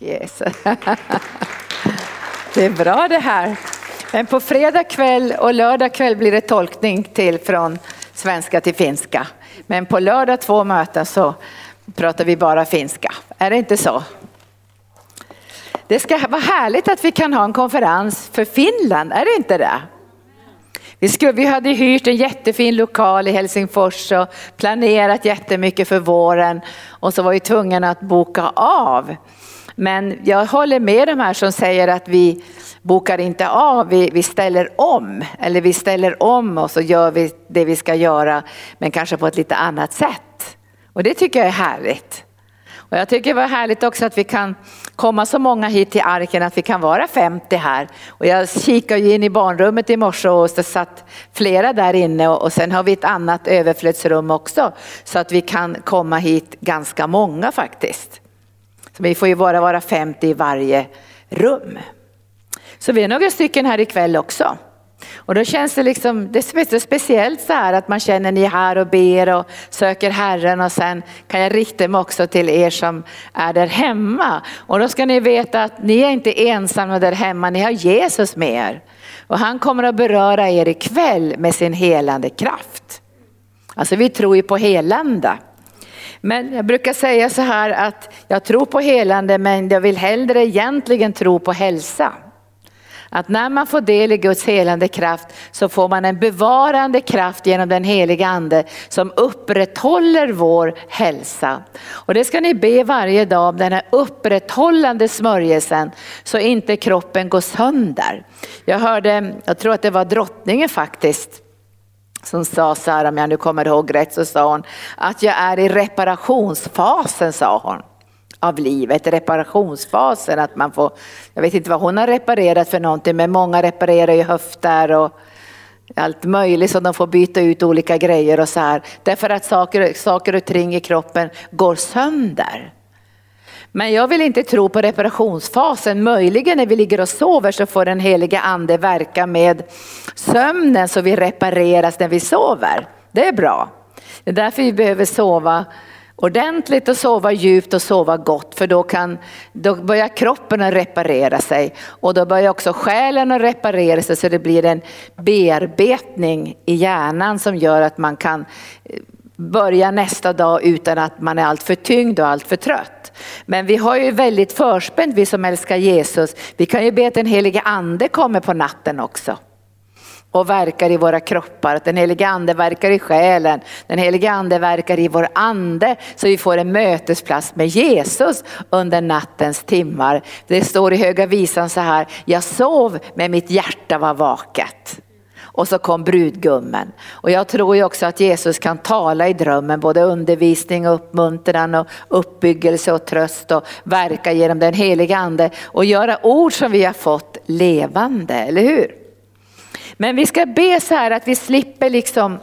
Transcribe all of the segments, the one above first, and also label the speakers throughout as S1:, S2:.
S1: Yes. Det är bra det här. Men på fredag kväll och lördag kväll blir det tolkning till från svenska till finska. Men på lördag två möten så pratar vi bara finska. Är det inte så? Det ska vara härligt att vi kan ha en konferens för Finland, är det inte det? Vi, skulle, vi hade hyrt en jättefin lokal i Helsingfors och planerat jättemycket för våren och så var vi tvungna att boka av. Men jag håller med de här som säger att vi bokar inte av, vi, vi ställer om. Eller vi ställer om och så gör vi det vi ska göra men kanske på ett lite annat sätt. Och det tycker jag är härligt. Och jag tycker det var härligt också att vi kan komma så många hit till arken att vi kan vara 50 här. Och jag kikade in i barnrummet i morse och så satt flera där inne och sen har vi ett annat överflödsrum också så att vi kan komma hit ganska många faktiskt. Vi får ju bara vara 50 i varje rum. Så vi är några stycken här ikväll också. Och då känns det liksom, det är speciellt så här att man känner ni är här och ber och söker Herren och sen kan jag rikta mig också till er som är där hemma. Och då ska ni veta att ni är inte ensamma där hemma, ni har Jesus med er. Och han kommer att beröra er ikväll med sin helande kraft. Alltså vi tror ju på helande. Men jag brukar säga så här att jag tror på helande men jag vill hellre egentligen tro på hälsa. Att när man får del i Guds helande kraft så får man en bevarande kraft genom den heliga ande som upprätthåller vår hälsa. Och det ska ni be varje dag om den här upprätthållande smörjelsen så inte kroppen går sönder. Jag hörde, jag tror att det var drottningen faktiskt, som sa så här, om jag nu kommer ihåg rätt, så sa hon att jag är i reparationsfasen, sa hon av livet, reparationsfasen. Att man får, jag vet inte vad hon har reparerat för någonting, men många reparerar ju höfter och allt möjligt så de får byta ut olika grejer och så här. Därför att saker, saker och ting i kroppen går sönder. Men jag vill inte tro på reparationsfasen. Möjligen när vi ligger och sover så får den heliga ande verka med sömnen så vi repareras när vi sover. Det är bra. Det är därför vi behöver sova ordentligt och sova djupt och sova gott för då, kan, då börjar kroppen att reparera sig och då börjar också själen att reparera sig så det blir en bearbetning i hjärnan som gör att man kan eh, börja nästa dag utan att man är alltför tyngd och alltför trött. Men vi har ju väldigt förspänt vi som älskar Jesus. Vi kan ju be att den helige ande kommer på natten också och verkar i våra kroppar. Att den helige ande verkar i själen. Den helige ande verkar i vår ande så vi får en mötesplats med Jesus under nattens timmar. Det står i Höga Visan så här, jag sov men mitt hjärta var vaket. Och så kom brudgummen. Och jag tror ju också att Jesus kan tala i drömmen, både undervisning, uppmuntran och uppbyggelse och tröst och verka genom den heliga ande och göra ord som vi har fått levande, eller hur? Men vi ska be så här att vi slipper liksom,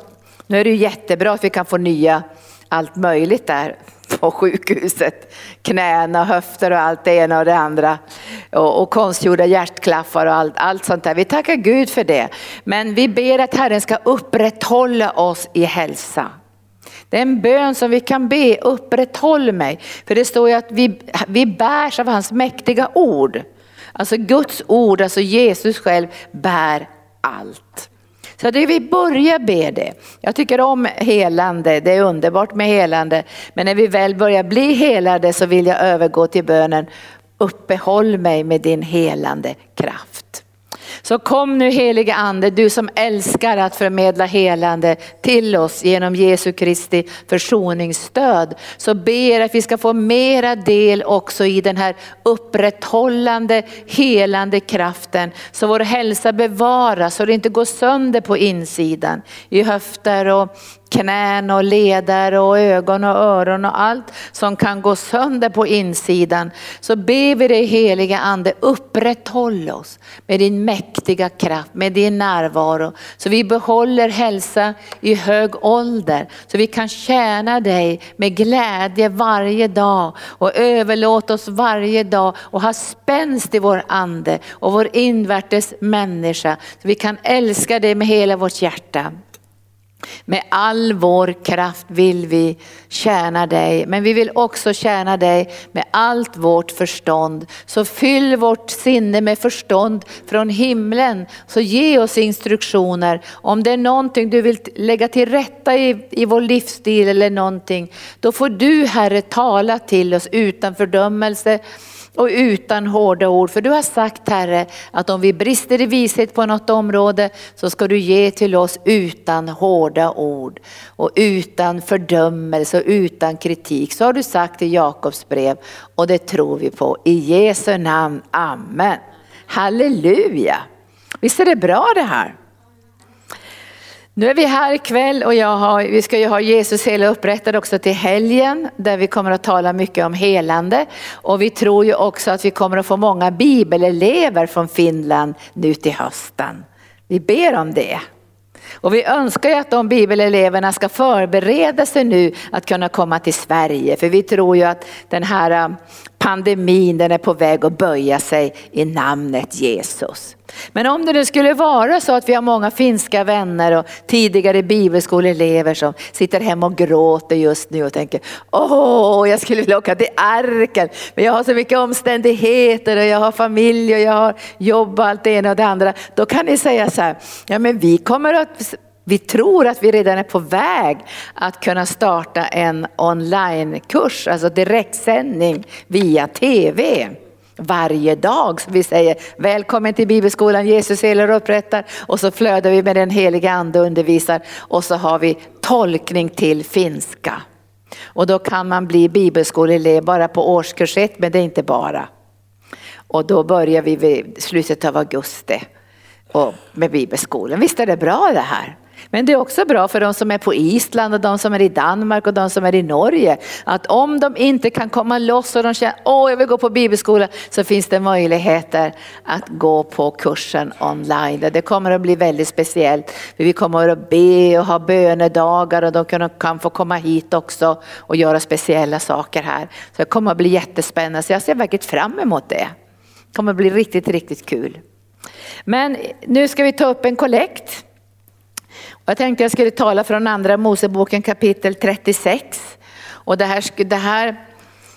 S1: nu är det ju jättebra att vi kan få nya allt möjligt där på sjukhuset. Knäna, höfter och allt det ena och det andra. Och, och konstgjorda hjärtklaffar och allt, allt sånt där. Vi tackar Gud för det. Men vi ber att Herren ska upprätthålla oss i hälsa. Det är en bön som vi kan be, upprätthåll mig. För det står ju att vi, vi bärs av hans mäktiga ord. Alltså Guds ord, alltså Jesus själv bär allt. Så det vi börjar be det. Jag tycker om helande, det är underbart med helande. Men när vi väl börjar bli helade så vill jag övergå till bönen, uppehåll mig med din helande kraft. Så kom nu helige ande, du som älskar att förmedla helande till oss genom Jesu Kristi försoningsstöd. Så ber att vi ska få mera del också i den här upprätthållande, helande kraften. Så vår hälsa bevaras, så det inte går sönder på insidan. I höfter och knän och leder och ögon och öron och allt som kan gå sönder på insidan. Så ber vi dig heliga ande upprätthåll oss med din mäktiga kraft, med din närvaro. Så vi behåller hälsa i hög ålder. Så vi kan tjäna dig med glädje varje dag och överlåta oss varje dag och ha spänst i vår ande och vår invärtes människa. Så vi kan älska dig med hela vårt hjärta. Med all vår kraft vill vi tjäna dig, men vi vill också tjäna dig med allt vårt förstånd. Så fyll vårt sinne med förstånd från himlen. Så ge oss instruktioner. Om det är någonting du vill lägga till rätta i, i vår livsstil eller någonting, då får du Herre tala till oss utan fördömelse och utan hårda ord. För du har sagt Herre att om vi brister i vishet på något område så ska du ge till oss utan hårda ord och utan fördömelse och utan kritik. Så har du sagt i Jakobs brev och det tror vi på. I Jesu namn, Amen. Halleluja! Visst är det bra det här? Nu är vi här ikväll och jag har, vi ska ju ha Jesus hela upprättad också till helgen där vi kommer att tala mycket om helande. Och vi tror ju också att vi kommer att få många bibelelever från Finland nu till hösten. Vi ber om det. Och vi önskar ju att de bibeleleverna ska förbereda sig nu att kunna komma till Sverige. För vi tror ju att den här pandemin den är på väg att böja sig i namnet Jesus. Men om det nu skulle vara så att vi har många finska vänner och tidigare bibelskoleelever som sitter hemma och gråter just nu och tänker åh, jag skulle vilja åka till arken, men jag har så mycket omständigheter och jag har familj och jag har jobb och allt det ena och det andra. Då kan ni säga så här, ja men vi kommer att vi tror att vi redan är på väg att kunna starta en onlinekurs, alltså direktsändning via tv varje dag. Så vi säger välkommen till bibelskolan, Jesus helar och upprättar och så flödar vi med den heliga ande och undervisar och så har vi tolkning till finska. Och då kan man bli bibelskoleelev bara på årskurs ett, men det är inte bara. Och då börjar vi vid slutet av augusti och med bibelskolan. Visst är det bra det här? Men det är också bra för de som är på Island och de som är i Danmark och de som är i Norge. Att om de inte kan komma loss och de känner åh jag vill gå på bibelskola så finns det möjligheter att gå på kursen online. Det kommer att bli väldigt speciellt. Vi kommer att be och ha bönedagar och de kan få komma hit också och göra speciella saker här. Så det kommer att bli jättespännande. Så jag ser verkligen fram emot det. Det kommer att bli riktigt, riktigt kul. Men nu ska vi ta upp en kollekt. Jag tänkte jag skulle tala från andra Moseboken kapitel 36. Och det här, det här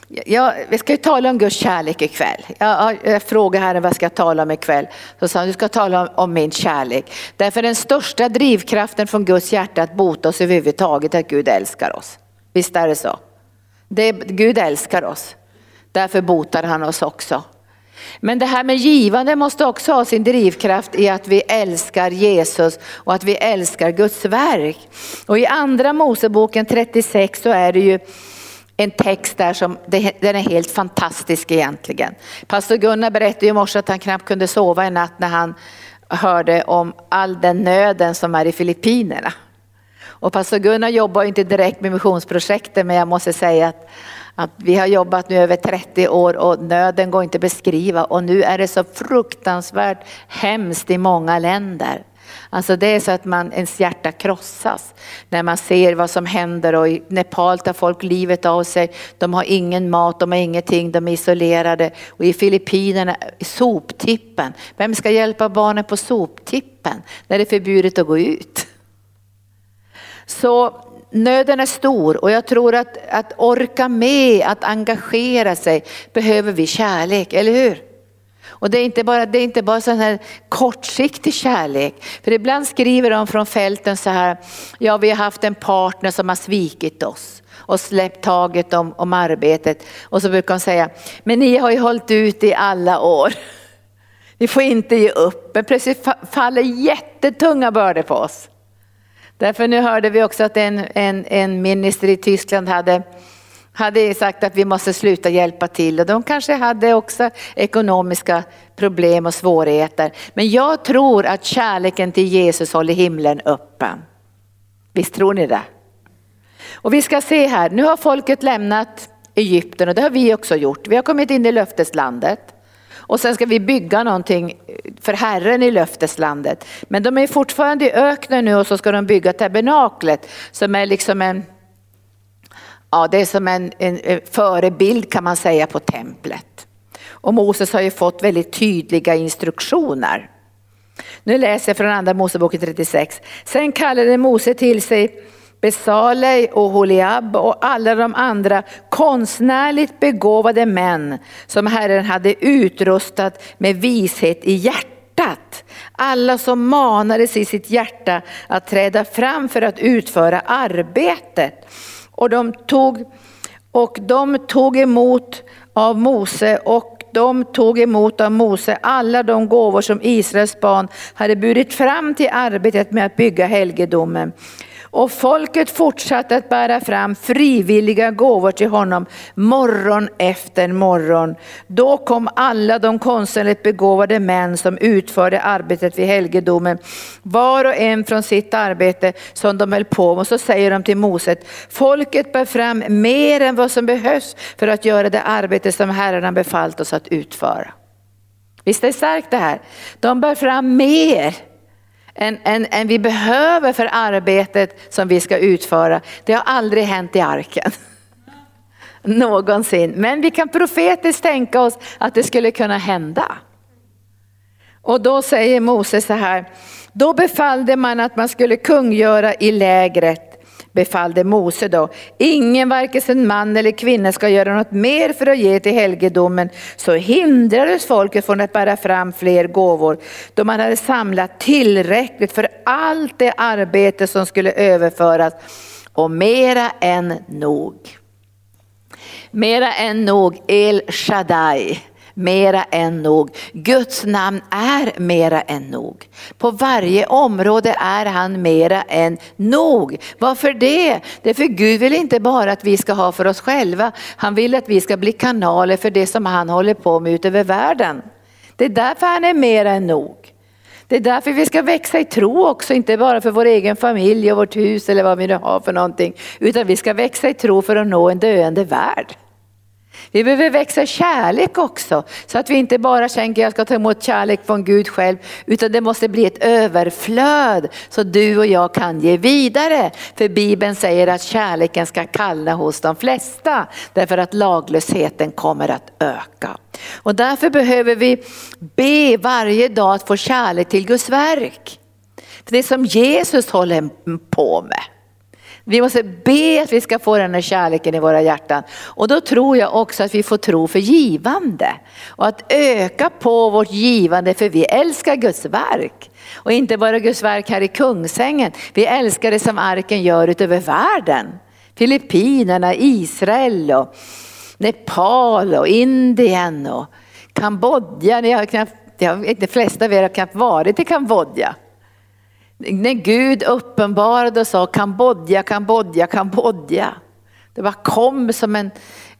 S1: jag, vi ska ju tala om Guds kärlek ikväll. Jag, jag frågade Herren vad ska jag tala om ikväll. Så sa han, du ska tala om, om, min kärlek. Därför den största drivkraften från Guds hjärta att bota oss överhuvudtaget är att Gud älskar oss. Visst är det så? Det, Gud älskar oss. Därför botar han oss också. Men det här med givande måste också ha sin drivkraft i att vi älskar Jesus och att vi älskar Guds verk. Och i andra Moseboken 36 så är det ju en text där som den är helt fantastisk egentligen. Pastor Gunnar berättade i morse att han knappt kunde sova en natt när han hörde om all den nöden som är i Filippinerna. Och pastor Gunnar jobbar inte direkt med missionsprojektet men jag måste säga att att vi har jobbat nu över 30 år och nöden går inte att beskriva och nu är det så fruktansvärt hemskt i många länder. Alltså det är så att man, ens hjärta krossas när man ser vad som händer och i Nepal tar folk livet av sig. De har ingen mat, de har ingenting, de är isolerade. Och i Filippinerna, soptippen. Vem ska hjälpa barnen på soptippen när det är förbjudet att gå ut? Så nöden är stor och jag tror att, att orka med, att engagera sig behöver vi kärlek, eller hur? Och det är inte bara, det är inte bara sån här kortsiktig kärlek. För ibland skriver de från fälten så här, ja vi har haft en partner som har svikit oss och släppt taget om, om arbetet. Och så brukar de säga, men ni har ju hållit ut i alla år. Ni får inte ge upp, men plötsligt faller jättetunga bördor på oss. Därför nu hörde vi också att en, en, en minister i Tyskland hade, hade sagt att vi måste sluta hjälpa till och de kanske hade också ekonomiska problem och svårigheter. Men jag tror att kärleken till Jesus håller himlen öppen. Visst tror ni det? Och vi ska se här, nu har folket lämnat Egypten och det har vi också gjort. Vi har kommit in i löfteslandet. Och sen ska vi bygga någonting för Herren i löfteslandet. Men de är fortfarande i öknen nu och så ska de bygga tabernaklet som är liksom en, ja det är som en, en förebild kan man säga på templet. Och Moses har ju fått väldigt tydliga instruktioner. Nu läser jag från andra Moseboken 36. Sen kallade Mose till sig Besalej och Holiab och alla de andra konstnärligt begåvade män som Herren hade utrustat med vishet i hjärtat. Alla som manades i sitt hjärta att träda fram för att utföra arbetet. Och de tog, och de tog emot av Mose och de tog emot av Mose alla de gåvor som Israels barn hade burit fram till arbetet med att bygga helgedomen. Och folket fortsatte att bära fram frivilliga gåvor till honom morgon efter morgon. Då kom alla de konstnärligt begåvade män som utförde arbetet vid helgedomen, var och en från sitt arbete som de höll på med. Och så säger de till Mose, folket bär fram mer än vad som behövs för att göra det arbete som Herren har befallt oss att utföra. Visst är det starkt det här? De bär fram mer än, än, än vi behöver för arbetet som vi ska utföra. Det har aldrig hänt i arken. Någonsin. Men vi kan profetiskt tänka oss att det skulle kunna hända. Och då säger Moses så här, då befallde man att man skulle kungöra i lägret befallde Mose då. Ingen, varken man eller kvinna ska göra något mer för att ge till helgedomen. Så hindrades folket från att bära fram fler gåvor då man hade samlat tillräckligt för allt det arbete som skulle överföras och mera än nog. Mera än nog El Shaddai mera än nog. Guds namn är mera än nog. På varje område är han mera än nog. Varför det? Det är för Gud vill inte bara att vi ska ha för oss själva. Han vill att vi ska bli kanaler för det som han håller på med utöver världen. Det är därför han är mera än nog. Det är därför vi ska växa i tro också, inte bara för vår egen familj och vårt hus eller vad vi nu har för någonting. Utan vi ska växa i tro för att nå en döende värld. Vi behöver växa kärlek också, så att vi inte bara tänker jag ska ta emot kärlek från Gud själv, utan det måste bli ett överflöd så du och jag kan ge vidare. För Bibeln säger att kärleken ska kalla hos de flesta, därför att laglösheten kommer att öka. Och därför behöver vi be varje dag att få kärlek till Guds verk. För det som Jesus håller på med. Vi måste be att vi ska få den här kärleken i våra hjärtan. Och då tror jag också att vi får tro för givande. Och att öka på vårt givande för vi älskar Guds verk. Och inte bara Guds verk här i Kungsängen. Vi älskar det som arken gör utöver världen. Filippinerna, Israel och Nepal och Indien och Kambodja. Ni har knappt, de flesta av er har knappt varit i Kambodja. När Gud uppenbarade och sa Kambodja, Kambodja, Kambodja. Det bara kom som en,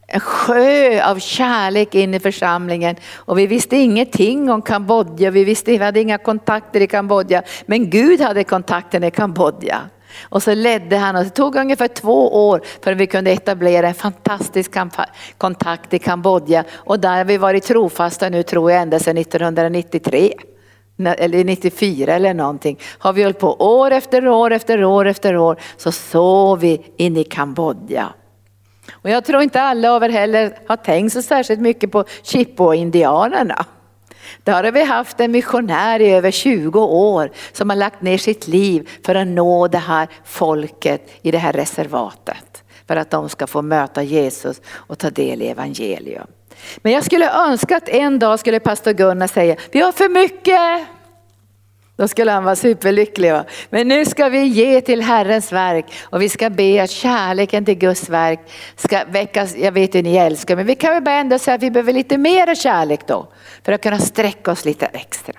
S1: en sjö av kärlek in i församlingen. Och vi visste ingenting om Kambodja, vi, visste, vi hade inga kontakter i Kambodja. Men Gud hade kontakten i Kambodja. Och så ledde han och det tog ungefär två år förrän vi kunde etablera en fantastisk kontakt i Kambodja. Och där har vi varit trofasta nu tror jag ända sedan 1993 eller 94 eller någonting, har vi hållit på år efter år efter år efter år så sov vi in i Kambodja. Och jag tror inte alla av er heller har tänkt så särskilt mycket på Chippo-indianerna. Där har vi haft en missionär i över 20 år som har lagt ner sitt liv för att nå det här folket i det här reservatet. För att de ska få möta Jesus och ta del i evangelium. Men jag skulle önska att en dag skulle pastor Gunnar säga, vi har för mycket. Då skulle han vara superlycklig. Va? Men nu ska vi ge till Herrens verk och vi ska be att kärleken till Guds verk ska väckas. Jag vet hur ni älskar men vi kan väl bara ändå säga att vi behöver lite mer kärlek då för att kunna sträcka oss lite extra.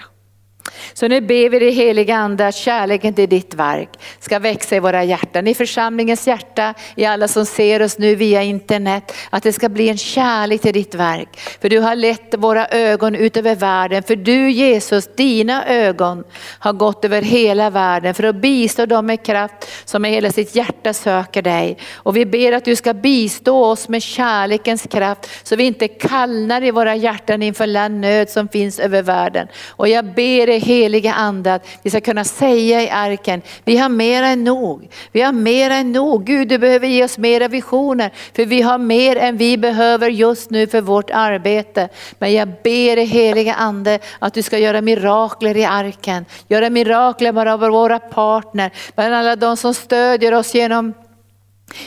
S1: Så nu ber vi dig heliga ande att kärleken till ditt verk ska växa i våra hjärtan, i församlingens hjärta, i alla som ser oss nu via internet. Att det ska bli en kärlek till ditt verk. För du har lett våra ögon ut över världen. För du Jesus, dina ögon har gått över hela världen för att bistå dem med kraft som med hela sitt hjärta söker dig. Och vi ber att du ska bistå oss med kärlekens kraft så vi inte kallnar i våra hjärtan inför den nöd som finns över världen. Och jag ber
S2: dig heliga ande att vi ska kunna säga i arken, vi har mer än nog. Vi har mer än nog. Gud du behöver ge oss mera visioner för vi har mer än vi behöver just nu för vårt arbete. Men jag ber dig heliga ande att du ska göra mirakler i arken. Göra mirakler bara av våra partner, bland alla de som stödjer oss genom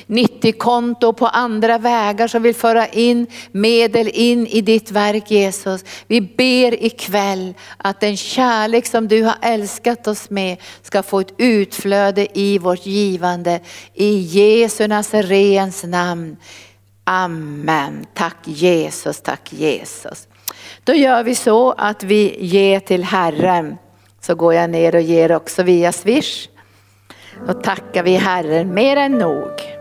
S2: 90-konto på andra vägar som vill föra in medel in i ditt verk Jesus. Vi ber ikväll att den kärlek som du har älskat oss med ska få ett utflöde i vårt givande. I Jesu Nazarens namn. Amen. Tack Jesus, tack Jesus. Då gör vi så att vi ger till Herren. Så går jag ner och ger också via Swish. Då tackar vi Herren mer än nog.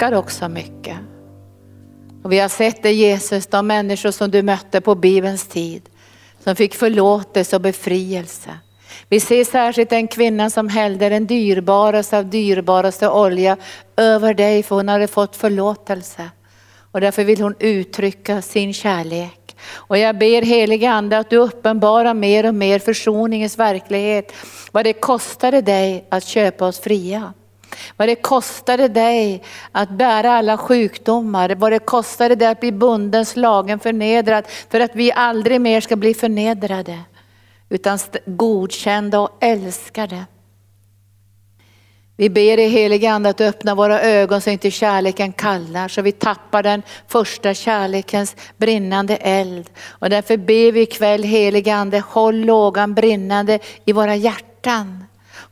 S2: Han älskar också mycket. Och vi har sett det Jesus, de människor som du mötte på Bibelns tid, som fick förlåtelse och befrielse. Vi ser särskilt den kvinnan som hällde den dyrbaraste av dyrbaraste olja över dig för hon hade fått förlåtelse. Och därför vill hon uttrycka sin kärlek. Och jag ber helige ande att du uppenbarar mer och mer försoningens verklighet. Vad det kostade dig att köpa oss fria. Vad det kostade dig att bära alla sjukdomar, vad det kostade dig att bli bunden, slagen, förnedrad för att vi aldrig mer ska bli förnedrade utan godkända och älskade.
S1: Vi ber i helige ande att öppna våra ögon så inte kärleken kallar, så vi tappar den första kärlekens brinnande eld. Och därför ber vi ikväll helige ande, håll lågan brinnande i våra hjärtan.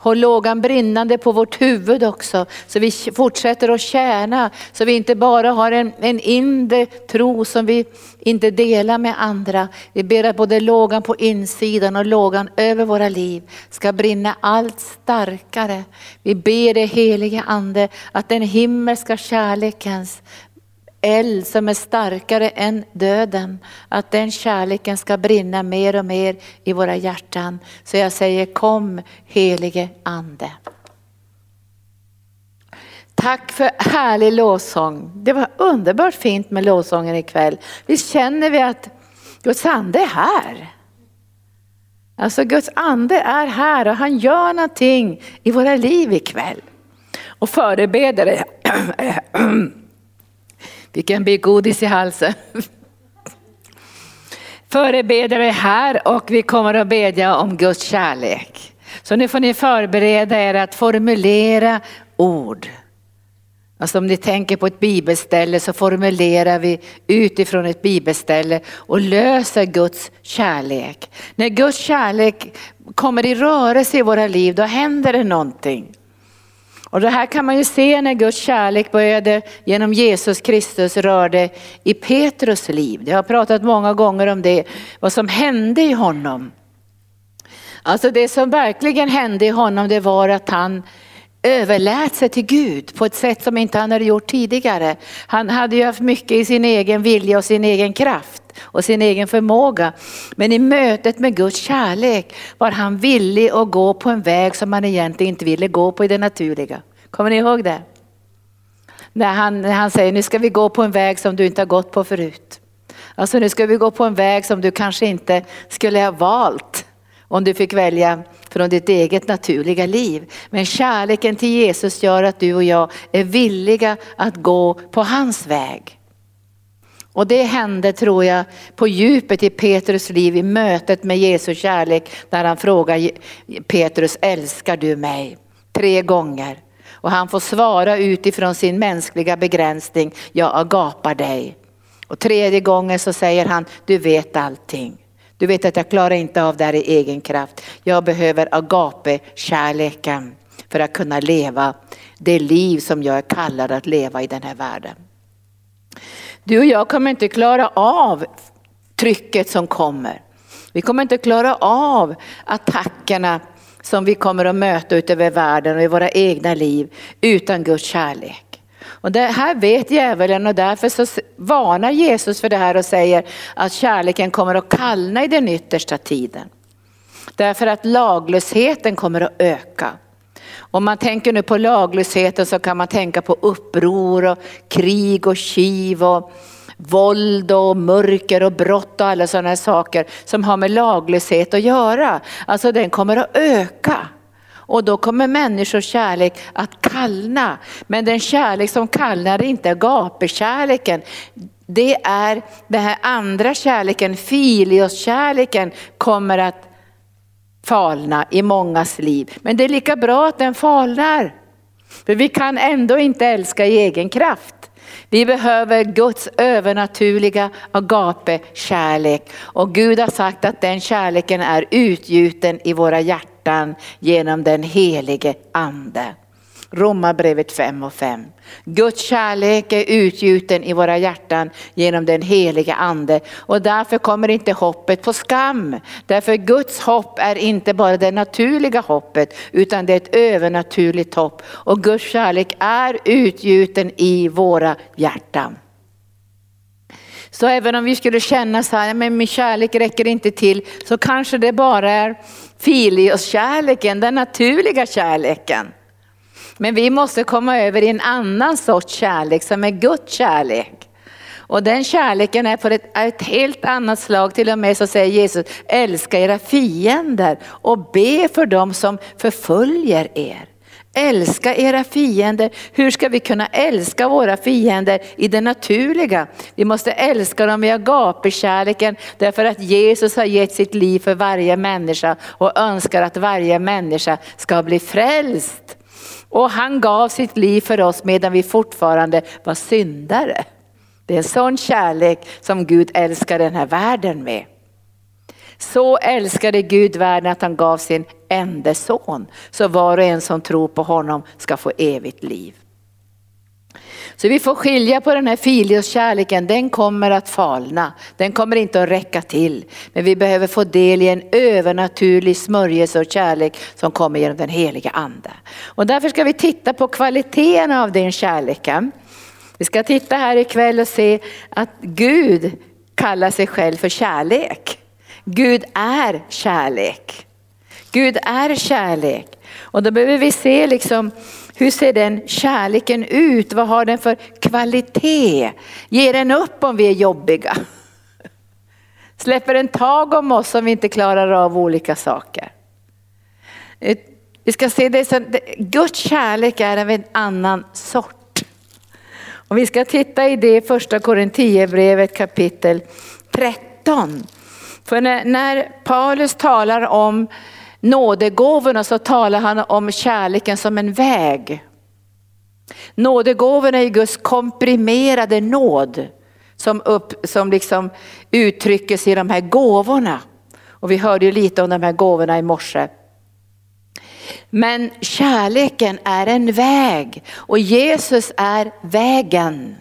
S1: Håll lågan brinnande på vårt huvud också, så vi fortsätter att tjäna, så vi inte bara har en, en inre tro som vi inte delar med andra. Vi ber att både lågan på insidan och lågan över våra liv ska brinna allt starkare. Vi ber det helige Ande att den himmelska kärlekens eld som är starkare än döden. Att den kärleken ska brinna mer och mer i våra hjärtan. Så jag säger kom helige ande. Tack för härlig lovsång. Det var underbart fint med lovsången ikväll. Visst känner vi att Guds ande är här? Alltså Guds ande är här och han gör någonting i våra liv ikväll. Och förebedare Vilken blir godis i halsen. Förebedjare är här och vi kommer att bedja om Guds kärlek. Så nu får ni förbereda er att formulera ord. Alltså om ni tänker på ett bibelställe så formulerar vi utifrån ett bibelställe och löser Guds kärlek. När Guds kärlek kommer i rörelse i våra liv då händer det någonting. Och det här kan man ju se när Guds kärlek började genom Jesus Kristus rörde i Petrus liv. Jag har pratat många gånger om det, vad som hände i honom. Alltså det som verkligen hände i honom det var att han överlät sig till Gud på ett sätt som inte han hade gjort tidigare. Han hade ju haft mycket i sin egen vilja och sin egen kraft och sin egen förmåga. Men i mötet med Guds kärlek var han villig att gå på en väg som han egentligen inte ville gå på i det naturliga. Kommer ni ihåg det? När han, när han säger nu ska vi gå på en väg som du inte har gått på förut. Alltså nu ska vi gå på en väg som du kanske inte skulle ha valt om du fick välja från ditt eget naturliga liv. Men kärleken till Jesus gör att du och jag är villiga att gå på hans väg. Och det hände tror jag på djupet i Petrus liv i mötet med Jesu kärlek när han frågar Petrus, älskar du mig? Tre gånger. Och han får svara utifrån sin mänskliga begränsning, jag agapar dig. Och tredje gången så säger han, du vet allting. Du vet att jag klarar inte av det här i egen kraft. Jag behöver agape, kärleken, för att kunna leva det liv som jag är kallad att leva i den här världen. Du och jag kommer inte klara av trycket som kommer. Vi kommer inte klara av attackerna som vi kommer att möta utöver världen och i våra egna liv utan Guds kärlek. Och det här vet djävulen och därför så varnar Jesus för det här och säger att kärleken kommer att kallna i den yttersta tiden. Därför att laglösheten kommer att öka. Om man tänker nu på laglösheten så kan man tänka på uppror och krig och kiv och våld och mörker och brott och alla sådana saker som har med laglöshet att göra. Alltså den kommer att öka. Och då kommer människors kärlek att kallna. Men den kärlek som kallnar är inte agapekärleken. Det är den här andra kärleken, filioskärleken, kommer att falna i mångas liv. Men det är lika bra att den falnar. För vi kan ändå inte älska i egen kraft. Vi behöver Guds övernaturliga agape-kärlek. Och Gud har sagt att den kärleken är utgjuten i våra hjärtan genom den helige ande. Romarbrevet 5 och 5. Guds kärlek är utgjuten i våra hjärtan genom den heliga ande och därför kommer inte hoppet på skam. Därför Guds hopp är inte bara det naturliga hoppet utan det är ett övernaturligt hopp och Guds kärlek är utgjuten i våra hjärtan. Så även om vi skulle känna så här, men min kärlek räcker inte till, så kanske det bara är filios-kärleken, den naturliga kärleken. Men vi måste komma över i en annan sorts kärlek som är Guds kärlek. Och den kärleken är på ett, ett, helt annat slag. Till och med så säger Jesus, älska era fiender och be för dem som förföljer er. Älska era fiender. Hur ska vi kunna älska våra fiender i det naturliga? Vi måste älska dem i agapekärleken därför att Jesus har gett sitt liv för varje människa och önskar att varje människa ska bli frälst. Och han gav sitt liv för oss medan vi fortfarande var syndare. Det är en sån kärlek som Gud älskar den här världen med. Så älskade Gud världen att han gav sin enda son. Så var och en som tror på honom ska få evigt liv. Så vi får skilja på den här filioskärleken, den kommer att falna. Den kommer inte att räcka till. Men vi behöver få del i en övernaturlig smörjelse och kärlek som kommer genom den heliga ande. Och därför ska vi titta på kvaliteten av den kärleken. Vi ska titta här ikväll och se att Gud kallar sig själv för kärlek. Gud är kärlek. Gud är kärlek. Och då behöver vi se liksom, hur ser den kärleken ut? Vad har den för kvalitet? Ger den upp om vi är jobbiga? Släpper den tag om oss om vi inte klarar av olika saker? Eh, vi ska se det som, Guds kärlek är av en annan sort. Och vi ska titta i det första Korinthierbrevet kapitel 13. För när, när Paulus talar om nådegåvorna så talar han om kärleken som en väg. Nådegåvorna är Guds komprimerade nåd som, upp, som liksom uttrycker sig i de här gåvorna. Och vi hörde ju lite om de här gåvorna i morse. Men kärleken är en väg och Jesus är vägen.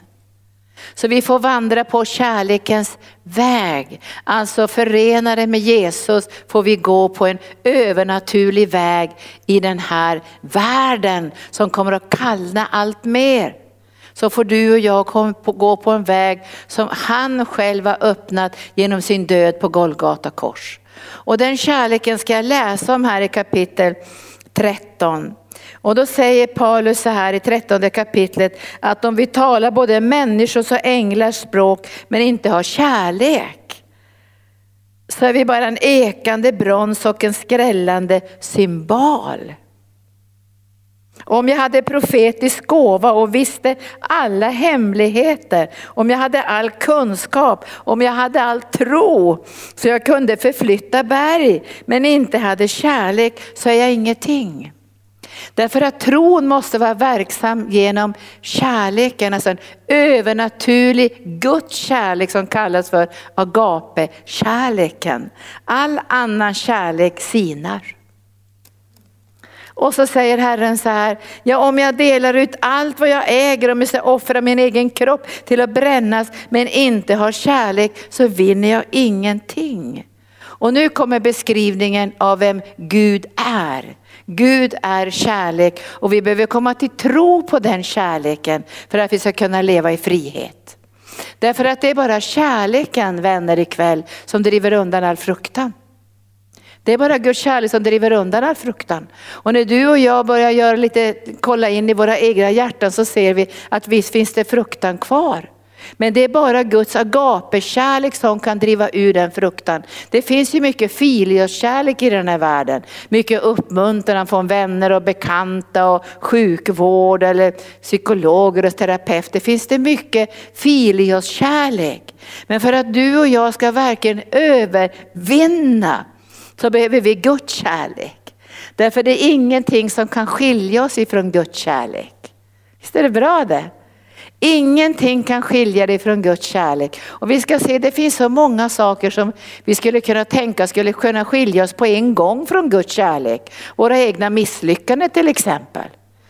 S1: Så vi får vandra på kärlekens väg. Alltså förenade med Jesus får vi gå på en övernaturlig väg i den här världen som kommer att kallna allt mer. Så får du och jag gå på en väg som han själv har öppnat genom sin död på Golgata kors. Och den kärleken ska jag läsa om här i kapitel 13. Och då säger Paulus så här i trettonde kapitlet att om vi talar både människors och änglars språk men inte har kärlek så är vi bara en ekande brons och en skrällande symbol. Om jag hade profetisk gåva och visste alla hemligheter, om jag hade all kunskap, om jag hade all tro så jag kunde förflytta berg men inte hade kärlek så är jag ingenting. Därför att tron måste vara verksam genom kärleken, alltså en övernaturlig Guds kärlek som kallas för agape-kärleken. All annan kärlek sinar. Och så säger Herren så här, ja om jag delar ut allt vad jag äger, om jag ska offra min egen kropp till att brännas men inte har kärlek så vinner jag ingenting. Och nu kommer beskrivningen av vem Gud är. Gud är kärlek och vi behöver komma till tro på den kärleken för att vi ska kunna leva i frihet. Därför att det är bara kärleken vänner ikväll som driver undan all fruktan. Det är bara Guds kärlek som driver undan all fruktan. Och när du och jag börjar göra lite, kolla in i våra egna hjärtan så ser vi att visst finns det fruktan kvar. Men det är bara Guds agapekärlek som kan driva ur den fruktan. Det finns ju mycket filioskärlek i den här världen. Mycket uppmuntran från vänner och bekanta och sjukvård eller psykologer och terapeuter. Det finns det mycket filioskärlek. Men för att du och jag ska verkligen övervinna så behöver vi Guds kärlek. Därför det är ingenting som kan skilja oss ifrån Guds kärlek. Visst är det bra det? Ingenting kan skilja dig från Guds kärlek. Och vi ska se, det finns så många saker som vi skulle kunna tänka skulle kunna skilja oss på en gång från Guds kärlek. Våra egna misslyckanden till exempel.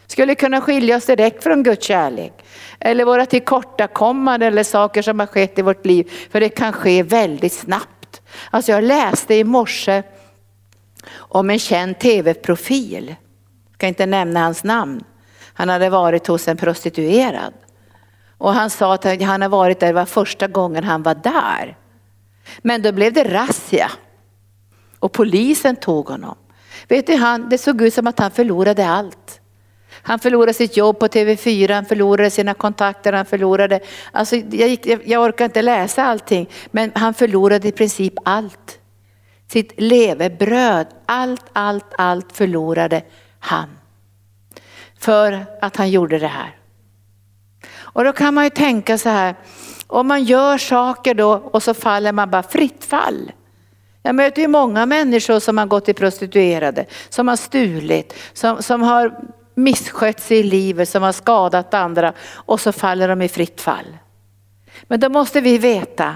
S1: Skulle kunna skilja oss direkt från Guds kärlek. Eller våra tillkortakommanden eller saker som har skett i vårt liv. För det kan ske väldigt snabbt. Alltså jag läste i morse om en känd tv-profil. Jag ska inte nämna hans namn. Han hade varit hos en prostituerad. Och han sa att han har varit där, det var första gången han var där. Men då blev det razzia. Och polisen tog honom. Vet du, han, det såg ut som att han förlorade allt. Han förlorade sitt jobb på TV4, han förlorade sina kontakter, han förlorade, alltså jag, gick, jag, jag orkar inte läsa allting, men han förlorade i princip allt. Sitt levebröd, allt, allt, allt förlorade han. För att han gjorde det här. Och då kan man ju tänka så här, om man gör saker då och så faller man bara fritt fall. Jag möter ju många människor som har gått till prostituerade, som har stulit, som, som har misskött sig i livet, som har skadat andra och så faller de i fritt fall. Men då måste vi veta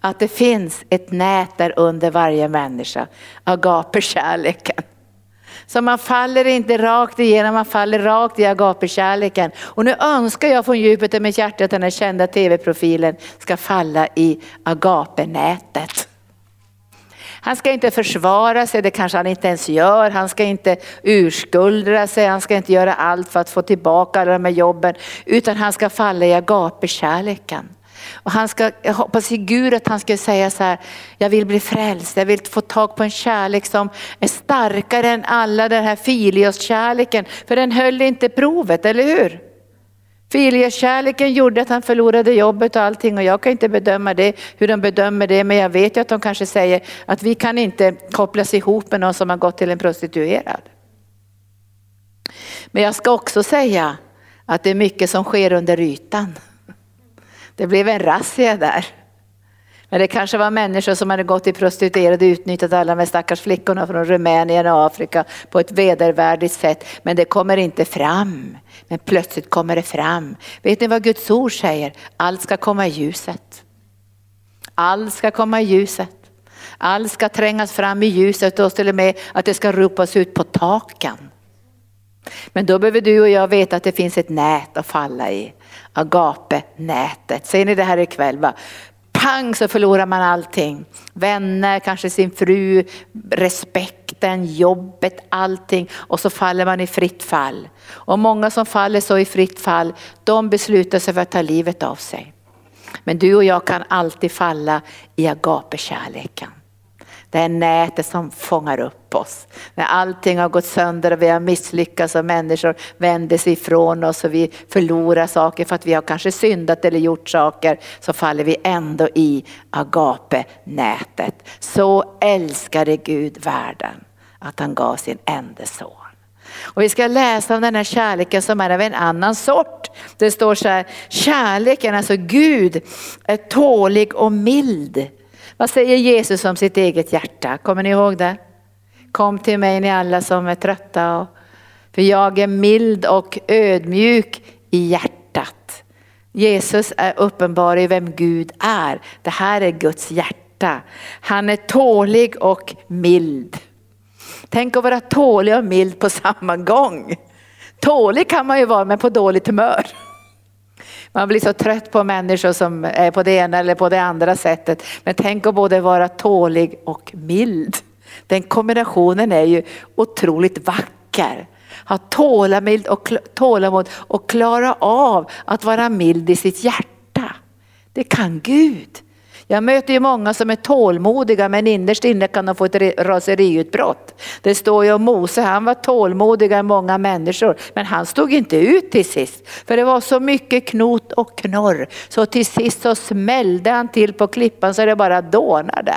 S1: att det finns ett nät där under varje människa, agape-kärleken. Så man faller inte rakt igenom, man faller rakt i agapekärleken. Och nu önskar jag från djupet av mitt hjärta att den här kända tv-profilen ska falla i agapenätet. Han ska inte försvara sig, det kanske han inte ens gör. Han ska inte urskuldra sig, han ska inte göra allt för att få tillbaka alla de här jobben. Utan han ska falla i agapekärleken. Och han ska, jag hoppas i Gud att han ska säga så här, jag vill bli frälst, jag vill få tag på en kärlek som är starkare än alla den här filios-kärleken. För den höll inte provet, eller hur? Filios-kärleken gjorde att han förlorade jobbet och allting och jag kan inte bedöma det, hur de bedömer det, men jag vet ju att de kanske säger att vi kan inte kopplas ihop med någon som har gått till en prostituerad. Men jag ska också säga att det är mycket som sker under ytan. Det blev en razzia där. Men det kanske var människor som hade gått i prostituerade och utnyttjat alla de stackars flickorna från Rumänien och Afrika på ett vedervärdigt sätt. Men det kommer inte fram. Men plötsligt kommer det fram. Vet ni vad Guds ord säger? Allt ska komma i ljuset. Allt ska komma i ljuset. Allt ska trängas fram i ljuset och till och med att det ska ropas ut på taken. Men då behöver du och jag veta att det finns ett nät att falla i agape-nätet. Ser ni det här ikväll? Va? Pang så förlorar man allting. Vänner, kanske sin fru, respekten, jobbet, allting. Och så faller man i fritt fall. Och många som faller så i fritt fall, de beslutar sig för att ta livet av sig. Men du och jag kan alltid falla i agape-kärleken. Det är nätet som fångar upp oss. När allting har gått sönder och vi har misslyckats och människor vänder sig ifrån oss och vi förlorar saker för att vi har kanske syndat eller gjort saker så faller vi ändå i agape-nätet. Så älskade Gud världen att han gav sin enda son. Och vi ska läsa om den här kärleken som är av en annan sort. Det står så här, kärleken, alltså Gud är tålig och mild. Vad säger Jesus om sitt eget hjärta? Kommer ni ihåg det? Kom till mig ni alla som är trötta, och, för jag är mild och ödmjuk i hjärtat. Jesus är uppenbar i vem Gud är. Det här är Guds hjärta. Han är tålig och mild. Tänk att vara tålig och mild på samma gång. Tålig kan man ju vara men på dåligt humör. Man blir så trött på människor som är på det ena eller på det andra sättet. Men tänk att både vara tålig och mild. Den kombinationen är ju otroligt vacker. Ha tålamod och, tålamod och klara av att vara mild i sitt hjärta. Det kan Gud. Jag möter ju många som är tålmodiga men innerst inne kan de få ett raseriutbrott. Det står ju om Mose, han var tålmodigare än många människor men han stod inte ut till sist. För det var så mycket knot och knorr så till sist så smällde han till på klippan så det bara dånade.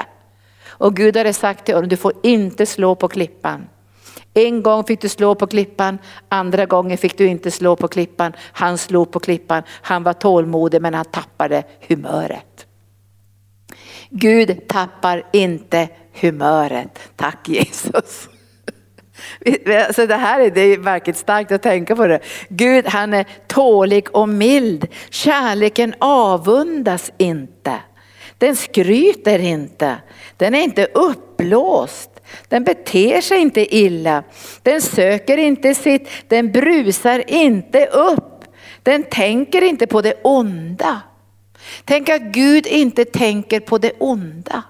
S1: Och Gud hade sagt till honom, du får inte slå på klippan. En gång fick du slå på klippan, andra gången fick du inte slå på klippan. Han slog på klippan, han var tålmodig men han tappade humöret. Gud tappar inte humöret. Tack Jesus. Så det här är, det är verkligen starkt att tänka på det. Gud han är tålig och mild. Kärleken avundas inte. Den skryter inte. Den är inte uppblåst. Den beter sig inte illa. Den söker inte sitt. Den brusar inte upp. Den tänker inte på det onda. Tänk att Gud inte tänker på det onda.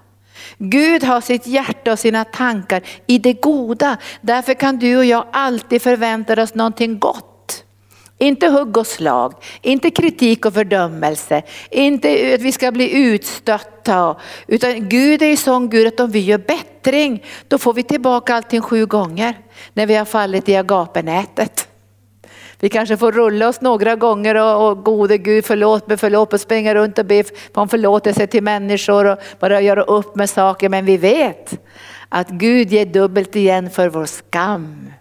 S1: Gud har sitt hjärta och sina tankar i det goda. Därför kan du och jag alltid förvänta oss någonting gott. Inte hugg och slag, inte kritik och fördömelse, inte att vi ska bli utstötta. Utan Gud är ju sån Gud att om vi gör bättring, då får vi tillbaka allting sju gånger. När vi har fallit i agapenätet. Vi kanske får rulla oss några gånger och, och gode Gud förlåt mig, förlåt mig, springa runt och be om förlåtelse till människor och bara göra upp med saker. Men vi vet att Gud ger dubbelt igen för vår skam.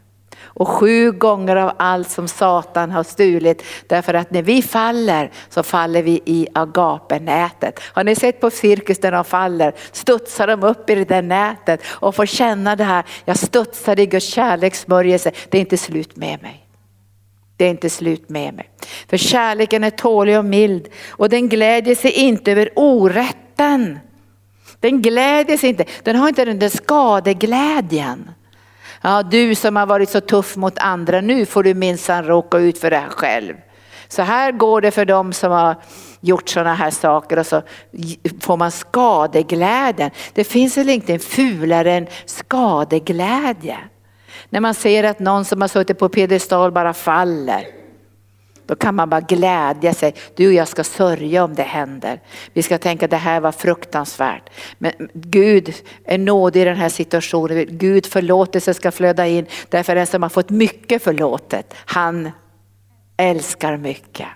S1: Och sju gånger av allt som Satan har stulit. Därför att när vi faller så faller vi i agapenätet. Har ni sett på cirkus när de faller? Studsar de upp i det där nätet och får känna det här. Jag studsar i Guds kärlekssmörjelse. Det är inte slut med mig. Det är inte slut med mig. För kärleken är tålig och mild och den glädjer sig inte över orätten. Den glädjer sig inte, den har inte den där skadeglädjen. Ja, du som har varit så tuff mot andra, nu får du minsann råka ut för det här själv. Så här går det för dem som har gjort sådana här saker och så får man skadeglädjen. Det finns väl inte en fulare än skadeglädje. När man ser att någon som har suttit på piedestal bara faller. Då kan man bara glädja sig. Du och jag ska sörja om det händer. Vi ska tänka det här var fruktansvärt. Men Gud är nådig i den här situationen. Gud förlåtelse ska flöda in. Därför den som har fått mycket förlåtet, han älskar mycket.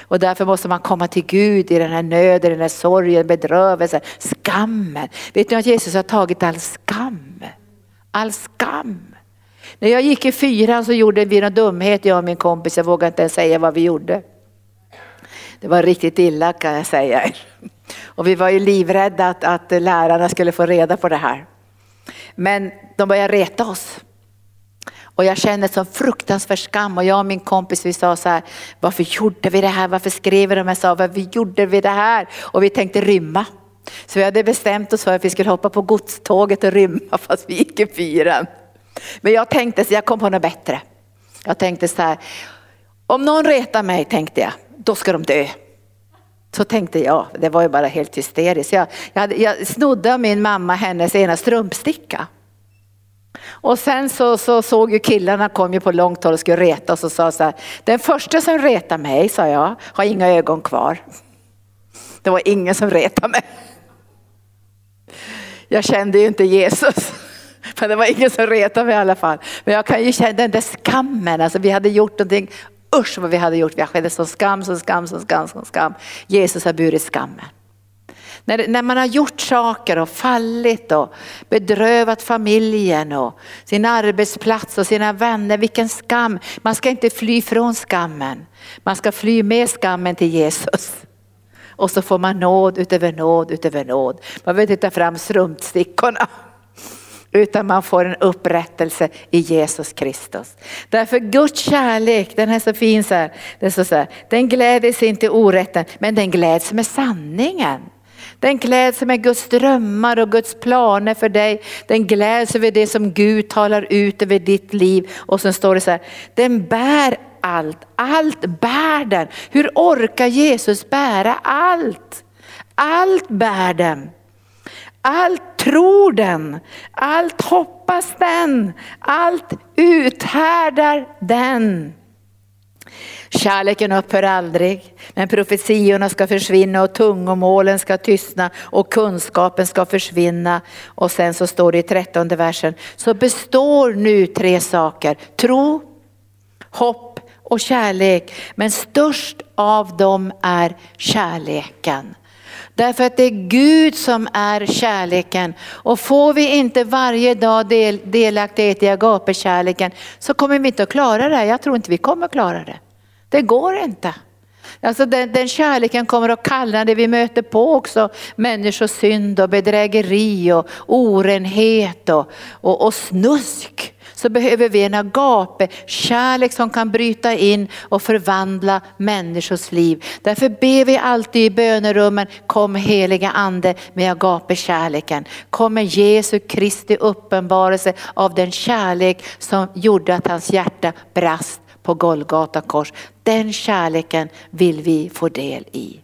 S1: Och därför måste man komma till Gud i den här nöden, den här sorgen, bedrövelsen, skammen. Vet ni att Jesus har tagit all skam? All skam. När jag gick i fyran så gjorde vi någon dumhet jag och min kompis, jag vågar inte ens säga vad vi gjorde. Det var riktigt illa kan jag säga. Och vi var ju livrädda att, att lärarna skulle få reda på det här. Men de började reta oss. Och jag kände sån fruktansvärd skam och jag och min kompis vi sa så här, varför gjorde vi det här? Varför skrev vi de här sakerna? varför gjorde vi det här? Och vi tänkte rymma. Så vi hade bestämt oss för att vi skulle hoppa på godståget och rymma fast vi gick i fyran. Men jag tänkte, så jag kom på något bättre. Jag tänkte så här, om någon retar mig tänkte jag, då ska de dö. Så tänkte jag, det var ju bara helt hysteriskt. Jag, jag, hade, jag snodde av min mamma hennes ena strumpsticka. Och sen så, så såg ju killarna kom ju på långt håll och skulle reta oss och sa så här, den första som retar mig, sa jag, har inga ögon kvar. Det var ingen som retade mig. Jag kände ju inte Jesus. Men det var ingen som retade mig i alla fall. Men jag kan ju känna den där skammen, alltså vi hade gjort någonting, usch vad vi hade gjort, vi hade sån skam, så skam, så skam, så skam. Jesus har burit skammen. När, när man har gjort saker och fallit och bedrövat familjen och sin arbetsplats och sina vänner, vilken skam. Man ska inte fly från skammen, man ska fly med skammen till Jesus. Och så får man nåd utöver nåd utöver nåd. Man behöver inte ta fram strumpstickorna utan man får en upprättelse i Jesus Kristus. Därför Guds kärlek, den är så fin så här, den, så här, den gläds inte i orätten men den gläds med sanningen. Den gläds med Guds drömmar och Guds planer för dig. Den gläds över det som Gud talar ut över ditt liv. Och sen står det så här, den bär allt, allt bär den. Hur orkar Jesus bära allt? Allt bär den. Allt tror den, allt hoppas den, allt uthärdar den. Kärleken upphör aldrig, men profetiorna ska försvinna och tungomålen ska tystna och kunskapen ska försvinna. Och sen så står det i trettonde versen, så består nu tre saker, tro, hopp och kärlek. Men störst av dem är kärleken. Därför att det är Gud som är kärleken. Och får vi inte varje dag del, delaktighet i agapekärleken så kommer vi inte att klara det. Jag tror inte vi kommer att klara det. Det går inte. Alltså den, den kärleken kommer att kalla det vi möter på också, människors synd och bedrägeri och orenhet och, och, och snusk så behöver vi en agape, kärlek som kan bryta in och förvandla människors liv. Därför ber vi alltid i bönerummen, kom heliga ande med agape kärleken. Kom med Jesu Kristi uppenbarelse av den kärlek som gjorde att hans hjärta brast på Golgata kors. Den kärleken vill vi få del i.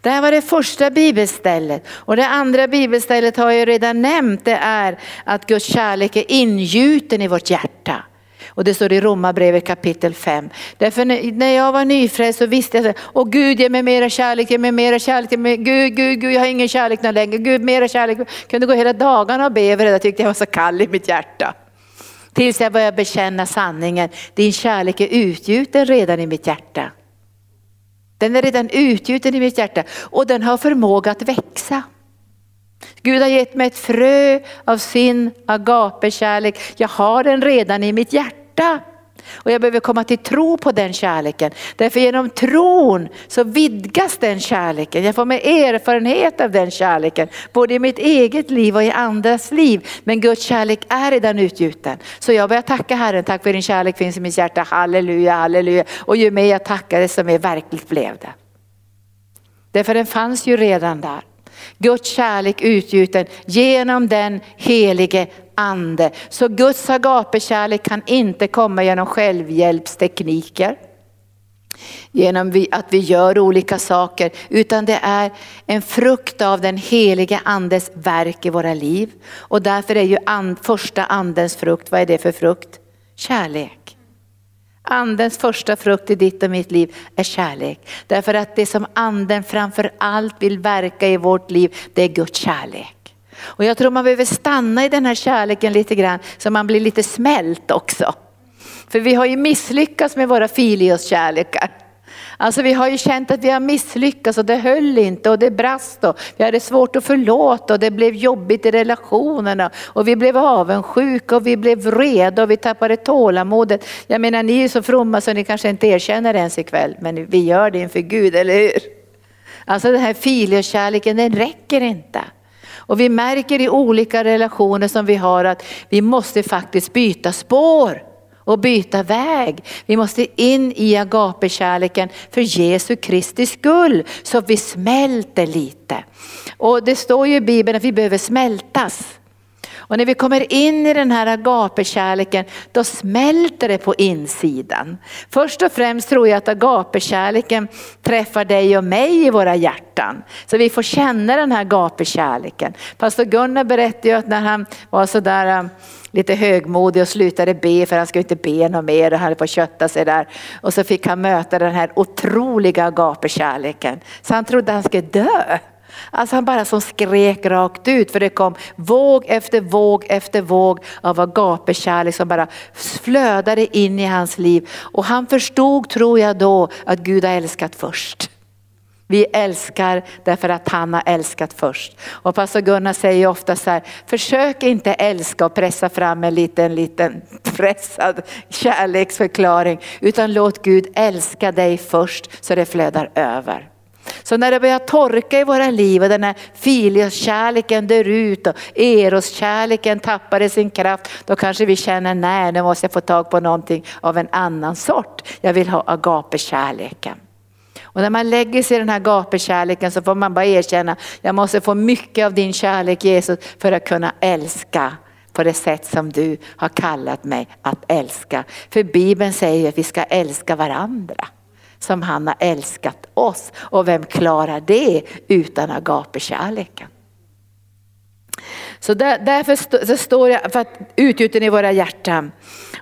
S1: Det här var det första bibelstället och det andra bibelstället har jag redan nämnt. Det är att Guds kärlek är ingjuten i vårt hjärta. Och det står i Romarbrevet kapitel 5. Därför när jag var nyfrälst så visste jag, åh Gud ge mig mera kärlek, ge mig mera kärlek, ge mig, Gud, Gud, Gud, jag har ingen kärlek längre, Gud mera kärlek. Jag kunde gå hela dagarna och be över det, jag tyckte jag var så kall i mitt hjärta. Tills jag började bekänna sanningen, din kärlek är utgjuten redan i mitt hjärta. Den är redan utgjuten i mitt hjärta och den har förmåga att växa. Gud har gett mig ett frö av sin agapekärlek. Jag har den redan i mitt hjärta. Och jag behöver komma till tro på den kärleken. Därför genom tron så vidgas den kärleken. Jag får med erfarenhet av den kärleken. Både i mitt eget liv och i andras liv. Men Guds kärlek är redan utgjuten. Så jag börjar tacka Herren, tack för din kärlek finns i mitt hjärta. Halleluja, halleluja. Och ju mer jag tackar desto mer verkligt blev det. Därför den fanns ju redan där. Guds kärlek utgjuten genom den helige ande. Så Guds agapekärlek kan inte komma genom självhjälpstekniker. Genom att vi gör olika saker, utan det är en frukt av den helige andes verk i våra liv. Och därför är ju and, första andens frukt, vad är det för frukt? Kärlek. Andens första frukt i ditt och mitt liv är kärlek. Därför att det som anden framför allt vill verka i vårt liv, det är Guds kärlek. Och jag tror man behöver stanna i den här kärleken lite grann så man blir lite smält också. För vi har ju misslyckats med våra filioskärlekar. Alltså vi har ju känt att vi har misslyckats och det höll inte och det brast och vi hade svårt att förlåta och det blev jobbigt i relationerna och vi blev avundsjuka och vi blev vreda och vi tappade tålamodet. Jag menar ni är ju så fromma så ni kanske inte erkänner det ens ikväll men vi gör det inför Gud, eller hur? Alltså den här filiokärleken den räcker inte. Och vi märker i olika relationer som vi har att vi måste faktiskt byta spår och byta väg. Vi måste in i agapekärleken för Jesu Kristi skull så vi smälter lite. Och det står ju i Bibeln att vi behöver smältas. Och när vi kommer in i den här agapekärleken då smälter det på insidan. Först och främst tror jag att agapekärleken träffar dig och mig i våra hjärtan. Så vi får känna den här agapekärleken. Pastor Gunnar berättade ju att när han var sådär äh, lite högmodig och slutade be för han skulle inte be något mer och han höll på att kötta sig där. Och så fick han möta den här otroliga agapekärleken. Så han trodde han skulle dö. Alltså han bara som skrek rakt ut för det kom våg efter våg efter våg av agapekärlek som bara flödade in i hans liv. Och han förstod, tror jag då, att Gud har älskat först. Vi älskar därför att han har älskat först. Och pastor Gunnar säger ofta så här, försök inte älska och pressa fram en liten, liten pressad kärleksförklaring, utan låt Gud älska dig först så det flödar över. Så när det börjar torka i våra liv och den här filiaskärleken dör ut och eroskärleken tappar sin kraft, då kanske vi känner nej, nu måste jag få tag på någonting av en annan sort. Jag vill ha agapekärleken. Och när man lägger sig i den här gapekärleken så får man bara erkänna, jag måste få mycket av din kärlek Jesus för att kunna älska på det sätt som du har kallat mig att älska. För Bibeln säger att vi ska älska varandra som han har älskat oss. Och vem klarar det utan agapekärleken? Så där, därför så står jag för att utgjuten i våra hjärtan.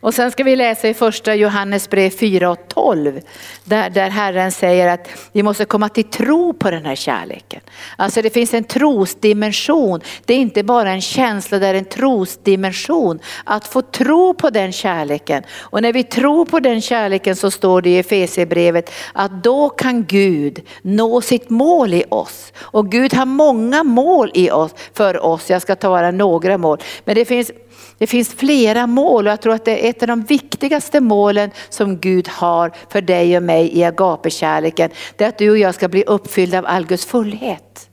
S1: Och sen ska vi läsa i första Johannes brev 4 och 12. Där, där Herren säger att vi måste komma till tro på den här kärleken. Alltså det finns en trosdimension. Det är inte bara en känsla, det är en trosdimension. Att få tro på den kärleken. Och när vi tror på den kärleken så står det i Efesierbrevet att då kan Gud nå sitt mål i oss. Och Gud har många mål i oss, för oss. Jag ska ta bara några mål. Men det finns, det finns flera mål och jag tror att det är ett av de viktigaste målen som Gud har för dig och mig i agapekärleken. Det är att du och jag ska bli uppfyllda av all Guds fullhet.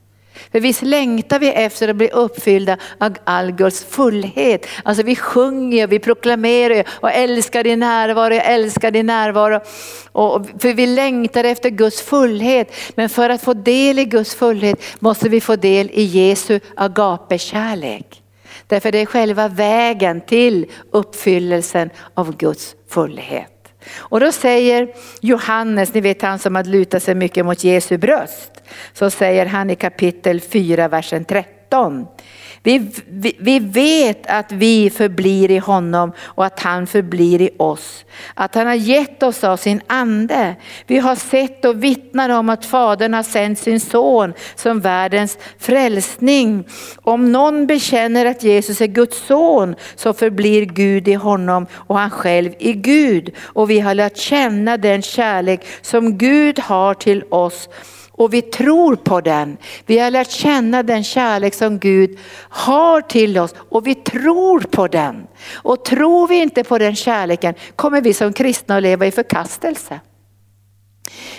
S1: För visst längtar vi efter att bli uppfyllda av all Guds fullhet. Alltså vi sjunger, vi proklamerar och älskar din närvaro, jag älskar din närvaro. Och för vi längtar efter Guds fullhet. Men för att få del i Guds fullhet måste vi få del i Jesu Agape-kärlek. Därför det är själva vägen till uppfyllelsen av Guds fullhet. Och då säger Johannes, ni vet han som hade lutat sig mycket mot Jesu bröst, så säger han i kapitel 4, versen 13. Vi, vi, vi, vet att vi förblir i honom och att han förblir i oss. Att han har gett oss av sin ande. Vi har sett och vittnar om att Fadern har sänt sin son som världens frälsning. Om någon bekänner att Jesus är Guds son så förblir Gud i honom och han själv i Gud. Och vi har lärt känna den kärlek som Gud har till oss och vi tror på den. Vi har lärt känna den kärlek som Gud har till oss och vi tror på den. Och tror vi inte på den kärleken kommer vi som kristna att leva i förkastelse.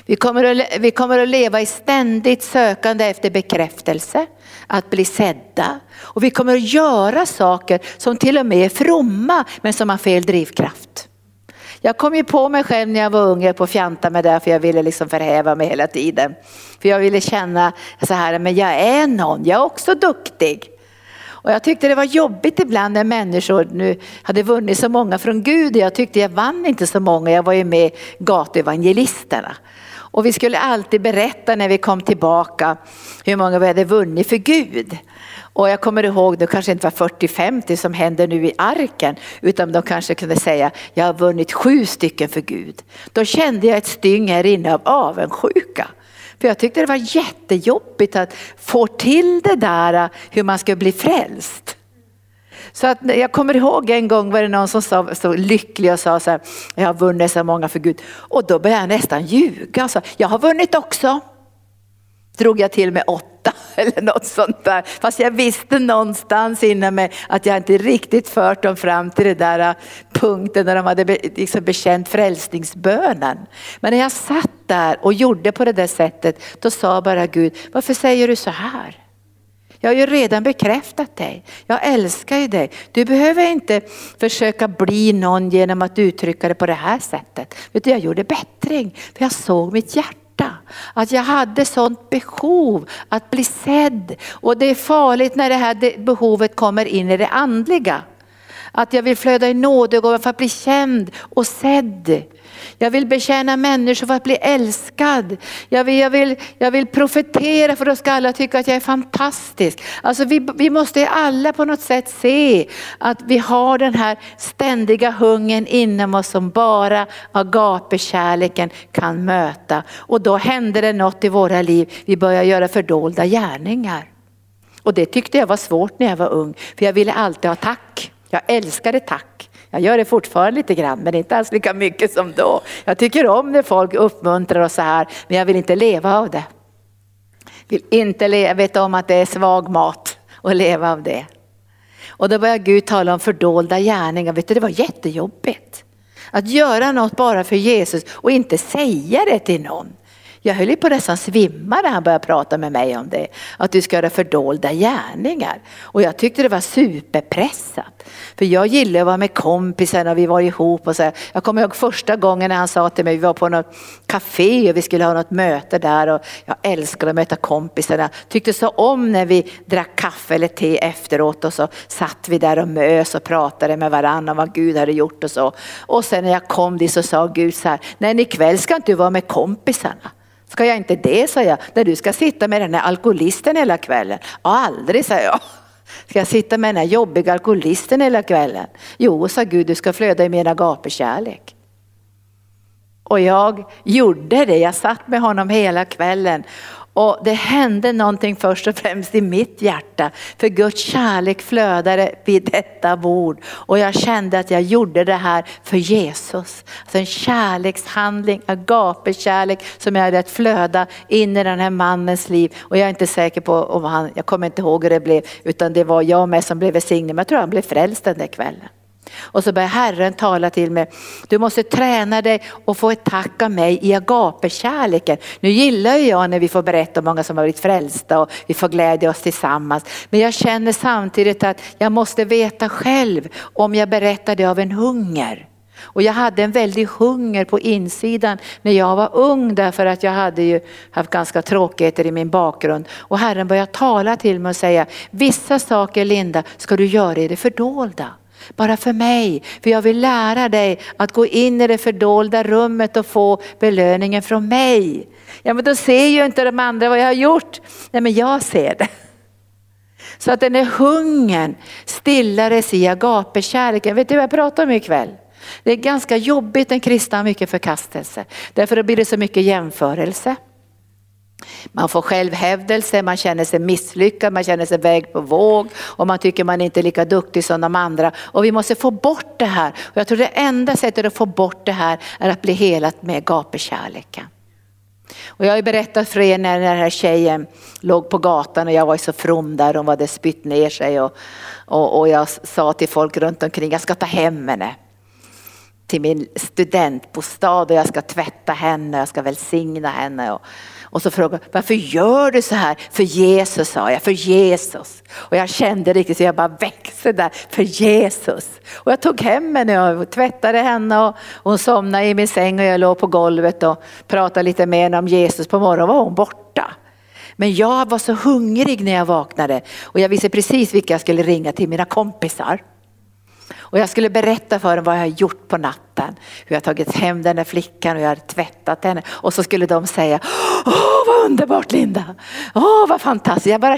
S1: Vi kommer, att, vi kommer att leva i ständigt sökande efter bekräftelse, att bli sedda. Och vi kommer att göra saker som till och med är fromma men som har fel drivkraft. Jag kom ju på mig själv när jag var ung, jag på att fjanta mig där för jag ville liksom förhäva mig hela tiden. För jag ville känna så här, men jag är någon, jag är också duktig. Och jag tyckte det var jobbigt ibland när människor nu hade vunnit så många från Gud. Jag tyckte jag vann inte så många, jag var ju med gatuvangelisterna. Och vi skulle alltid berätta när vi kom tillbaka hur många vi hade vunnit för Gud. Och jag kommer ihåg, det kanske inte var 40-50 som hände nu i arken, utan de kanske kunde säga, jag har vunnit sju stycken för Gud. Då kände jag ett styng här inne av avundsjuka. För jag tyckte det var jättejobbigt att få till det där hur man ska bli frälst. Så att jag kommer ihåg en gång var det någon som sa, så lycklig och sa så här, jag har vunnit så många för Gud. Och då började jag nästan ljuga. och sa, jag har vunnit också. Drog jag till med åtta eller något sånt där. Fast jag visste någonstans inom mig att jag inte riktigt fört dem fram till den där äh, punkten när de hade liksom bekänt frälsningsbönen. Men när jag satt där och gjorde på det där sättet, då sa bara Gud, varför säger du så här? Jag har ju redan bekräftat dig. Jag älskar ju dig. Du behöver inte försöka bli någon genom att uttrycka det på det här sättet. Vet du, jag gjorde bättring för jag såg mitt hjärta. Att jag hade sånt behov att bli sedd. Och det är farligt när det här behovet kommer in i det andliga. Att jag vill flöda i nådegåva för att bli känd och sedd. Jag vill betjäna människor för att bli älskad. Jag vill, jag vill, jag vill profetera för då ska alla tycka att jag är fantastisk. Alltså vi, vi måste alla på något sätt se att vi har den här ständiga hungern inom oss som bara agapekärleken kan möta. Och då händer det något i våra liv. Vi börjar göra fördolda gärningar. Och det tyckte jag var svårt när jag var ung, för jag ville alltid ha tack. Jag älskade tack. Jag gör det fortfarande lite grann men inte alls lika mycket som då. Jag tycker om när folk uppmuntrar och så här men jag vill inte leva av det. Vill inte leva, vet om att det är svag mat och leva av det. Och då börjar Gud tala om fördolda gärningar. Vet du, det var jättejobbigt. Att göra något bara för Jesus och inte säga det till någon. Jag höll ju på nästan svimma när han började prata med mig om det. Att du ska göra fördolda gärningar. Och jag tyckte det var superpressat. För jag gillade att vara med kompisen och vi var ihop och så. Jag kommer ihåg första gången när han sa till mig, vi var på något café och vi skulle ha något möte där och jag älskade att möta kompisarna. Tyckte så om när vi drack kaffe eller te efteråt och så satt vi där och mös och pratade med varandra om vad Gud hade gjort och så. Och sen när jag kom dit så sa Gud så här, nej ikväll ska inte du vara med kompisarna. Ska jag inte det, sa jag, när du ska sitta med den här alkoholisten hela kvällen? Aldrig, sa jag. Ska jag sitta med den här jobbiga alkoholisten hela kvällen? Jo, sa Gud, du ska flöda i min agapekärlek. Och jag gjorde det, jag satt med honom hela kvällen och det hände någonting först och främst i mitt hjärta. För Guds kärlek flödade vid detta bord. Och jag kände att jag gjorde det här för Jesus. Alltså en kärlekshandling, agape-kärlek som jag hade att flöda in i den här mannens liv. Och jag är inte säker på om han, jag kommer inte ihåg hur det blev, utan det var jag med som blev välsignad. Men jag tror han blev frälst den där kvällen. Och så börjar Herren tala till mig. Du måste träna dig och få ett tack av mig i agapekärleken. Nu gillar jag när vi får berätta om många som har blivit frälsta och vi får glädja oss tillsammans. Men jag känner samtidigt att jag måste veta själv om jag berättar det av en hunger. Och jag hade en väldig hunger på insidan när jag var ung därför att jag hade ju haft ganska tråkigheter i min bakgrund. Och Herren började tala till mig och säga, vissa saker Linda ska du göra i det fördolda. Bara för mig, för jag vill lära dig att gå in i det fördolda rummet och få belöningen från mig. Ja men då ser ju inte de andra vad jag har gjort. Nej men jag ser det. Så att den här hungern stillades i agapekärleken. Vet du vad jag pratar om ikväll? Det är ganska jobbigt en kristna har mycket förkastelse. Därför blir det så mycket jämförelse. Man får självhävdelse, man känner sig misslyckad, man känner sig vägd på våg och man tycker man inte är lika duktig som de andra. Och vi måste få bort det här. Och jag tror det enda sättet att få bort det här är att bli helat med gapekärleken. Och jag har ju berättat för er när den här tjejen låg på gatan och jag var så from där, hon hade spytt ner sig och, och, och jag sa till folk runt omkring, jag ska ta hem henne till min studentbostad och jag ska tvätta henne, jag ska välsigna henne. Och, och så frågade varför gör du så här? För Jesus sa jag, för Jesus. Och jag kände riktigt så jag bara växte där, för Jesus. Och jag tog hem henne och tvättade henne och hon somnade i min säng och jag låg på golvet och pratade lite med henne om Jesus. På morgonen var hon borta. Men jag var så hungrig när jag vaknade och jag visste precis vilka jag skulle ringa till, mina kompisar. Och jag skulle berätta för dem vad jag har gjort på natten. Hur jag tagit hem den där flickan och jag har tvättat henne. Och så skulle de säga, åh vad underbart Linda, åh vad fantastiskt. Jag bara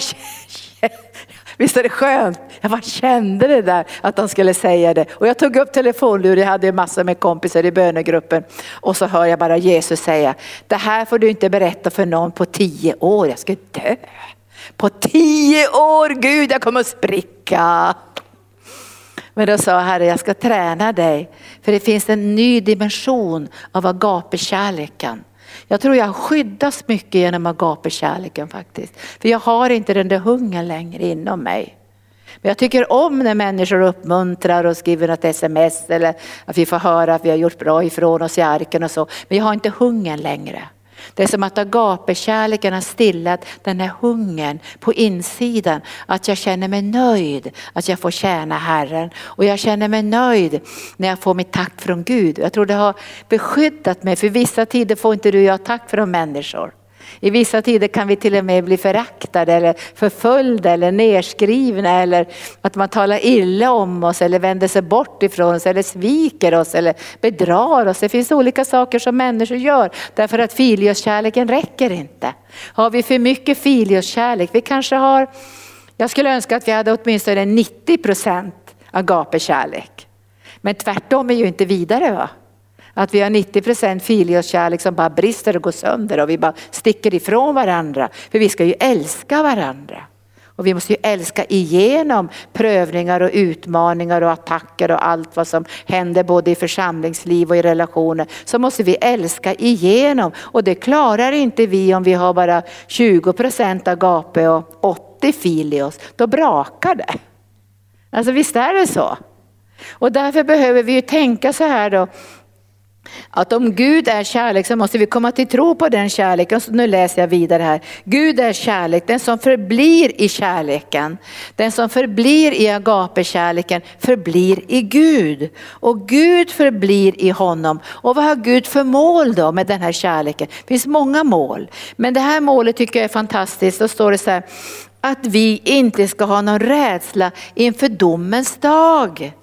S1: Visst är det skönt? Jag bara kände det där att de skulle säga det. Och jag tog upp telefonluren, jag hade massor med kompisar i bönegruppen. Och så hör jag bara Jesus säga, det här får du inte berätta för någon på tio år, jag ska dö. På tio år, Gud jag kommer att spricka. Men då sa Herre, jag ska träna dig. För det finns en ny dimension av agapekärleken. Jag tror jag skyddas mycket genom agapekärleken faktiskt. För jag har inte den där hungern längre inom mig. Men jag tycker om när människor uppmuntrar och skriver något sms eller att vi får höra att vi har gjort bra ifrån oss i arken och så. Men jag har inte hungern längre. Det är som att agapekärleken har stillat den här hungern på insidan. Att jag känner mig nöjd att jag får tjäna Herren. Och jag känner mig nöjd när jag får mitt tack från Gud. Jag tror det har beskyddat mig för vissa tider får inte du och jag tack från människor. I vissa tider kan vi till och med bli föraktade eller förföljda eller nerskrivna eller att man talar illa om oss eller vänder sig bort ifrån oss eller sviker oss eller bedrar oss. Det finns olika saker som människor gör därför att filioskärleken räcker inte. Har vi för mycket filioskärlek, vi kanske har, jag skulle önska att vi hade åtminstone 90 procent agapekärlek. Men tvärtom är ju inte vidare va? Att vi har 90 procent filioskärlek som bara brister och går sönder och vi bara sticker ifrån varandra. För vi ska ju älska varandra. Och vi måste ju älska igenom prövningar och utmaningar och attacker och allt vad som händer både i församlingsliv och i relationer. Så måste vi älska igenom och det klarar inte vi om vi har bara 20 procent agape och 80 filios. Då brakar det. Alltså visst är det så. Och därför behöver vi ju tänka så här då att om Gud är kärlek så måste vi komma till tro på den kärleken. Så nu läser jag vidare här. Gud är kärlek, den som förblir i kärleken. Den som förblir i Agape-kärleken förblir i Gud. Och Gud förblir i honom. Och vad har Gud för mål då med den här kärleken? Det finns många mål. Men det här målet tycker jag är fantastiskt. Då står det så här, att vi inte ska ha någon rädsla inför domens dag.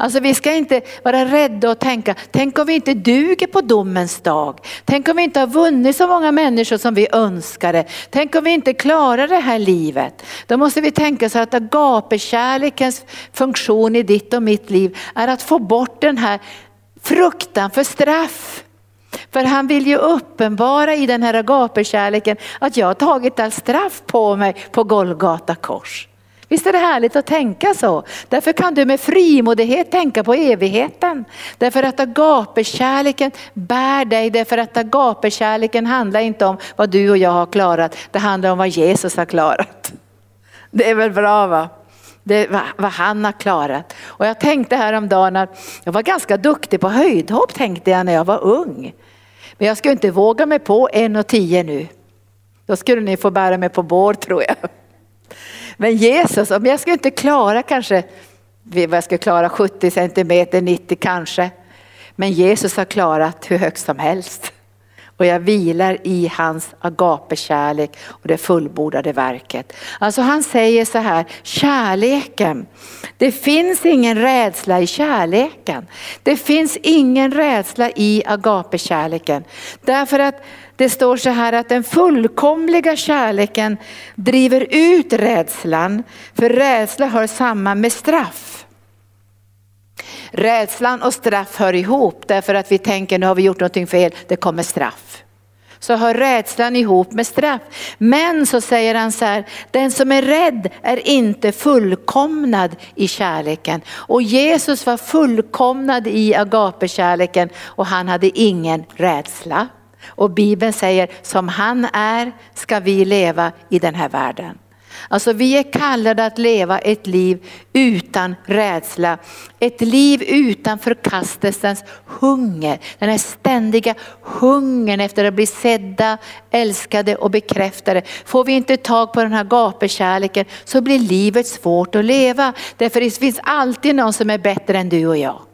S1: Alltså vi ska inte vara rädda och tänka, tänk om vi inte duger på domens dag. Tänk om vi inte har vunnit så många människor som vi önskade. Tänk om vi inte klarar det här livet. Då måste vi tänka så att agapekärlekens funktion i ditt och mitt liv är att få bort den här fruktan för straff. För han vill ju uppenbara i den här agapekärleken att jag har tagit all straff på mig på Golgata kors. Visst är det härligt att tänka så? Därför kan du med frimodighet tänka på evigheten. Därför att agapekärleken bär dig, därför att agapekärleken handlar inte om vad du och jag har klarat, det handlar om vad Jesus har klarat. Det är väl bra va? Det är vad han har klarat. Och jag tänkte häromdagen att jag var ganska duktig på höjdhopp tänkte jag när jag var ung. Men jag skulle inte våga mig på en och tio nu. Då skulle ni få bära mig på bår tror jag. Men Jesus, om jag skulle inte klara kanske, vad jag skulle klara 70 centimeter, 90 kanske. Men Jesus har klarat hur högt som helst. Och jag vilar i hans agapekärlek och det fullbordade verket. Alltså han säger så här, kärleken. Det finns ingen rädsla i kärleken. Det finns ingen rädsla i agapekärleken. Därför att det står så här att den fullkomliga kärleken driver ut rädslan, för rädsla hör samman med straff. Rädslan och straff hör ihop därför att vi tänker nu har vi gjort någonting fel, det kommer straff. Så hör rädslan ihop med straff. Men så säger han så här, den som är rädd är inte fullkomnad i kärleken. Och Jesus var fullkomnad i agapekärleken och han hade ingen rädsla. Och Bibeln säger som han är ska vi leva i den här världen. Alltså vi är kallade att leva ett liv utan rädsla. Ett liv utan förkastelsens hunger. Den här ständiga hungern efter att bli sedda, älskade och bekräftade. Får vi inte tag på den här gapekärleken så blir livet svårt att leva. Därför det finns alltid någon som är bättre än du och jag.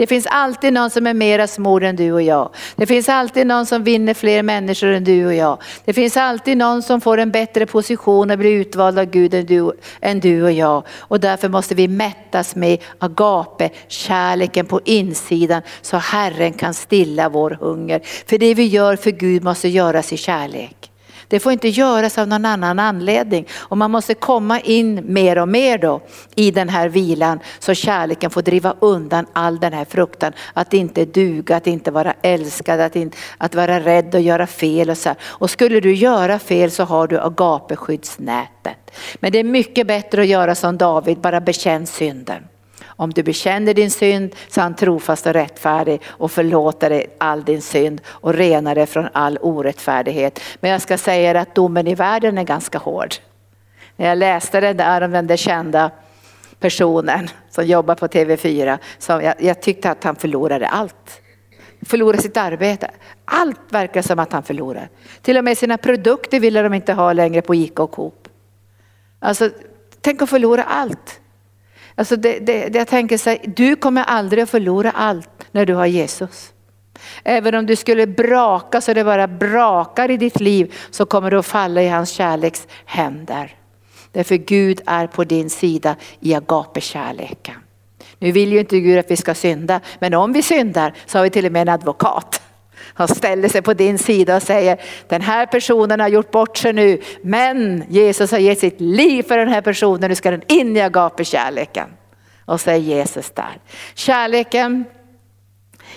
S1: Det finns alltid någon som är mera smord än du och jag. Det finns alltid någon som vinner fler människor än du och jag. Det finns alltid någon som får en bättre position och blir utvald av Gud än du, än du och jag. Och därför måste vi mättas med agape, kärleken på insidan så Herren kan stilla vår hunger. För det vi gör för Gud måste göras i kärlek. Det får inte göras av någon annan anledning. Och man måste komma in mer och mer då i den här vilan så kärleken får driva undan all den här fruktan. Att inte duga, att inte vara älskad, att, inte, att vara rädd och göra fel. Och, så. här. och skulle du göra fel så har du agapeskyddsnätet. Men det är mycket bättre att göra som David, bara bekänn synden. Om du bekänner din synd så är han trofast och rättfärdig och förlåter dig all din synd och renar dig från all orättfärdighet. Men jag ska säga att domen i världen är ganska hård. När jag läste det där om den där kända personen som jobbar på TV4, så jag, jag tyckte att han förlorade allt. Förlorade sitt arbete. Allt verkar som att han förlorar. Till och med sina produkter ville de inte ha längre på Ica och Coop. Alltså, tänk att förlora allt. Alltså det, det, det jag tänker så här, du kommer aldrig att förlora allt när du har Jesus. Även om du skulle braka så det bara brakar i ditt liv så kommer du att falla i hans kärleks händer. Därför Gud är på din sida i agapekärleken. Nu vill ju inte Gud att vi ska synda, men om vi syndar så har vi till och med en advokat. Han ställer sig på din sida och säger den här personen har gjort bort sig nu men Jesus har gett sitt liv för den här personen, nu ska den in i agapekärleken. Och så är Jesus där. Kärleken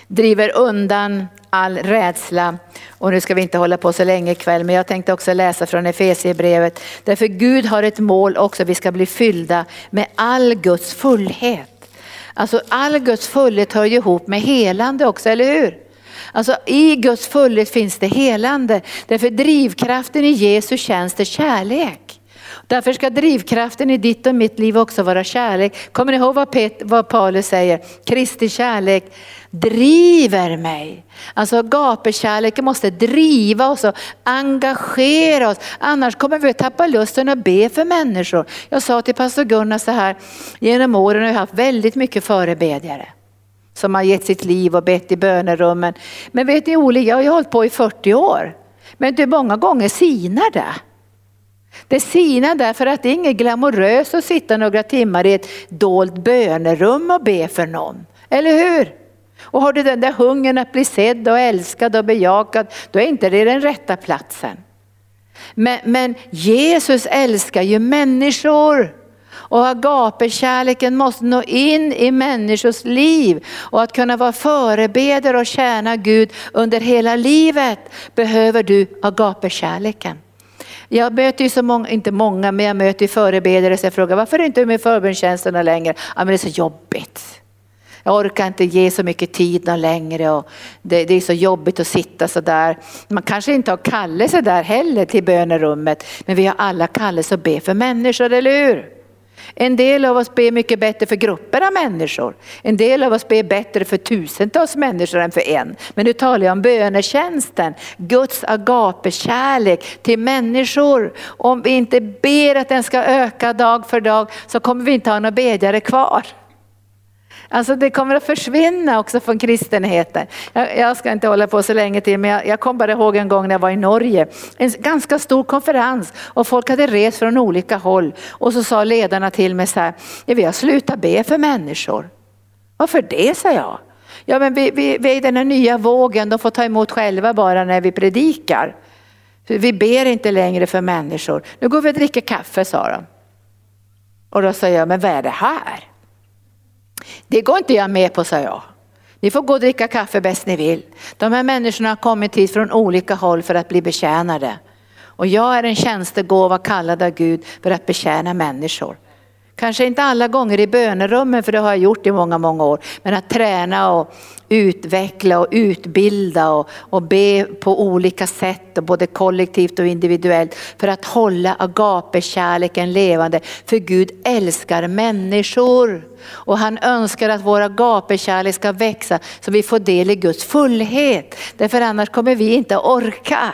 S1: driver undan all rädsla. Och nu ska vi inte hålla på så länge ikväll men jag tänkte också läsa från Efesierbrevet. Därför Gud har ett mål också, vi ska bli fyllda med all Guds fullhet. Alltså all Guds fullhet hör ju ihop med helande också, eller hur? Alltså i Guds fullhet finns det helande. Därför drivkraften i Jesu tjänst är kärlek. Därför ska drivkraften i ditt och mitt liv också vara kärlek. Kommer ni ihåg vad, Pet, vad Paulus säger? Kristi kärlek driver mig. Alltså gapekärleken måste driva oss och engagera oss. Annars kommer vi att tappa lusten att be för människor. Jag sa till pastor Gunnar så här, genom åren har jag haft väldigt mycket förebedjare som har gett sitt liv och bett i bönerummen. Men vet ni Oli, jag har ju hållit på i 40 år. Men det många gånger sinar det. Det sinar därför att det är inget glamoröst att sitta några timmar i ett dolt bönerum och be för någon. Eller hur? Och har du den där hungern att bli sedd och älskad och bejakad, då är inte det den rätta platsen. Men, men Jesus älskar ju människor. Och agapekärleken måste nå in i människors liv. Och att kunna vara förebedjare och tjäna Gud under hela livet behöver du agapekärleken. Jag möter ju så många, inte många, men jag möter ju förebedjare som frågar varför är du inte med i förbundstjänsterna längre? Ja men det är så jobbigt. Jag orkar inte ge så mycket tid längre och det, det, är så jobbigt att sitta så där. Man kanske inte har kallelse där heller till bönerummet, men vi har alla kallelse att be för människor, eller hur? En del av oss ber mycket bättre för grupper av människor. En del av oss ber bättre för tusentals människor än för en. Men nu talar jag om bönetjänsten, Guds agapekärlek till människor. Om vi inte ber att den ska öka dag för dag så kommer vi inte ha några bedjare kvar. Alltså det kommer att försvinna också från kristenheten. Jag, jag ska inte hålla på så länge till men jag, jag kom bara ihåg en gång när jag var i Norge. En ganska stor konferens och folk hade rest från olika håll. Och så sa ledarna till mig så här, ja, vi har slutat be för människor. Varför det sa jag. Ja men vi, vi, vi är i den här nya vågen, de får ta emot själva bara när vi predikar. Vi ber inte längre för människor. Nu går vi och dricker kaffe sa de. Och då sa jag, men vad är det här? Det går inte jag med på, sa jag. Ni får gå och dricka kaffe bäst ni vill. De här människorna har kommit hit från olika håll för att bli betjänade. Och jag är en tjänstegåva kallad av Gud för att betjäna människor. Kanske inte alla gånger i bönerummen, för det har jag gjort i många, många år. Men att träna och utveckla och utbilda och, och be på olika sätt, och både kollektivt och individuellt, för att hålla agapekärleken levande. För Gud älskar människor och han önskar att vår agapekärlek ska växa så vi får del i Guds fullhet. Därför annars kommer vi inte orka.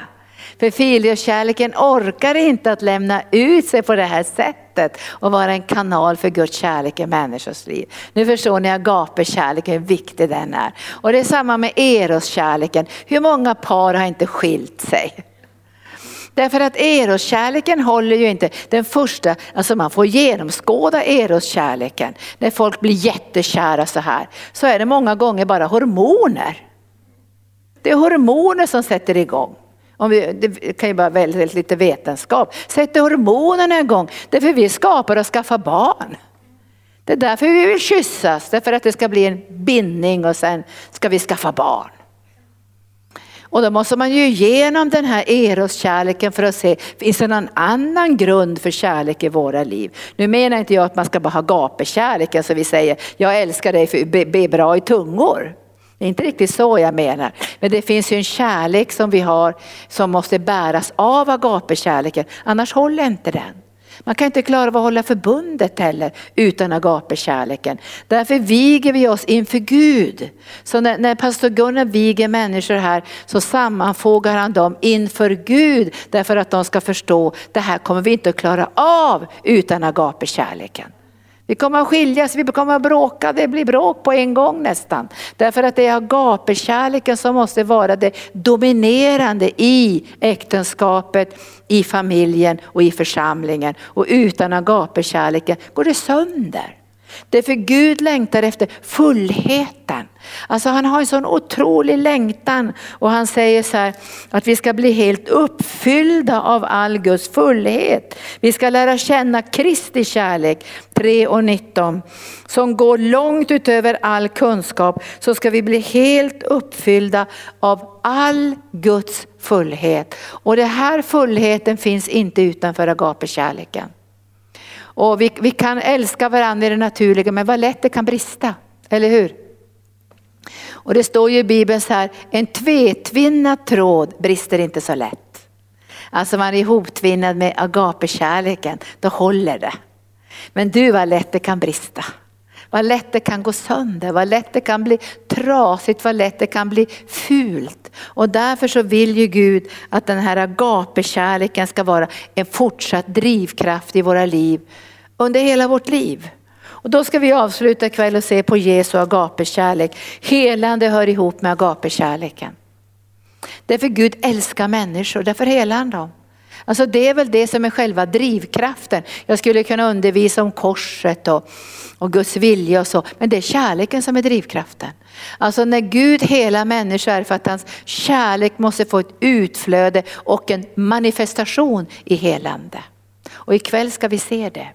S1: För filiokärleken orkar inte att lämna ut sig på det här sättet och vara en kanal för Guds kärlek i människors liv. Nu förstår ni agapekärleken, hur viktig den är. Och det är samma med Eros-kärleken. Hur många par har inte skilt sig? Därför att eroskärleken håller ju inte. Den första, alltså man får genomskåda eroskärleken. När folk blir jättekära så här, så är det många gånger bara hormoner. Det är hormoner som sätter igång. Om vi, det kan ju vara väldigt lite vetenskap. Sätt hormonerna igång, därför vi skapar och skaffar barn. Det är därför vi vill kyssas, därför att det ska bli en bindning och sen ska vi skaffa barn. Och då måste man ju igenom den här eroskärleken för att se, finns det någon annan grund för kärlek i våra liv? Nu menar inte jag att man ska bara ha gapekärleken så vi säger, jag älskar dig för be, be bra i tungor. Det är inte riktigt så jag menar. Men det finns ju en kärlek som vi har som måste bäras av agapekärleken, annars håller inte den. Man kan inte klara av att hålla förbundet heller utan agapekärleken. Därför viger vi oss inför Gud. Så när, när pastor Gunnar viger människor här så sammanfogar han dem inför Gud därför att de ska förstå det här kommer vi inte att klara av utan agapekärleken. Vi kommer att skiljas, vi kommer att bråka, det blir bråk på en gång nästan. Därför att det är agapekärleken som måste vara det dominerande i äktenskapet, i familjen och i församlingen. Och utan agapekärleken går det sönder. Därför Gud längtar efter fullheten. Alltså han har en sån otrolig längtan och han säger så här att vi ska bli helt uppfyllda av all Guds fullhet. Vi ska lära känna Kristi kärlek 3 och 19 som går långt utöver all kunskap så ska vi bli helt uppfyllda av all Guds fullhet. Och den här fullheten finns inte utanför agapekärleken. Och vi, vi kan älska varandra i det naturliga men vad lätt det kan brista, eller hur? Och det står ju i Bibeln så här, en tvetvinnad tråd brister inte så lätt. Alltså man är ihoptvinnad med agapekärleken, då håller det. Men du vad lätt det kan brista. Vad lätt det kan gå sönder, vad lätt det kan bli trasigt, vad lätt det kan bli fult. Och därför så vill ju Gud att den här agapekärleken ska vara en fortsatt drivkraft i våra liv under hela vårt liv. Och då ska vi avsluta ikväll och se på Jesu agapekärlek. Helande hör ihop med agapekärleken. Därför Gud älskar människor, därför helar han dem. Alltså det är väl det som är själva drivkraften. Jag skulle kunna undervisa om korset och, och Guds vilja och så, men det är kärleken som är drivkraften. Alltså när Gud hela människor är för att hans kärlek måste få ett utflöde och en manifestation i helande. Och ikväll ska vi se det.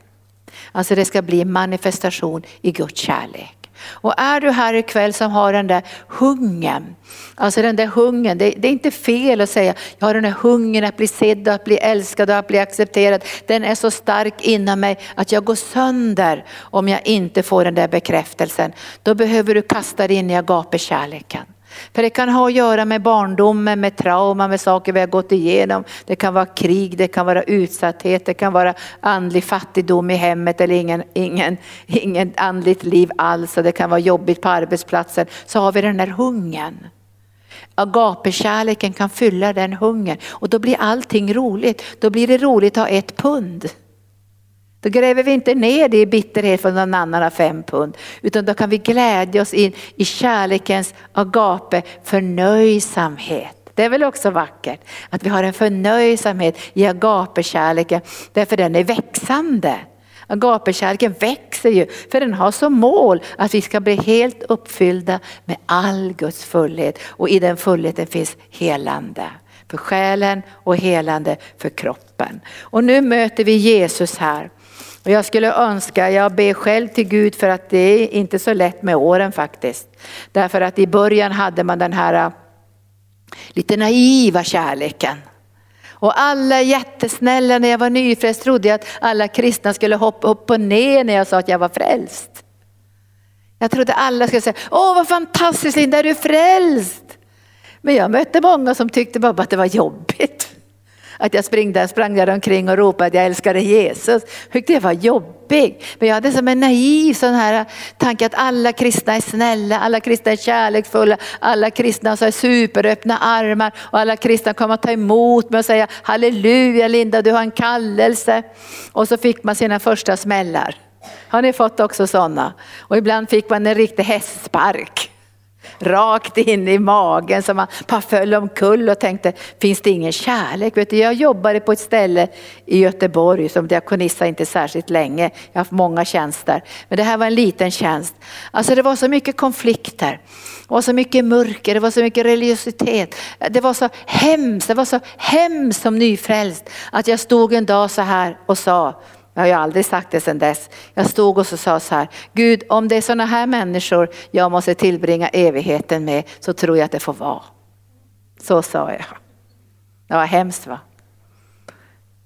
S1: Alltså det ska bli en manifestation i Guds kärlek. Och är du här ikväll som har den där hungern, alltså den där hungern, det, det, är inte fel att säga, jag har den där hungern att bli sedd och att bli älskad och att bli accepterad. Den är så stark inom mig att jag går sönder om jag inte får den där bekräftelsen. Då behöver du kasta dig in i agapekärleken. För det kan ha att göra med barndomen, med trauma, med saker vi har gått igenom. Det kan vara krig, det kan vara utsatthet, det kan vara andlig fattigdom i hemmet eller ingen, ingen, ingen andligt liv alls. Och det kan vara jobbigt på arbetsplatsen. Så har vi den där hungern. Agapekärleken kan fylla den hungern och då blir allting roligt. Då blir det roligt att ha ett pund. Då gräver vi inte ner det i bitterhet för någon annan har fem pund. Utan då kan vi glädja oss in i kärlekens agape förnöjsamhet. Det är väl också vackert att vi har en förnöjsamhet i agapekärleken därför den är växande. Agapekärleken växer ju för den har som mål att vi ska bli helt uppfyllda med all Guds fullhet och i den fullheten finns helande för själen och helande för kroppen. Och nu möter vi Jesus här och jag skulle önska, jag ber själv till Gud för att det är inte så lätt med åren faktiskt. Därför att i början hade man den här äh, lite naiva kärleken. Och alla är jättesnälla. När jag var nyfrälst trodde jag att alla kristna skulle hoppa upp och ner när jag sa att jag var frälst. Jag trodde alla skulle säga, åh vad fantastiskt Linda, är du frälst? Men jag mötte många som tyckte bara att det var jobbigt. Att jag sprang där, sprang där omkring och ropade att jag älskade Jesus. Tyckte det var jobbigt. Men jag hade som en naiv sån här tanke att alla kristna är snälla, alla kristna är kärleksfulla, alla kristna har superöppna armar och alla kristna kommer att ta emot mig och säga halleluja Linda du har en kallelse. Och så fick man sina första smällar. Har ni fått också sådana? Och ibland fick man en riktig hästspark rakt in i magen så man bara föll omkull och tänkte, finns det ingen kärlek? Vet du, jag jobbade på ett ställe i Göteborg som diakonissa inte särskilt länge. Jag har haft många tjänster, men det här var en liten tjänst. Alltså det var så mycket konflikter, det var så mycket mörker, det var så mycket religiositet. Det var så hemskt, det var så hemskt som nyfrälst att jag stod en dag så här och sa, jag har ju aldrig sagt det sedan dess. Jag stod och så sa så här, Gud om det är sådana här människor jag måste tillbringa evigheten med så tror jag att det får vara. Så sa jag. Det var hemskt va?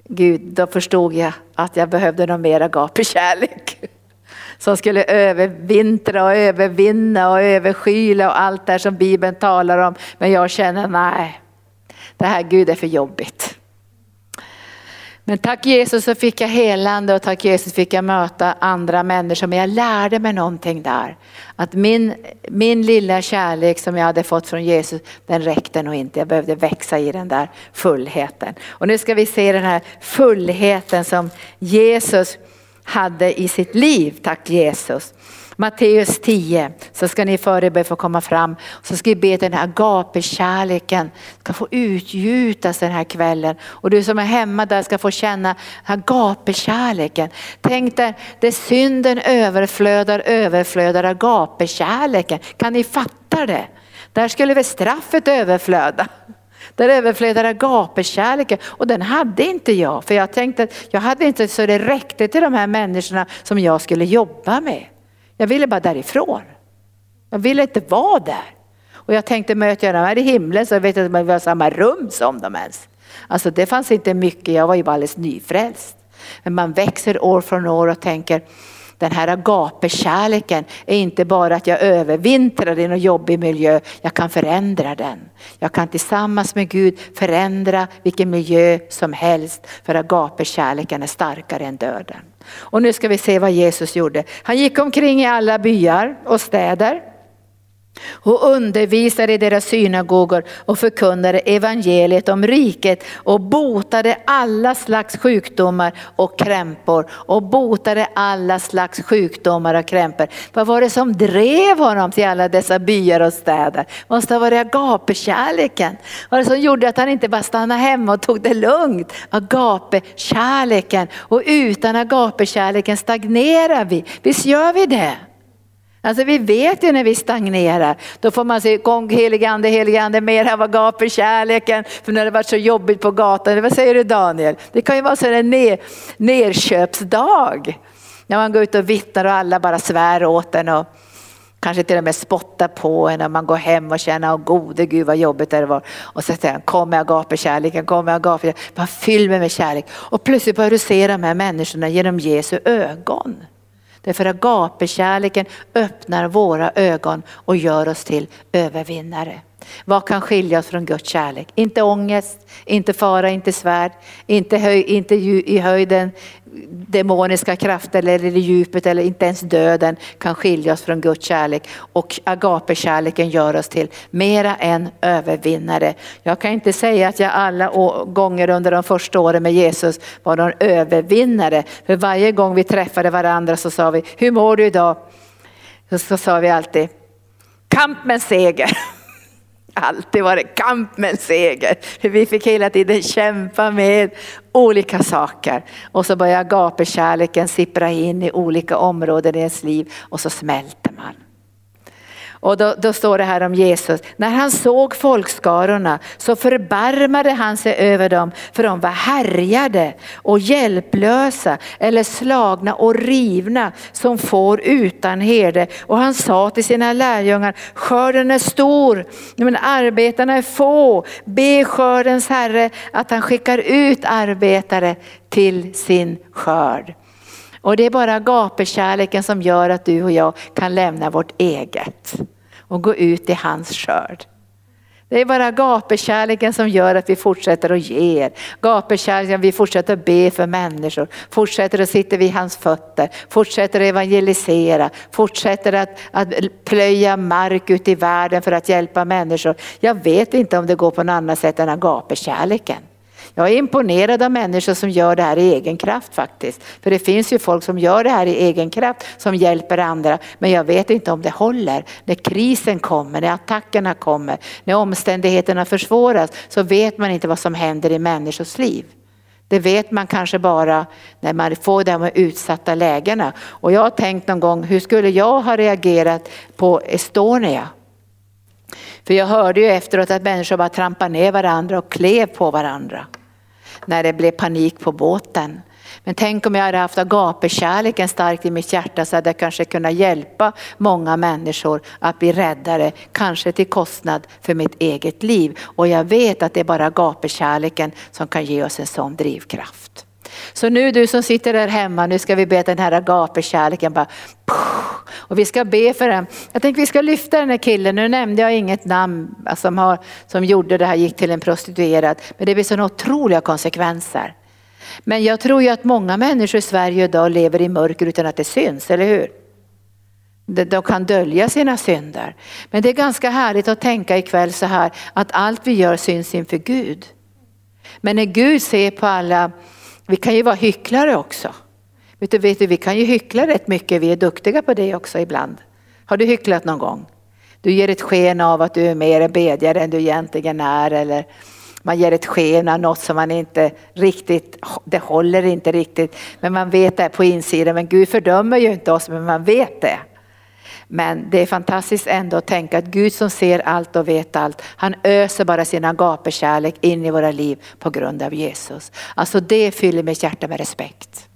S1: Gud, då förstod jag att jag behövde någon mer i kärlek Som skulle övervintra och övervinna och överskyla och allt det som Bibeln talar om. Men jag känner nej, det här Gud är för jobbigt. Men tack Jesus så fick jag helande och tack Jesus fick jag möta andra människor. Men jag lärde mig någonting där. Att min, min lilla kärlek som jag hade fått från Jesus, den räckte nog inte. Jag behövde växa i den där fullheten. Och nu ska vi se den här fullheten som Jesus hade i sitt liv. Tack Jesus. Matteus 10 så ska ni före få komma fram. Så ska vi be att den här agapekärleken ska få utgjutas den här kvällen. Och du som är hemma där ska få känna agapekärleken. Tänk dig där synden överflödar, överflödar agapekärleken. Kan ni fatta det? Där skulle väl straffet överflöda. Där överflödar agapekärleken och den hade inte jag. För jag tänkte att jag hade inte så det räckte till de här människorna som jag skulle jobba med. Jag ville bara därifrån. Jag ville inte vara där. Och jag tänkte möter jag dem här i himlen så vet jag att om vi har samma rum som dem ens. Alltså det fanns inte mycket, jag var ju bara alldeles nyfrälst. Men man växer år från år och tänker den här agapekärleken är inte bara att jag övervintrar i någon jobbig miljö, jag kan förändra den. Jag kan tillsammans med Gud förändra vilken miljö som helst för agapekärleken är starkare än döden. Och nu ska vi se vad Jesus gjorde. Han gick omkring i alla byar och städer och undervisade i deras synagogor och förkunnade evangeliet om riket och botade alla slags sjukdomar och krämpor och botade alla slags sjukdomar och krämpor. Vad var det som drev honom till alla dessa byar och städer? Måste ha varit agapekärleken. Vad var det som gjorde att han inte bara stannade hemma och tog det lugnt? Agapekärleken och utan agapekärleken stagnerar vi. Visst gör vi det? Alltså vi vet ju när vi stagnerar, då får man se gång helige ande, helige ande, mer gap i kärleken. För när det varit så jobbigt på gatan, vad säger du Daniel? Det kan ju vara så en ner, nerköpsdag. När man går ut och vittnar och alla bara svär åt en och kanske till och med spottar på en och man går hem och känner, åh gode gud vad jobbigt det var. Och så säger han, kom jag gap i kärleken, kom med agape Man fyller mig med kärlek. Och plötsligt börjar du se de här människorna genom Jesu ögon. Därför gapekärleken öppnar våra ögon och gör oss till övervinnare. Vad kan skilja oss från Guds kärlek? Inte ångest, inte fara, inte svärd, inte, höj, inte i höjden demoniska krafter eller i djupet eller inte ens döden kan skilja oss från Guds kärlek. Och agapekärleken gör oss till mera än övervinnare. Jag kan inte säga att jag alla gånger under de första åren med Jesus var någon övervinnare. För varje gång vi träffade varandra så sa vi, hur mår du idag? Så sa vi alltid, kamp med seger alltid varit kamp med seger. vi fick hela tiden kämpa med olika saker. Och så börjar gapekärleken sippra in i olika områden i ens liv och så smälter. Och då, då, står det här om Jesus. När han såg folkskarorna så förbarmade han sig över dem för de var härjade och hjälplösa eller slagna och rivna som får utan herde. Och han sa till sina lärjungar, skörden är stor men arbetarna är få. Be skördens herre att han skickar ut arbetare till sin skörd. Och det är bara gapekärleken som gör att du och jag kan lämna vårt eget och gå ut i hans skörd. Det är bara gapekärleken som gör att vi fortsätter att ge. Gapekärleken, vi fortsätter att be för människor, fortsätter att sitta vid hans fötter, fortsätter att evangelisera, fortsätter att, att plöja mark ut i världen för att hjälpa människor. Jag vet inte om det går på något annat sätt än agapekärleken. Jag är imponerad av människor som gör det här i egen kraft faktiskt. För det finns ju folk som gör det här i egen kraft som hjälper andra. Men jag vet inte om det håller. När krisen kommer, när attackerna kommer, när omständigheterna försvåras så vet man inte vad som händer i människors liv. Det vet man kanske bara när man får de här utsatta lägena. Och jag har tänkt någon gång, hur skulle jag ha reagerat på Estonia? För jag hörde ju efteråt att människor bara trampade ner varandra och klev på varandra när det blev panik på båten. Men tänk om jag hade haft agapekärleken starkt i mitt hjärta så hade jag kanske kunnat hjälpa många människor att bli räddare, kanske till kostnad för mitt eget liv. Och jag vet att det är bara agapekärleken som kan ge oss en sån drivkraft. Så nu du som sitter där hemma, nu ska vi be att den här agapekärleken bara och vi ska be för den. Jag tänkte vi ska lyfta den här killen, nu nämnde jag inget namn alltså, som, har, som gjorde det här, gick till en prostituerad. Men det blir sådana otroliga konsekvenser. Men jag tror ju att många människor i Sverige idag lever i mörker utan att det syns, eller hur? De kan dölja sina synder. Men det är ganska härligt att tänka ikväll så här att allt vi gör syns inför Gud. Men när Gud ser på alla, vi kan ju vara hycklare också. Vet du, vet du, vi kan ju hyckla rätt mycket, vi är duktiga på det också ibland. Har du hycklat någon gång? Du ger ett sken av att du är mer bedjare än du egentligen är eller man ger ett sken av något som man inte riktigt, det håller inte riktigt. Men man vet det på insidan, men Gud fördömer ju inte oss, men man vet det. Men det är fantastiskt ändå att tänka att Gud som ser allt och vet allt, han öser bara sin agapekärlek in i våra liv på grund av Jesus. Alltså det fyller mitt hjärta med respekt.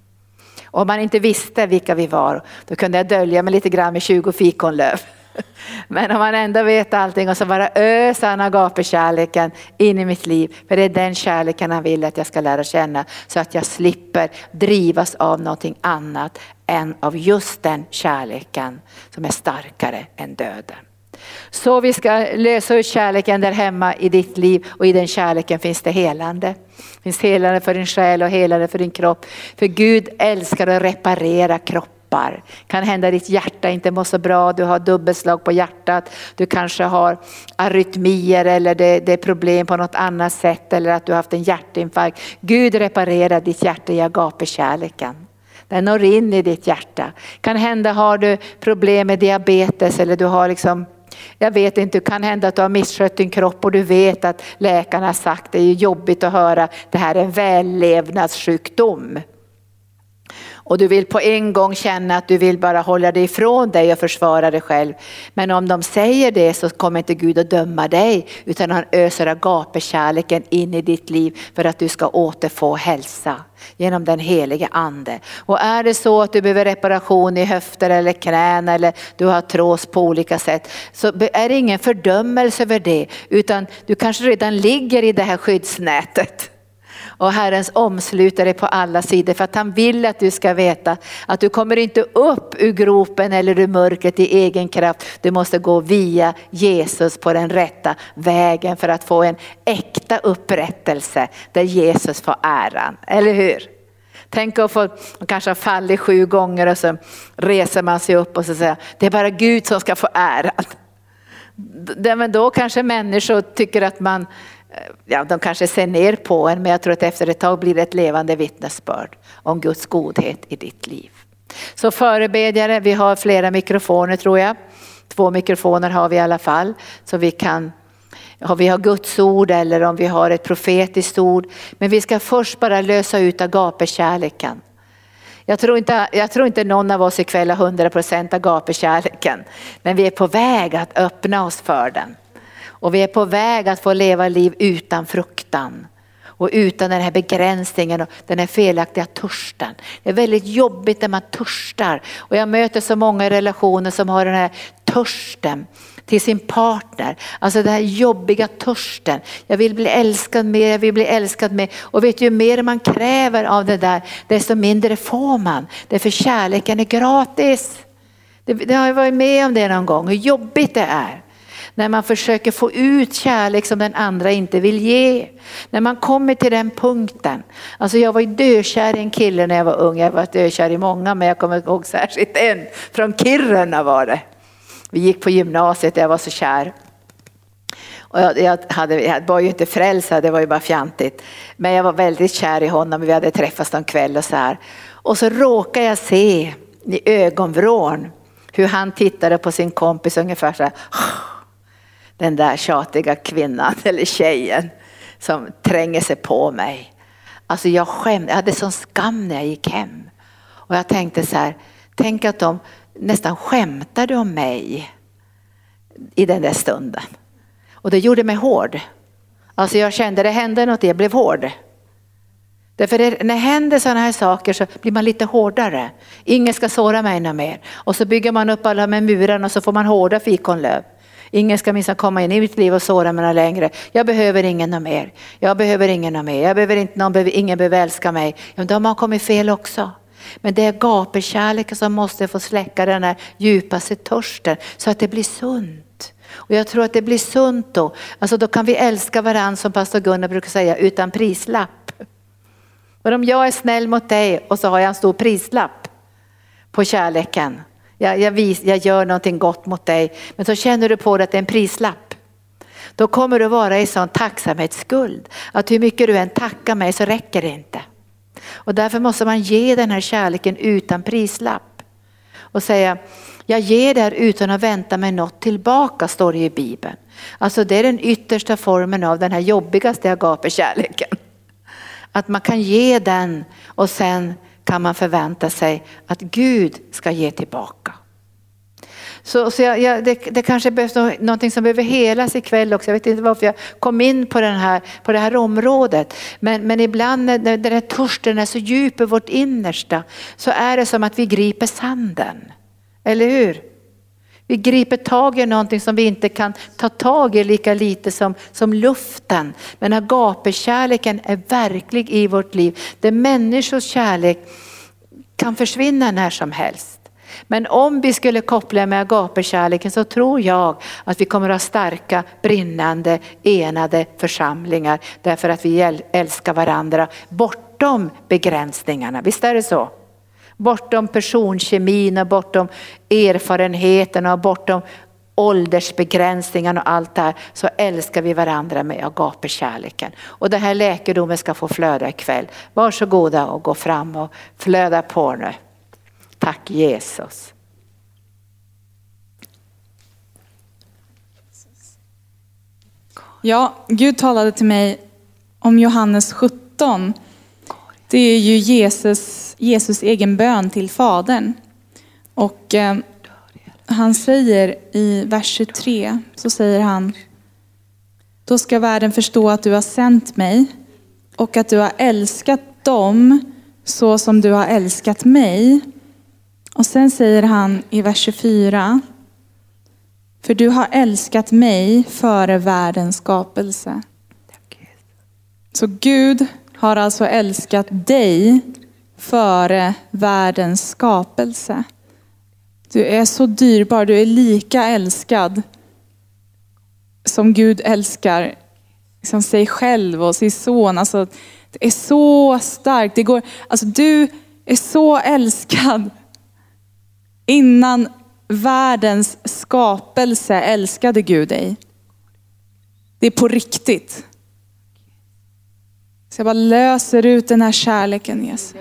S1: Om man inte visste vilka vi var, då kunde jag dölja mig lite grann med 20 fikonlöv. Men om man ändå vet allting och så bara öser han agapekärleken in i mitt liv. För det är den kärleken han vill att jag ska lära känna. Så att jag slipper drivas av någonting annat än av just den kärleken som är starkare än döden. Så vi ska lösa ut kärleken där hemma i ditt liv och i den kärleken finns det helande. Det finns helande för din själ och helande för din kropp. För Gud älskar att reparera kroppen kämpar. Kan hända ditt hjärta inte mår så bra, du har dubbelslag på hjärtat, du kanske har arytmier eller det, det är problem på något annat sätt eller att du har haft en hjärtinfarkt. Gud reparerar ditt hjärta i agapekärleken. Den når in i ditt hjärta. Kan hända har du problem med diabetes eller du har liksom jag vet inte, det kan hända att du har misskött din kropp och du vet att läkarna har sagt det är jobbigt att höra, det här är en vällevnadssjukdom. Och du vill på en gång känna att du vill bara hålla dig ifrån dig och försvara dig själv. Men om de säger det så kommer inte Gud att döma dig utan han öser agapekärleken in i ditt liv för att du ska återfå hälsa genom den helige ande. Och är det så att du behöver reparation i höfter eller knän eller du har trås på olika sätt så är det ingen fördömelse över det utan du kanske redan ligger i det här skyddsnätet. Och Herrens omsluter dig på alla sidor för att han vill att du ska veta att du kommer inte upp ur gropen eller ur mörkret i egen kraft. Du måste gå via Jesus på den rätta vägen för att få en äkta upprättelse där Jesus får äran, eller hur? Tänk att få, kanske ha fallit sju gånger och så reser man sig upp och så säger det är bara Gud som ska få äran. Men då kanske människor tycker att man Eh, ja, de kanske ser ner på en, men jag tror att efter ett tag blir det ett levande vittnesbörd om Guds godhet i ditt liv. Så förebedjare, vi har flera mikrofoner tror jag. Två mikrofoner har vi i alla fall, så vi kan om vi har Guds ord eller om vi har ett profetiskt ord. Men vi ska först bara lösa ut agapekärleken. Jag tror, inte, jag tror inte någon av oss ikväll har 100% agapekärleken. Men vi är på väg att öppna oss för den. Och vi är på väg att få leva liv utan fruktan. Och utan den här begränsningen och den här felaktiga törsten. Det är väldigt jobbigt när man törstar. Och jag möter så många relationer som har den här törsten till sin partner. Alltså den här jobbiga törsten. Jag vill bli älskad mer, jag vill bli älskad mer. Och vet du, ju mer man kräver av det där, desto mindre får man. Därför kärleken är gratis. Det, det har jag varit med om det någon gång, hur jobbigt det är. När man försöker få ut kärlek som den andra inte vill ge. När man kommer till den punkten. Alltså jag var ju dökär i en kille när jag var ung. Jag var dökär i många men jag kommer ihåg särskilt en. Från Kiruna var det. Vi gick på gymnasiet, jag var så kär. Och jag, jag, hade, jag var ju inte frälsad, det var ju bara fjantigt. Men jag var väldigt kär i honom, vi hade träffats någon kväll och så här. Och så råkade jag se i ögonvrån hur han tittade på sin kompis ungefär så här. Den där tjatiga kvinnan eller tjejen som tränger sig på mig. Alltså jag skämde, jag hade sån skam när jag gick hem. Och jag tänkte så här, tänk att de nästan skämtade om mig i den där stunden. Och det gjorde mig hård. Alltså jag kände det hände något, jag blev hård. Därför det, när det händer sådana här saker så blir man lite hårdare. Ingen ska såra mig något mer. Och så bygger man upp alla med murarna och så får man hårda fikonlöv. Ingen ska minsann komma in i mitt liv och såra mig längre. Jag behöver ingen mer. Jag behöver ingen mer. Jag behöver inte, någon, ingen behöver älska mig. Ja, då har man kommit fel också. Men det är gapekärleken som måste få släcka den här djupaste törsten så att det blir sunt. Och jag tror att det blir sunt då. Alltså då kan vi älska varandra som pastor Gunnar brukar säga utan prislapp. Men om jag är snäll mot dig och så har jag en stor prislapp på kärleken. Jag, jag, vis, jag gör någonting gott mot dig men så känner du på dig att det är en prislapp. Då kommer du vara i sån tacksamhetsskuld att hur mycket du än tackar mig så räcker det inte. Och därför måste man ge den här kärleken utan prislapp. Och säga, jag ger det här utan att vänta mig något tillbaka, står det i Bibeln. Alltså det är den yttersta formen av den här jobbigaste agape-kärleken. Att man kan ge den och sen kan man förvänta sig att Gud ska ge tillbaka. Så, så jag, jag, det, det, kanske behövs någonting som behöver helas ikväll också. Jag vet inte varför jag kom in på, den här, på det här området. Men, men ibland när, när den här törsten är så djup i vårt innersta så är det som att vi griper sanden. Eller hur? Vi griper tag i någonting som vi inte kan ta tag i lika lite som, som luften. Men agapekärleken är verklig i vårt liv. Där människors kärlek kan försvinna när som helst. Men om vi skulle koppla med agapekärleken så tror jag att vi kommer att ha starka, brinnande, enade församlingar därför att vi älskar varandra bortom begränsningarna. Visst är det så? Bortom personkemin och bortom erfarenheten och bortom åldersbegränsningarna och allt det här så älskar vi varandra med agapekärleken. Och den här läkedomen ska få flöda ikväll. Varsågoda och gå fram och flöda på nu. Tack Jesus.
S3: Ja, Gud talade till mig om Johannes 17. Det är ju Jesus, Jesus egen bön till Fadern. Och eh, han säger i vers 23, så säger han, då ska världen förstå att du har sänt mig och att du har älskat dem så som du har älskat mig. Och sen säger han i vers 24, för du har älskat mig före världens skapelse. Så Gud har alltså älskat dig före världens skapelse. Du är så dyrbar, du är lika älskad som Gud älskar liksom sig själv och sin son. Alltså, det är så starkt. Det går, alltså, du är så älskad Innan världens skapelse älskade Gud dig. Det är på riktigt. Så jag bara löser ut den här kärleken Jesus.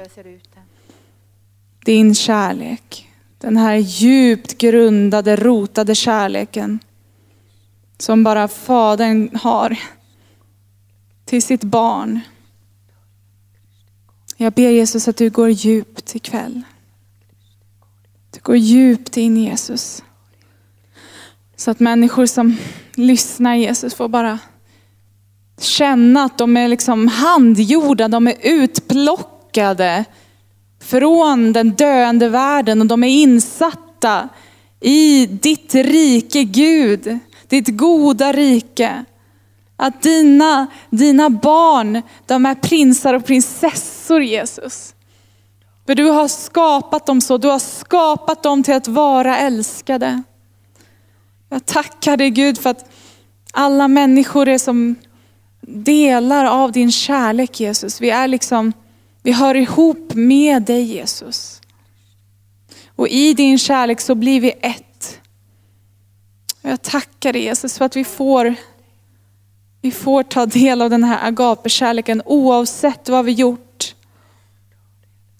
S3: Din kärlek. Den här djupt grundade, rotade kärleken. Som bara Fadern har till sitt barn. Jag ber Jesus att du går djupt ikväll. Du går djupt in Jesus. Så att människor som lyssnar Jesus får bara känna att de är liksom handgjorda, de är utplockade från den döende världen och de är insatta i ditt rike Gud, ditt goda rike. Att dina, dina barn, de är prinsar och prinsessor Jesus. För du har skapat dem så, du har skapat dem till att vara älskade. Jag tackar dig Gud för att alla människor är som delar av din kärlek Jesus. Vi är liksom, vi hör ihop med dig Jesus. Och i din kärlek så blir vi ett. Jag tackar dig Jesus för att vi får, vi får ta del av den här agapekärleken oavsett vad vi gjort.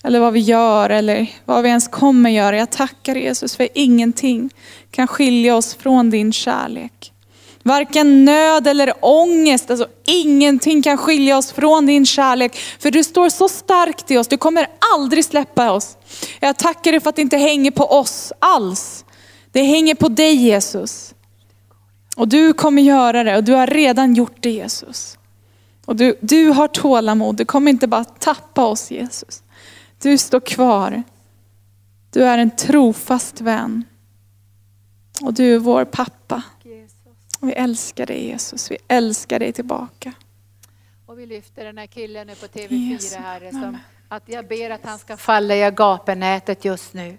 S3: Eller vad vi gör eller vad vi ens kommer göra. Jag tackar Jesus för ingenting kan skilja oss från din kärlek. Varken nöd eller ångest, alltså ingenting kan skilja oss från din kärlek. För du står så starkt i oss, du kommer aldrig släppa oss. Jag tackar dig för att det inte hänger på oss alls. Det hänger på dig Jesus. Och du kommer göra det och du har redan gjort det Jesus. Och du, du har tålamod, du kommer inte bara tappa oss Jesus. Du står kvar. Du är en trofast vän. Och du är vår pappa. Vi älskar dig Jesus, vi älskar dig tillbaka.
S1: Och vi lyfter den här killen nu på TV4 Herre, som att jag ber att han ska falla i agapenätet just nu.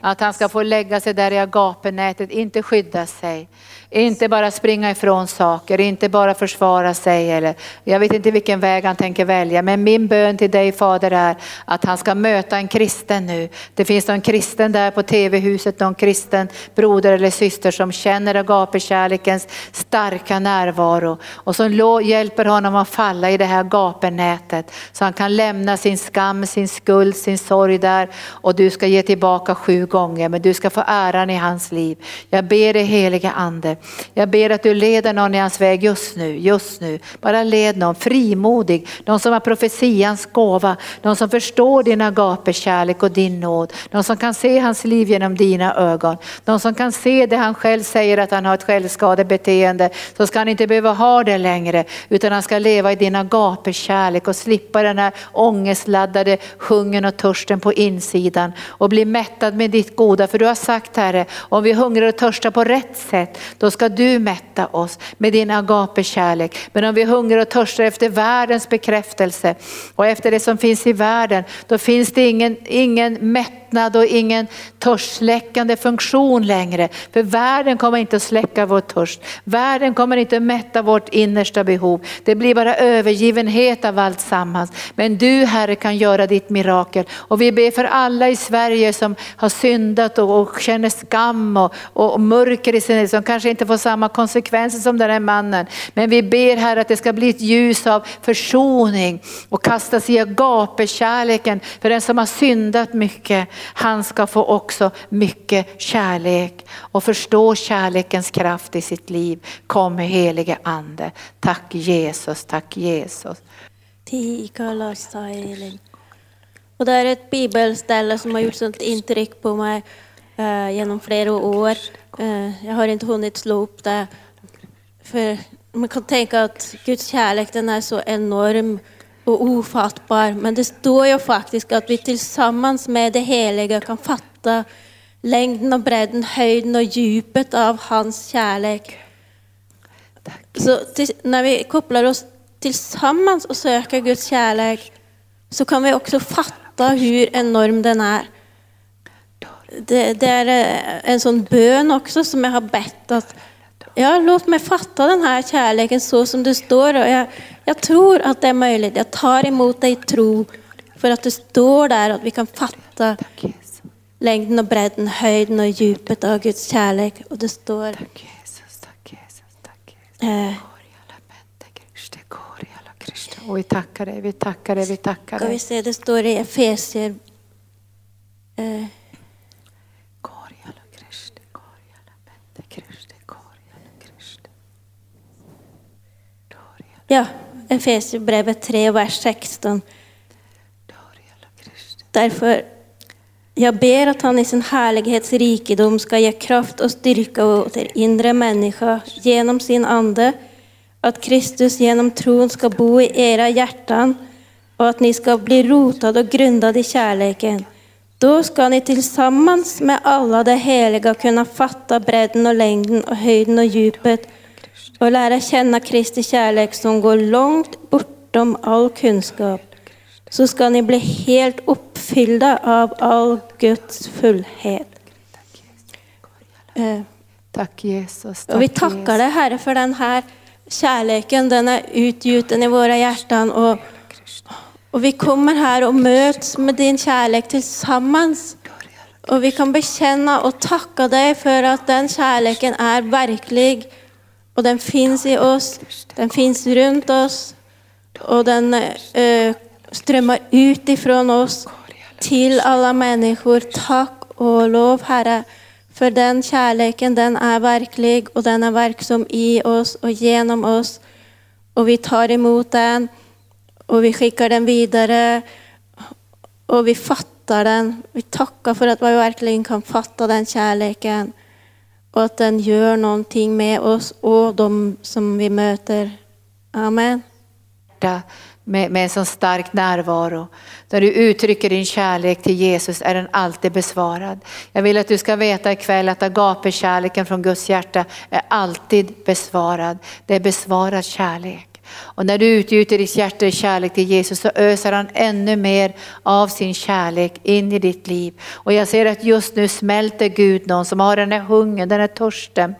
S1: Att han ska få lägga sig där i agapenätet, inte skydda sig. Inte bara springa ifrån saker, inte bara försvara sig. Eller, jag vet inte vilken väg han tänker välja, men min bön till dig Fader är att han ska möta en kristen nu. Det finns någon kristen där på TV-huset, någon kristen broder eller syster som känner agapekärlekens starka närvaro och som hjälper honom att falla i det här gapenätet så han kan lämna sin skam, sin skuld, sin sorg där och du ska ge tillbaka sju gånger men du ska få äran i hans liv. Jag ber dig helige ande jag ber att du leder någon i hans väg just nu, just nu. Bara led någon frimodig, någon som har profetians gåva, någon som förstår din agapekärlek och din nåd. Någon som kan se hans liv genom dina ögon. Någon som kan se det han själv säger att han har ett självskadebeteende. Så ska han inte behöva ha det längre utan han ska leva i din agapekärlek och slippa den här ångestladdade hungern och törsten på insidan och bli mättad med ditt goda. För du har sagt Herre, om vi hungrar och törstar på rätt sätt, då ska du mätta oss med din agapekärlek. Men om vi hungrar och törstar efter världens bekräftelse och efter det som finns i världen, då finns det ingen, ingen mättnad och ingen törstsläckande funktion längre. För världen kommer inte att släcka vår törst. Världen kommer inte att mätta vårt innersta behov. Det blir bara övergivenhet av allt sammans. Men du Herre kan göra ditt mirakel. Och vi ber för alla i Sverige som har syndat och, och känner skam och, och, och mörker i sin som kanske inte få samma konsekvenser som den här mannen. Men vi ber här att det ska bli ett ljus av försoning och kastas i agapekärleken. För den som har syndat mycket, han ska få också mycket kärlek och förstå kärlekens kraft i sitt liv. Kom helige ande. Tack Jesus, tack Jesus.
S2: Och det är ett bibelställe som har gjort sånt intryck på mig eh, genom flera år. Eh, jag har inte hunnit slå upp det. För man kan tänka att Guds kärlek den är så enorm och ofattbar. Men det står ju faktiskt att vi tillsammans med det heliga kan fatta längden och bredden, höjden och djupet av hans kärlek. Så till, när vi kopplar oss tillsammans och söker Guds kärlek så kan vi också fatta hur enorm den är det, det, är eh, en sån bön också som jag har bett att ja, låt mig fatta den här kärleken så som det står. Och jag, jag tror att det är möjligt. Jag tar emot dig i tro för att det står där att vi kan fatta längden och bredden, höjden och djupet av Guds kärlek. Och det står... Tack Jesus, tack Jesus, tack Jesus. Eh,
S1: och vi tackar dig, vi tackar dig, vi tackar dig.
S2: Ska vi se, det står i Efesier eh, Ja, Efesierbrevet 3, vers 16. Därför jag ber att han i sin härlighets rikedom ska ge kraft och styrka åt er inre människa genom sin ande, att Kristus genom tron ska bo i era hjärtan och att ni ska bli rotade och grundade i kärleken. Då ska ni tillsammans med alla de heliga kunna fatta bredden och längden och höjden och djupet och lära känna Kristi kärlek som går långt bortom all kunskap. Så ska ni bli helt uppfyllda av all Guds fullhet. Eh,
S1: Tack Jesus.
S2: och vi
S1: tack,
S2: tackar dig Herre för den här kärleken, den är utgjuten i våra hjärtan. Och, och vi kommer här och möts med din kärlek tillsammans. Och vi kan bekänna och tacka dig för att den kärleken är verklig. Och den finns i oss, den finns runt oss. Och den eh, strömmar ut ifrån oss till alla människor. Tack och lov Herre. För den kärleken den är verklig och den är verksam i oss och genom oss. Och vi tar emot den och vi skickar den vidare och vi fattar den. Vi tackar för att vi verkligen kan fatta den kärleken och att den gör någonting med oss och de som vi möter. Amen.
S1: med, med en sån stark närvaro. När du uttrycker din kärlek till Jesus är den alltid besvarad. Jag vill att du ska veta ikväll att agape-kärleken från Guds hjärta är alltid besvarad. Det är besvarad kärlek. Och när du utgjuter ditt hjärta i kärlek till Jesus så öser han ännu mer av sin kärlek in i ditt liv. Och jag ser att just nu smälter Gud någon som har den här hungern, den här törsten,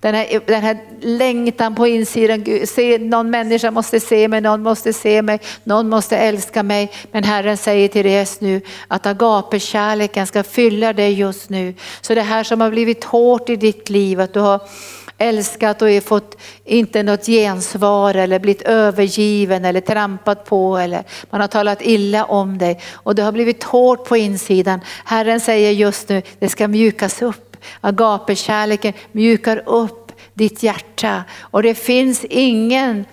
S1: den här, den här längtan på insidan. Gud, se, någon människa måste se mig, någon måste se mig, någon måste älska mig. Men Herren säger till dig just nu att agape-kärleken ska fylla dig just nu. Så det här som har blivit hårt i ditt liv, att du har älskat och fått inte något gensvar eller blivit övergiven eller trampat på eller man har talat illa om dig och det har blivit hårt på insidan. Herren säger just nu, det ska mjukas upp. Agape-kärleken mjukar upp ditt hjärta och det finns ingen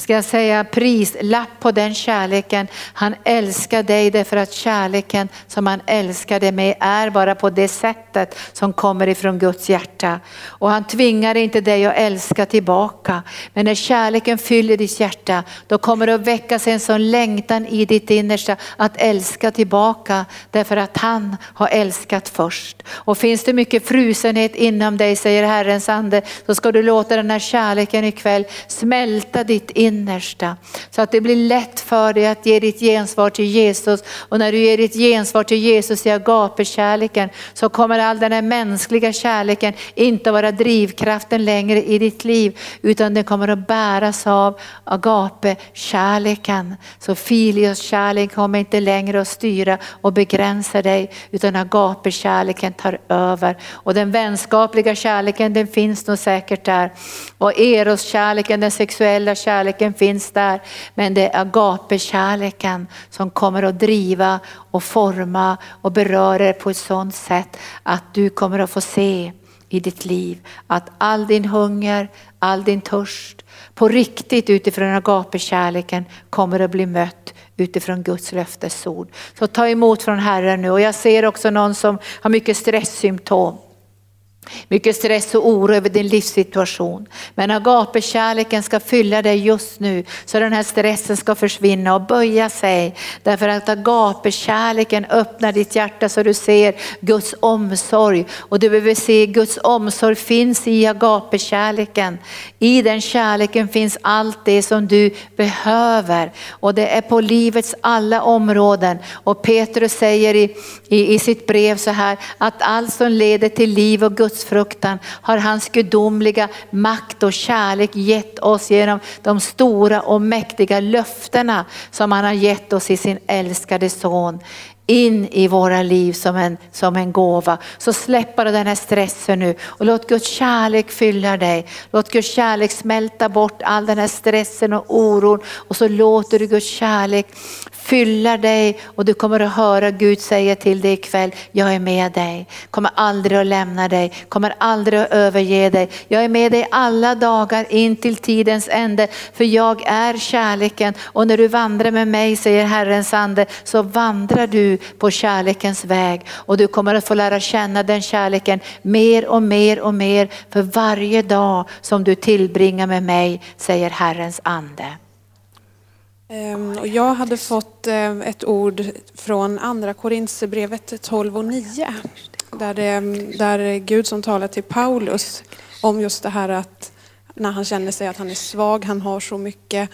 S1: ska jag säga, prislapp på den kärleken. Han älskar dig därför att kärleken som han älskar dig med är bara på det sättet som kommer ifrån Guds hjärta. Och han tvingar inte dig att älska tillbaka. Men när kärleken fyller ditt hjärta då kommer det att väckas en sån längtan i ditt innersta att älska tillbaka därför att han har älskat först. Och finns det mycket frusenhet inom dig säger Herrens ande så ska du låta den här kärleken ikväll smälta ditt innersta innersta Så att det blir lätt för dig att ge ditt gensvar till Jesus. Och när du ger ditt gensvar till Jesus i agape-kärleken så kommer all den här mänskliga kärleken inte vara drivkraften längre i ditt liv. Utan den kommer att bäras av agape-kärleken. Så filios kärlek kommer inte längre att styra och begränsa dig. Utan agape-kärleken tar över. Och den vänskapliga kärleken den finns nog säkert där. Och eros-kärleken, den sexuella kärleken kärleken finns där. Men det är agape-kärleken som kommer att driva och forma och beröra er på ett sådant sätt att du kommer att få se i ditt liv att all din hunger, all din törst på riktigt utifrån agape-kärleken kommer att bli mött utifrån Guds löftesord. Så ta emot från Herren nu och jag ser också någon som har mycket stresssymptom. Mycket stress och oro över din livssituation. Men agape-kärleken ska fylla dig just nu så den här stressen ska försvinna och böja sig. Därför att agape-kärleken öppnar ditt hjärta så du ser Guds omsorg. Och du behöver se Guds omsorg finns i agape-kärleken. I den kärleken finns allt det som du behöver. Och det är på livets alla områden. Och Petrus säger i, i, i sitt brev så här att allt som leder till liv och Guds Gudsfruktan har hans gudomliga makt och kärlek gett oss genom de stora och mäktiga löftena som han har gett oss i sin älskade son in i våra liv som en, som en gåva. Så släpp bara den här stressen nu och låt Guds kärlek fylla dig. Låt Guds kärlek smälta bort all den här stressen och oron och så låter du Guds kärlek fylla dig och du kommer att höra Gud säga till dig ikväll, jag är med dig, kommer aldrig att lämna dig, kommer aldrig att överge dig. Jag är med dig alla dagar in till tidens ände för jag är kärleken och när du vandrar med mig säger Herrens ande så vandrar du på kärlekens väg och du kommer att få lära känna den kärleken mer och mer och mer för varje dag som du tillbringar med mig, säger Herrens ande.
S4: Ehm, och jag hade fått eh, ett ord från andra Korintierbrevet 12 och 9. Där, det, mm, där Gud som talar till Paulus om just det här att när han känner sig att han är svag, han har så mycket.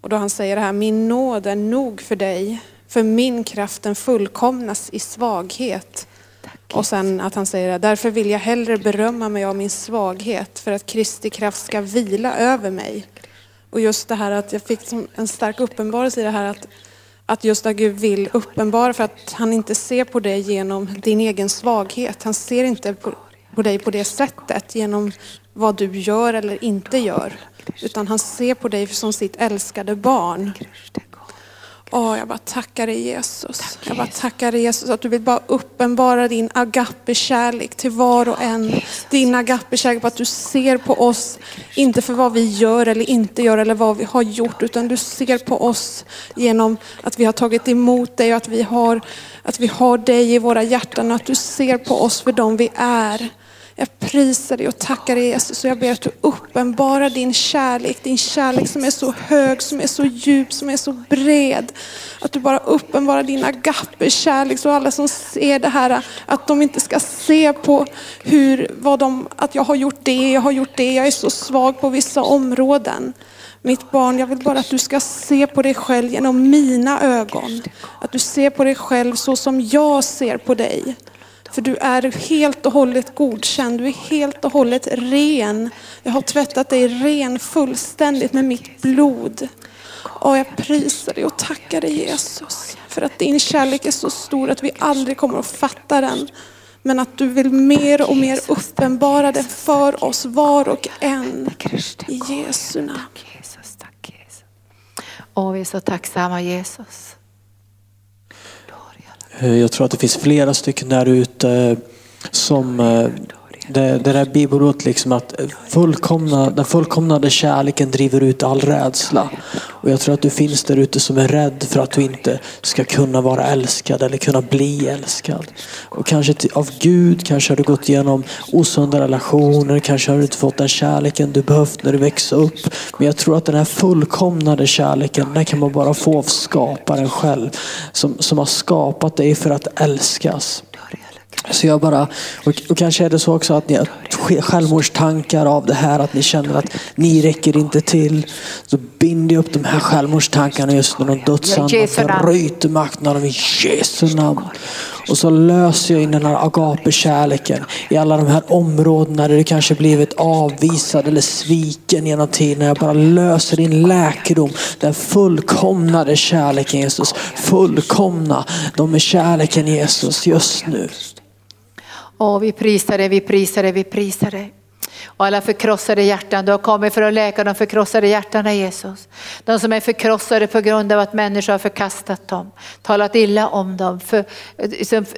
S4: Och då han säger det här, min nåd är nog för dig, för min kraft den fullkomnas i svaghet. Och sen att han säger därför vill jag hellre berömma mig av min svaghet för att Kristi kraft ska vila över mig. Och just det här att jag fick en stark uppenbarelse i det här att, att just att Gud vill uppenbara för att han inte ser på dig genom din egen svaghet. Han ser inte på, på dig på det sättet genom vad du gör eller inte gör. Utan han ser på dig som sitt älskade barn. Åh, jag bara tackar dig Jesus. Jag bara tackar dig Jesus att du vill bara uppenbara din agape-kärlek till var och en. Din agape-kärlek på att du ser på oss, inte för vad vi gör eller inte gör eller vad vi har gjort, utan du ser på oss genom att vi har tagit emot dig och att vi har, att vi har dig i våra hjärtan och att du ser på oss för dem vi är. Jag prisar dig och tackar dig Jesus och jag ber att du uppenbarar din kärlek, din kärlek som är så hög, som är så djup, som är så bred. Att du bara uppenbarar din agape-kärlek så alla som ser det här, att de inte ska se på hur, vad de, att jag har gjort det, jag har gjort det, jag är så svag på vissa områden. Mitt barn, jag vill bara att du ska se på dig själv genom mina ögon. Att du ser på dig själv så som jag ser på dig. För du är helt och hållet godkänd, du är helt och hållet ren. Jag har tvättat dig ren fullständigt med mitt blod. Och jag prisar dig och tackar dig Jesus. För att din kärlek är så stor att vi aldrig kommer att fatta den. Men att du vill mer och mer uppenbara det för oss var och en. I Jesu namn.
S1: Och vi är så tacksamma Jesus.
S5: Eh, jag tror att det finns flera stycken där ute som eh, det, det där bibelordet liksom att fullkomna, den fullkomnade kärleken driver ut all rädsla. Och jag tror att du finns där ute som är rädd för att du inte ska kunna vara älskad eller kunna bli älskad. Och kanske av Gud, kanske har du gått igenom osunda relationer, kanske har du inte fått den kärleken du behövt när du växte upp. Men jag tror att den här fullkomnade kärleken, den kan man bara få av skaparen själv. Som, som har skapat dig för att älskas. Så jag bara, och, och, kanske är det så också att ni har självmordstankar av det här, att ni känner att ni räcker inte till. Så binder jag upp de här självmordstankarna just nu, de dödsanden, bryter makten av dem i Jesu namn. Och så löser jag in den här agape-kärleken i alla de här områdena där du kanske blivit avvisad eller sviken genom tiden. Jag bara löser in läkedom, den fullkomnade kärleken Jesus. Fullkomna de med kärleken Jesus just nu.
S1: Och vi prisar dig, vi prisar dig, vi prisar dig. Och alla förkrossade hjärtan, du har kommit för att läka de förkrossade hjärtana Jesus. De som är förkrossade på grund av att människor har förkastat dem, talat illa om dem, för,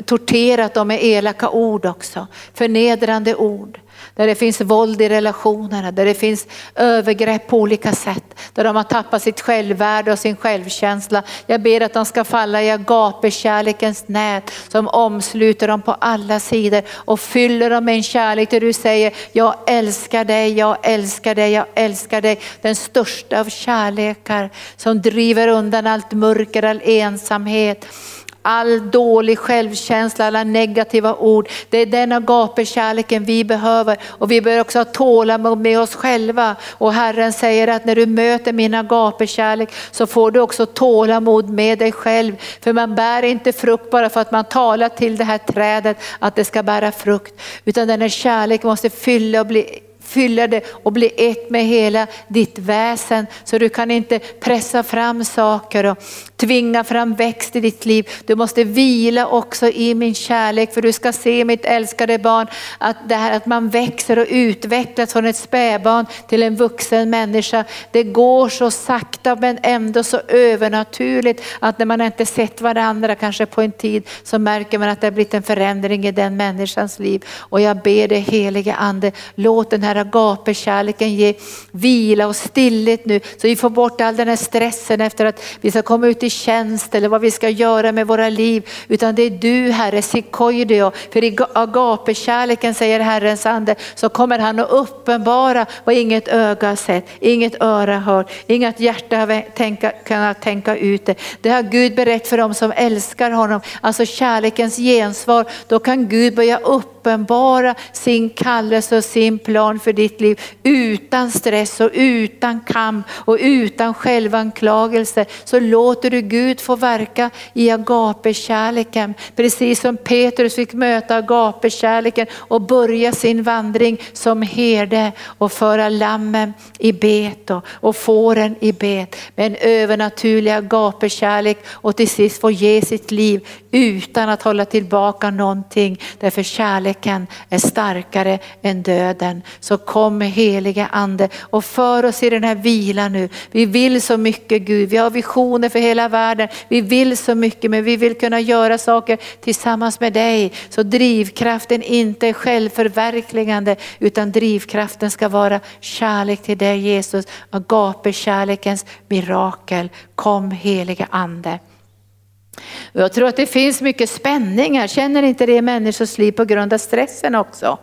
S1: torterat dem med elaka ord också, förnedrande ord där det finns våld i relationerna, där det finns övergrepp på olika sätt, där de har tappat sitt självvärde och sin självkänsla. Jag ber att de ska falla i agapekärlekens nät som omsluter dem på alla sidor och fyller dem med en kärlek där du säger, jag älskar dig, jag älskar dig, jag älskar dig. Den största av kärlekar som driver undan allt mörker, all ensamhet all dålig självkänsla, alla negativa ord. Det är den agapekärleken vi behöver och vi behöver också ha tålamod med oss själva. Och Herren säger att när du möter min agapekärlek så får du också tålamod med dig själv. För man bär inte frukt bara för att man talar till det här trädet att det ska bära frukt. Utan den här kärleken måste fylla och bli fylla det och bli ett med hela ditt väsen. Så du kan inte pressa fram saker och tvinga fram växt i ditt liv. Du måste vila också i min kärlek för du ska se mitt älskade barn att det här att man växer och utvecklas från ett spädbarn till en vuxen människa. Det går så sakta men ändå så övernaturligt att när man inte sett varandra kanske på en tid så märker man att det har blivit en förändring i den människans liv. Och jag ber dig helige ande, låt den här agapekärleken ge vila och stillhet nu. Så vi får bort all den här stressen efter att vi ska komma ut i tjänst eller vad vi ska göra med våra liv. Utan det är du Herre, Sikoidio. För i agapekärleken säger Herrens ande så kommer han att uppenbara vad inget öga har sett, inget öra hört, inget hjärta har tänka, kunnat tänka ut det. Det har Gud berättat för dem som älskar honom. Alltså kärlekens gensvar. Då kan Gud börja uppenbara sin kallelse och sin plan för för ditt liv utan stress och utan kamp och utan självanklagelse. Så låter du Gud få verka i agapekärleken. Precis som Petrus fick möta agapekärleken och börja sin vandring som herde och föra lammen i bet och fåren i bet med en övernaturlig agapekärlek och till sist få ge sitt liv utan att hålla tillbaka någonting. Därför kärleken är starkare än döden. Så så kom heliga ande och för oss i den här vilan nu. Vi vill så mycket Gud, vi har visioner för hela världen. Vi vill så mycket men vi vill kunna göra saker tillsammans med dig. Så drivkraften inte är självförverkligande utan drivkraften ska vara kärlek till dig Jesus. Agape-kärlekens mirakel. Kom heliga ande. Jag tror att det finns mycket spänningar, känner inte det i människors liv på grund av stressen också?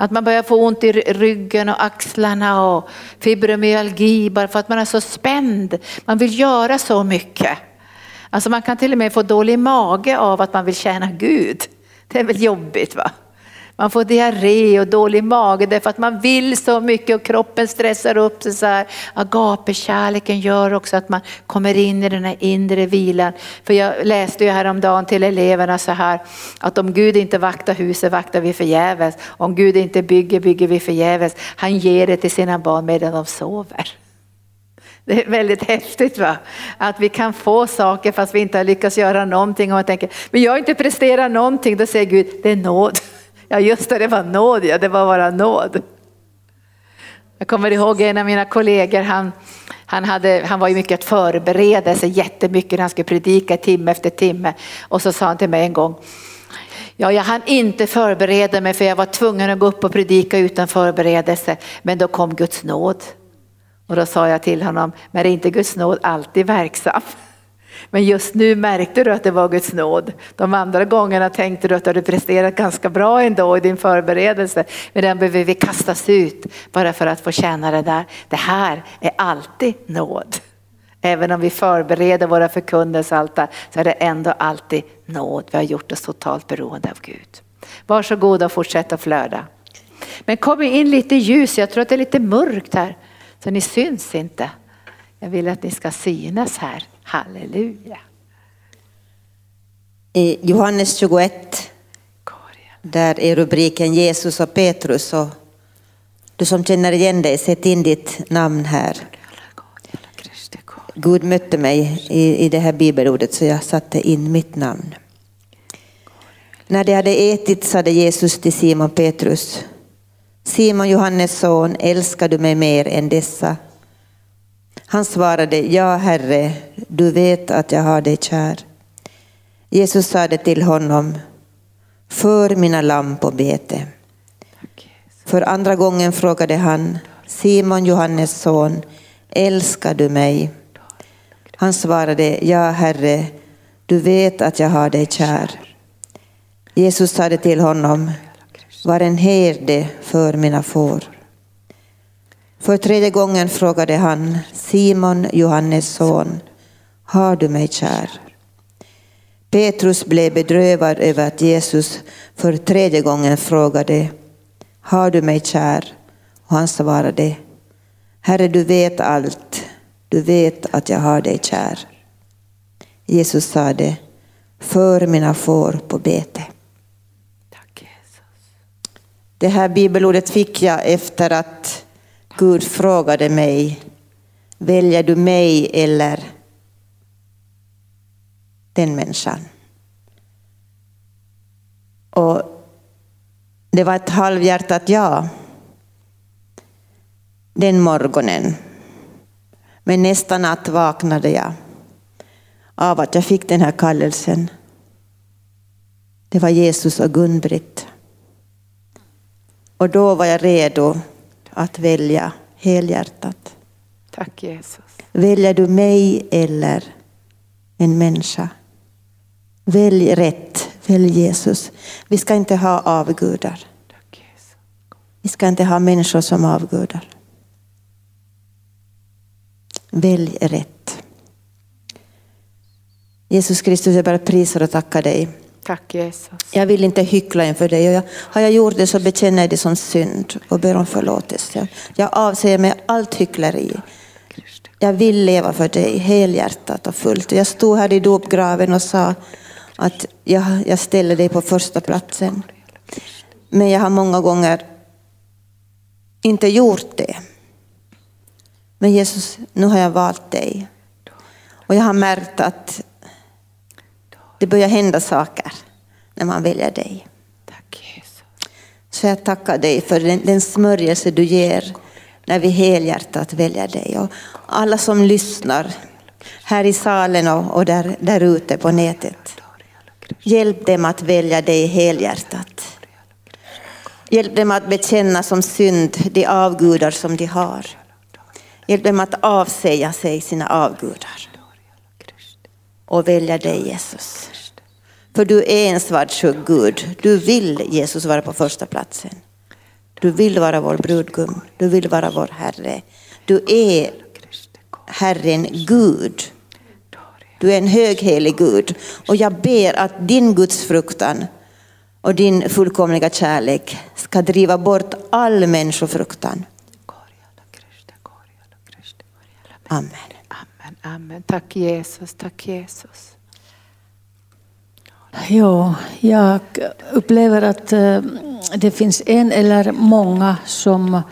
S1: Att man börjar få ont i ryggen och axlarna och fibromyalgi bara för att man är så spänd. Man vill göra så mycket. Alltså man kan till och med få dålig mage av att man vill tjäna Gud. Det är väl jobbigt va? Man får diarré och dålig mage därför att man vill så mycket och kroppen stressar upp sig så här. Agapekärleken gör också att man kommer in i den här inre vilan. För jag läste ju häromdagen till eleverna så här att om Gud inte vaktar huset vaktar vi förgäves. Om Gud inte bygger bygger vi förgäves. Han ger det till sina barn medan de sover. Det är väldigt häftigt va? Att vi kan få saker fast vi inte har lyckats göra någonting och man tänker, men jag har inte presterat någonting. Då säger Gud, det är nåd. Ja just det, det var nåd, ja det var bara nåd. Jag kommer ihåg en av mina kollegor, han, han, hade, han var ju mycket att förbereda sig jättemycket när han skulle predika timme efter timme. Och så sa han till mig en gång, ja jag hann inte förbereda mig för jag var tvungen att gå upp och predika utan förberedelse. Men då kom Guds nåd. Och då sa jag till honom, men är inte Guds nåd alltid verksam? Men just nu märkte du att det var Guds nåd. De andra gångerna tänkte du att du hade presterat ganska bra ändå i din förberedelse. Men den behöver vi kastas ut bara för att få känna det där. Det här är alltid nåd. Även om vi förbereder våra förkunnelsealtar så är det ändå alltid nåd. Vi har gjort oss totalt beroende av Gud. Varsågoda och fortsätt att flöda. Men kom in lite ljus, jag tror att det är lite mörkt här. Så ni syns inte. Jag vill att ni ska synas här. Halleluja.
S6: I Johannes 21, där är rubriken Jesus och Petrus. Och du som känner igen dig, sätt in ditt namn här. Gud mötte mig i, i det här bibelordet så jag satte in mitt namn. När de hade ätit sade Jesus till Simon Petrus, Simon Johannes son, älskar du mig mer än dessa? Han svarade, ja Herre, du vet att jag har dig kär. Jesus sade till honom, för mina lamm på bete. För andra gången frågade han, Simon Johannes son, älskar du mig? Han svarade, ja Herre, du vet att jag har dig kär. Jesus sade till honom, var en herde för mina får. För tredje gången frågade han, Simon, Johannes son, har du mig kär? Petrus blev bedrövad över att Jesus för tredje gången frågade, har du mig kär? Och han svarade, Herre du vet allt, du vet att jag har dig kär. Jesus sade, för mina får på bete. Det här bibelordet fick jag efter att Gud frågade mig, väljer du mig eller den människan? Och det var ett halvhjärtat ja den morgonen. Men nästa natt vaknade jag av att jag fick den här kallelsen. Det var Jesus och Gun-Britt. Och då var jag redo att välja helhjärtat?
S1: Tack Jesus.
S6: Väljer du mig eller en människa? Välj rätt, välj Jesus. Vi ska inte ha avgudar.
S1: Tack Jesus.
S6: Vi ska inte ha människor som avgudar. Välj rätt. Jesus Kristus, jag bara prisar och tackar dig.
S1: Tack Jesus.
S6: Jag vill inte hyckla inför dig. Jag, har jag gjort det så bekänner jag det som synd och ber om förlåtelse. Jag avsäger mig allt hyckleri. Jag vill leva för dig helhjärtat och fullt. Jag stod här i dopgraven och sa att jag, jag ställer dig på första platsen. Men jag har många gånger inte gjort det. Men Jesus, nu har jag valt dig. Och jag har märkt att det börjar hända saker när man väljer dig.
S1: Tack Jesus.
S6: Så jag tackar dig för den, den smörjelse du ger när vi helhjärtat väljer dig. Och alla som lyssnar här i salen och, och där, där ute på nätet. Hjälp dem att välja dig helhjärtat. Hjälp dem att bekänna som synd de avgudar som de har. Hjälp dem att avsäga sig sina avgudar. Och välja dig Jesus. För du är en svartsjuk Gud. Du vill Jesus vara på första platsen. Du vill vara vår brudgum. Du vill vara vår Herre. Du är Herren Gud. Du är en höghelig Gud. Och jag ber att din Guds fruktan och din fullkomliga kärlek ska driva bort all människofruktan. Amen.
S1: Amen. Tack Jesus, tack Jesus.
S7: Ja, jag upplever att eh, det finns en eller många som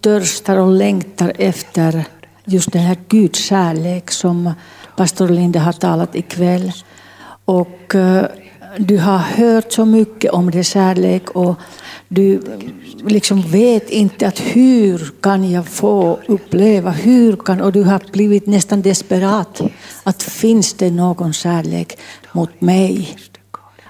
S7: törstar och längtar efter just den här Guds kärlek som pastor Linde har talat ikväll. Och eh, du har hört så mycket om din kärlek och du liksom vet inte att hur kan jag få uppleva, hur kan, och du har blivit nästan desperat. Att finns det någon kärlek mot mig?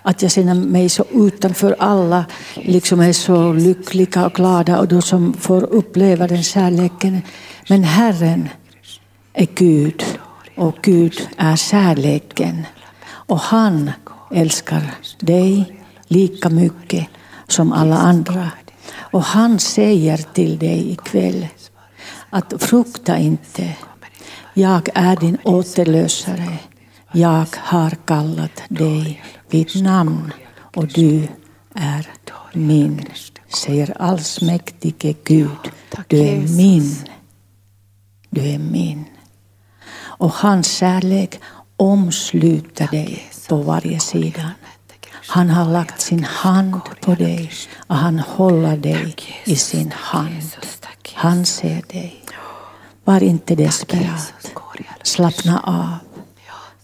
S7: Att jag känner mig så utanför alla, liksom är så lyckliga och glada och de som får uppleva den kärleken. Men Herren är Gud och Gud är kärleken. Och han älskar dig lika mycket som alla andra. Och han säger till dig ikväll att frukta inte. Jag är din återlösare. Jag har kallat dig vid namn och du är min, säger allsmäktige Gud. Du är min. Du är min. Och hans kärlek omsluter dig på varje sida. Han har lagt sin hand på dig och han håller dig i sin hand. Han ser dig. Var inte desperat. Slappna av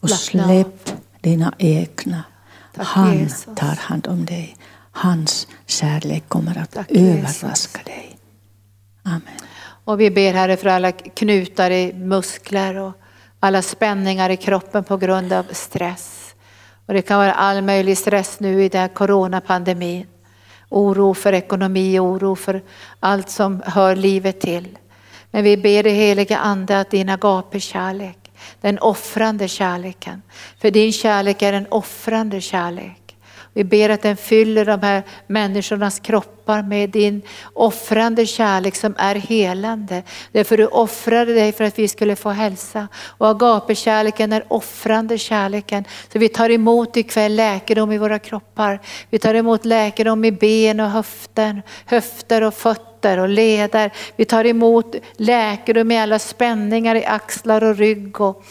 S7: och släpp dina egna. Han tar hand om dig. Hans kärlek kommer att överraska dig. Amen.
S1: Och vi ber Herre för alla knutar i muskler och alla spänningar i kroppen på grund av stress. Och det kan vara all möjlig stress nu i den här coronapandemin. Oro för ekonomi, oro för allt som hör livet till. Men vi ber dig heliga Ande att din agape-kärlek, den offrande kärleken, för din kärlek är en offrande kärlek. Vi ber att den fyller de här människornas kroppar med din offrande kärlek som är helande. Därför du offrade dig för att vi skulle få hälsa. Och agapekärleken är offrande kärleken. Så vi tar emot ikväll läkedom i våra kroppar. Vi tar emot läkedom i ben och höften, höfter och fötter och leder. Vi tar emot läkedom i alla spänningar i axlar och rygg och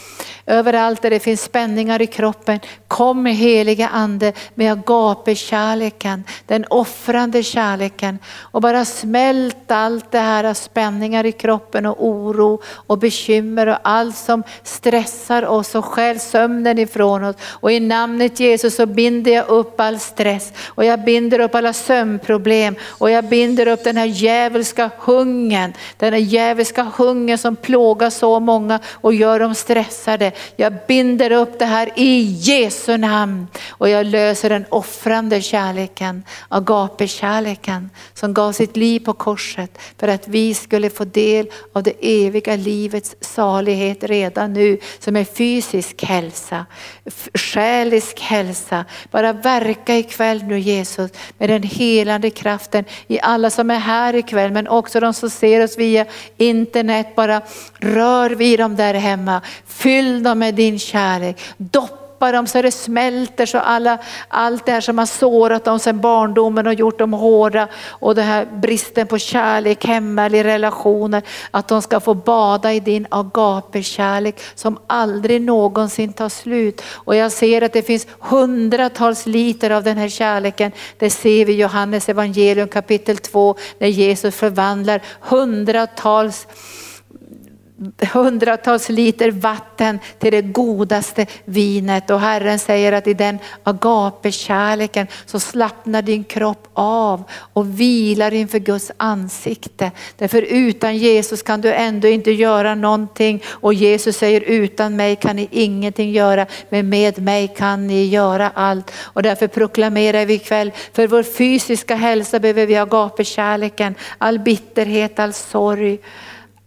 S1: överallt där det finns spänningar i kroppen. Kom heliga ande med agape-kärleken, den offrande kärleken och bara smält allt det här av spänningar i kroppen och oro och bekymmer och allt som stressar oss och stjäl sömnen ifrån oss. Och i namnet Jesus så binder jag upp all stress och jag binder upp alla sömnproblem och jag binder upp den här djävulska hungern, den här djävulska hungern som plågar så många och gör dem stressade. Jag binder upp det här i Jesu namn och jag löser den offrande kärleken, agape-kärleken kärleken som gav sitt liv på korset för att vi skulle få del av det eviga livets salighet redan nu som är fysisk hälsa, själisk hälsa. Bara verka ikväll nu Jesus med den helande kraften i alla som är här ikväll men också de som ser oss via internet. Bara rör vid dem där hemma. Fyll dem med din kärlek. Doppa dem så det smälter så alla, allt det här som har sårat dem sedan barndomen och gjort dem hårda och den här bristen på kärlek hemma eller i relationer. Att de ska få bada i din agape-kärlek som aldrig någonsin tar slut. Och jag ser att det finns hundratals liter av den här kärleken. Det ser vi i Johannes evangelium kapitel 2 när Jesus förvandlar hundratals hundratals liter vatten till det godaste vinet och Herren säger att i den agape-kärleken så slappnar din kropp av och vilar inför Guds ansikte. Därför utan Jesus kan du ändå inte göra någonting och Jesus säger utan mig kan ni ingenting göra men med mig kan ni göra allt. Och därför proklamerar vi ikväll för vår fysiska hälsa behöver vi agape-kärleken, all bitterhet, all sorg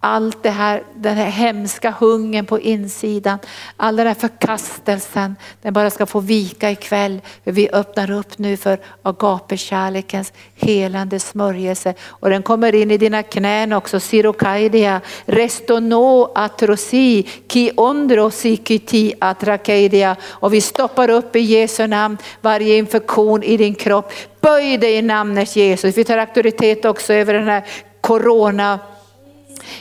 S1: allt det här, den här hemska hungern på insidan, all den här förkastelsen, den bara ska få vika ikväll. För vi öppnar upp nu för agape-kärlekens helande smörjelse. Och den kommer in i dina knän också, sirokaidia, restono atrosi, ki ondro kiti atrakaidia. Och vi stoppar upp i Jesu namn varje infektion i din kropp. Böj dig i namnet Jesus. Vi tar auktoritet också över den här corona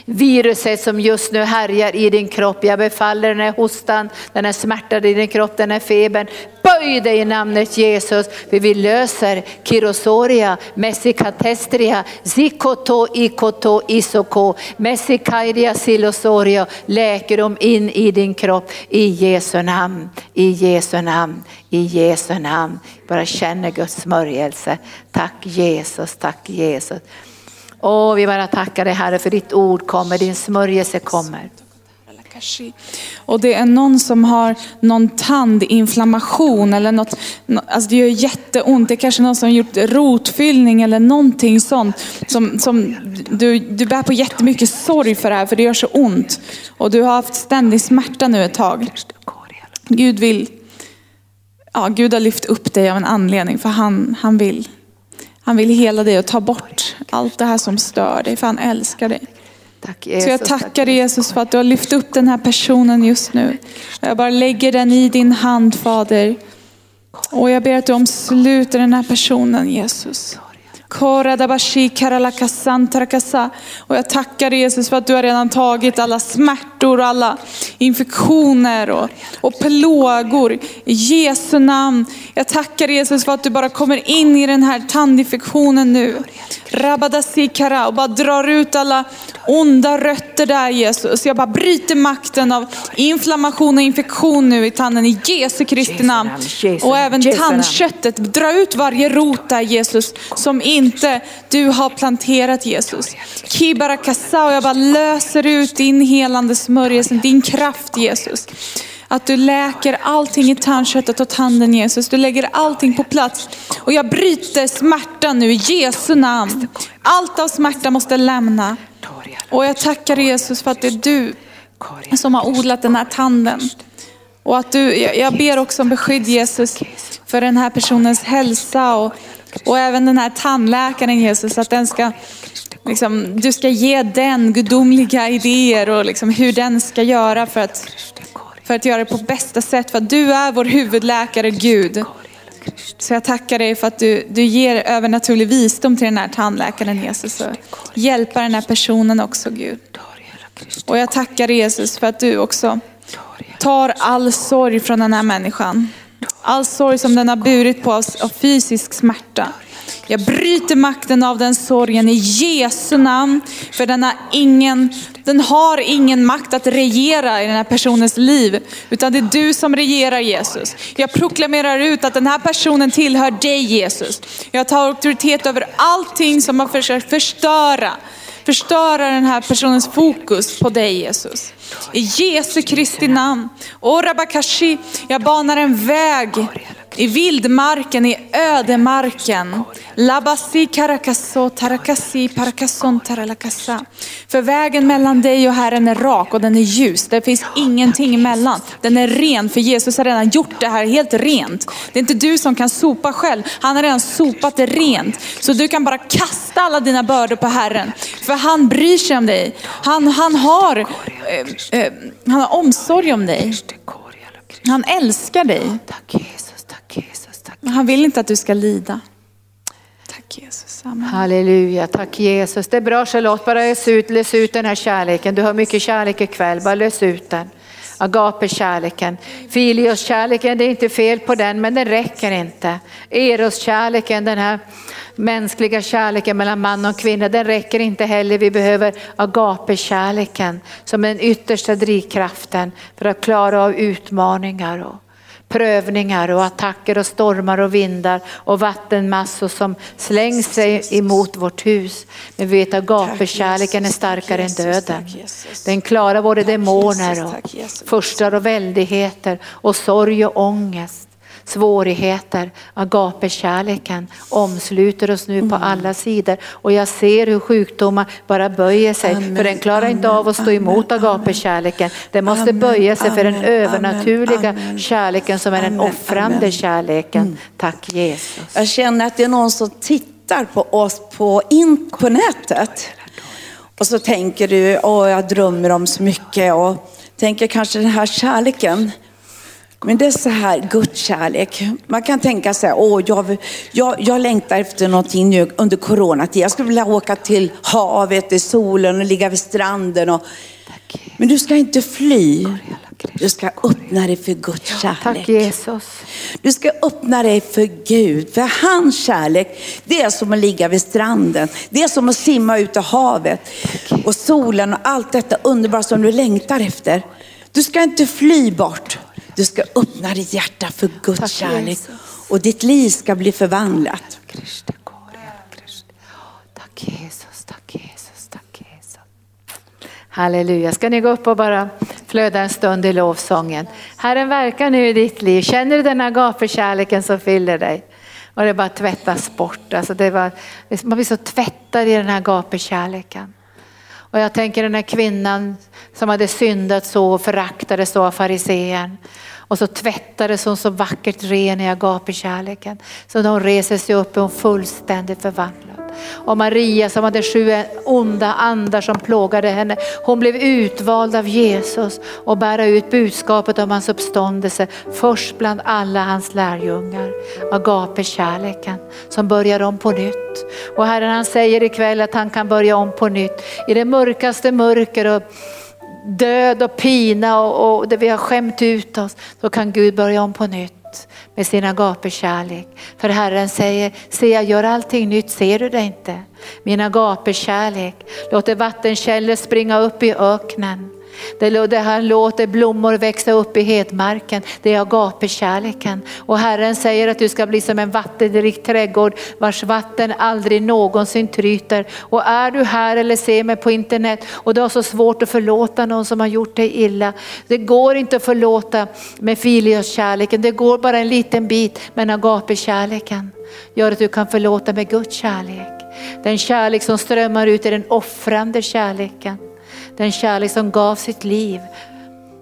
S1: viruset som just nu härjar i din kropp. Jag befaller den här hostan, den här smärtan i din kropp, den här febern. Böj dig i namnet Jesus, för vi löser kirosoria, messikatestria, zikoto, ikoto, isoko, messikairia, silosoria, läkedom in i din kropp i Jesu namn, i Jesu namn, i Jesu namn. Bara känner Guds smörjelse. Tack Jesus, tack Jesus. Åh, vi bara tackar dig Herre för ditt ord kommer, din smörjelse kommer.
S3: Och det är någon som har någon tandinflammation eller något, alltså det gör jätteont. Det är kanske någon som har gjort rotfyllning eller någonting sånt. Som, som du, du bär på jättemycket sorg för det här för det gör så ont. Och du har haft ständig smärta nu ett tag. Gud vill, ja Gud har lyft upp dig av en anledning för han, han vill han vill hela dig och ta bort allt det här som stör dig för han älskar dig.
S1: Tack
S3: Så jag
S1: Jesus.
S3: tackar dig Jesus för att du har lyft upp den här personen just nu. Jag bara lägger den i din hand Fader. Och jag ber att du omsluter den här personen Jesus. Och jag tackar dig Jesus för att du har redan tagit alla smärtor och alla infektioner och, och plågor. I Jesu namn. Jag tackar dig Jesus för att du bara kommer in i den här tandinfektionen nu. Rabadasikara och bara drar ut alla onda rötter där Jesus. Jag bara bryter makten av inflammation och infektion nu i tanden i Jesu Kristi namn. Och även tandköttet, dra ut varje rot där Jesus som inte du har planterat Jesus. Kibarakasa och jag bara löser ut din helande smörjelse, din kraft Jesus. Att du läker allting i tandköttet och tanden Jesus. Du lägger allting på plats. Och jag bryter smärtan nu i Jesu namn. Allt av smärta måste lämna. Och jag tackar Jesus för att det är du som har odlat den här tanden. Och att du, jag ber också om beskydd Jesus för den här personens hälsa och, och även den här tandläkaren Jesus. Att den ska, liksom, du ska ge den gudomliga idéer och liksom hur den ska göra för att, för att göra det på bästa sätt. För att du är vår huvudläkare Gud. Så jag tackar dig för att du, du ger övernaturlig visdom till den här tandläkaren Jesus. Och hjälpa den här personen också Gud. Och jag tackar dig, Jesus för att du också tar all sorg från den här människan. All sorg som den har burit på av, av fysisk smärta. Jag bryter makten av den sorgen i Jesu namn. För den har, ingen, den har ingen makt att regera i den här personens liv. Utan det är du som regerar Jesus. Jag proklamerar ut att den här personen tillhör dig Jesus. Jag tar auktoritet över allting som har försökt förstöra förstöra den här personens fokus på dig Jesus. I Jesu Kristi namn. Orabakashi, jag banar en väg i vildmarken, i ödemarken. Labasi karakaso tarakasi parakason taralakasa. För vägen mellan dig och Herren är rak och den är ljus. Det finns ingenting emellan. Den är ren för Jesus har redan gjort det här helt rent. Det är inte du som kan sopa själv. Han har redan sopat det rent. Så du kan bara kasta alla dina bördor på Herren. För han bryr sig om dig. Han, han, har, eh, eh, han har omsorg om dig. Han älskar dig.
S1: Tack Jesus, tack Jesus, tack.
S3: Men han vill inte att du ska lida. Tack Jesus. Amen.
S1: Halleluja, tack Jesus. Det är bra Charlotte, bara lös ut, lös ut den här kärleken. Du har mycket kärlek ikväll, bara lös ut den. Agape-kärleken. Filios-kärleken, det är inte fel på den, men den räcker inte. Eros-kärleken, den här mänskliga kärleken mellan man och kvinna, den räcker inte heller. Vi behöver agape-kärleken som den yttersta drivkraften för att klara av utmaningar och prövningar och attacker och stormar och vindar och vattenmassor som slängs sig emot vårt hus. Men vi vet att agapekärleken är starkare än döden. Den klarar både demoner och furstar och väldigheter och sorg och ångest svårigheter. Agapekärleken omsluter oss nu på alla sidor. Och jag ser hur sjukdomar bara böjer sig för den klarar inte av att stå emot agapekärleken. Den måste böja sig för den övernaturliga kärleken som är den offrande kärleken. Tack Jesus.
S8: Jag känner att det är någon som tittar på oss på, in, på nätet. Och så tänker du, åh jag drömmer om så mycket. Och tänker kanske den här kärleken men det är så här, Guds kärlek. Man kan tänka sig, åh, jag, jag, jag längtar efter någonting nu under coronatid. Jag skulle vilja åka till havet, i solen och ligga vid stranden. Och... Men du ska inte fly. Du ska öppna dig för Guds kärlek.
S1: Tack Jesus.
S8: Du ska öppna dig för Gud. För hans kärlek, det är som att ligga vid stranden. Det är som att simma ut i havet. Och solen och allt detta underbara som du längtar efter. Du ska inte fly bort. Du ska öppna ditt hjärta för Guds
S1: Tack,
S8: kärlek
S1: Jesus.
S8: och ditt liv ska bli förvandlat.
S1: Tack Jesus, tack Jesus, tack Jesus. Halleluja. Ska ni gå upp och bara flöda en stund i lovsången. Herren verkar nu i ditt liv. Känner du den agapekärleken som fyller dig? Och det bara tvättas bort. Alltså det var, man blir så tvättad i den här agapekärleken. Och jag tänker den här kvinnan som hade syndat så och föraktades så av farisén. Och så tvättades hon så vackert ren i agapekärleken. Så när hon reser sig upp är hon fullständigt förvandlad. Och Maria som hade sju onda andar som plågade henne. Hon blev utvald av Jesus och bära ut budskapet om hans uppståndelse först bland alla hans lärjungar. Agapekärleken som börjar om på nytt. Och Herren han säger ikväll att han kan börja om på nytt. I det mörkaste mörker och död och pina och, och där vi har skämt ut oss, då kan Gud börja om på nytt med sin agapekärlek. För Herren säger, se jag gör allting nytt, ser du det inte? Min agapekärlek låter vattenkällor springa upp i öknen. Det han låter blommor växa upp i hedmarken. Det är agapekärleken. Och Herren säger att du ska bli som en vattenrik trädgård vars vatten aldrig någonsin tryter. Och är du här eller ser mig på internet och du har så svårt att förlåta någon som har gjort dig illa. Det går inte att förlåta med Filioskärleken, Det går bara en liten bit. Men agapekärleken gör att du kan förlåta med Guds kärlek. Den kärlek som strömmar ut i den offrande kärleken. Den kärlek som gav sitt liv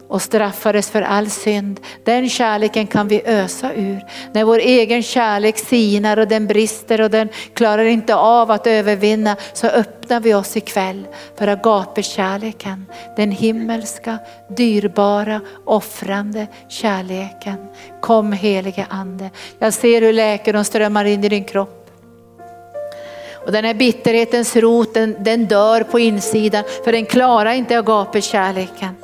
S1: och straffades för all synd. Den kärleken kan vi ösa ur. När vår egen kärlek sinar och den brister och den klarar inte av att övervinna så öppnar vi oss ikväll för agapekärleken. Den himmelska, dyrbara, offrande kärleken. Kom helige Ande. Jag ser hur läkedom strömmar in i din kropp. Och den här bitterhetens rot, den, den dör på insidan för den klarar inte agapekärleken.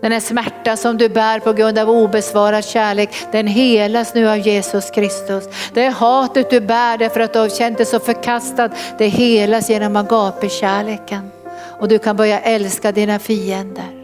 S1: Den här smärta som du bär på grund av obesvarad kärlek, den helas nu av Jesus Kristus. Det hatet du bär därför att du har känt dig så förkastad, det helas genom agapekärleken. Och du kan börja älska dina fiender.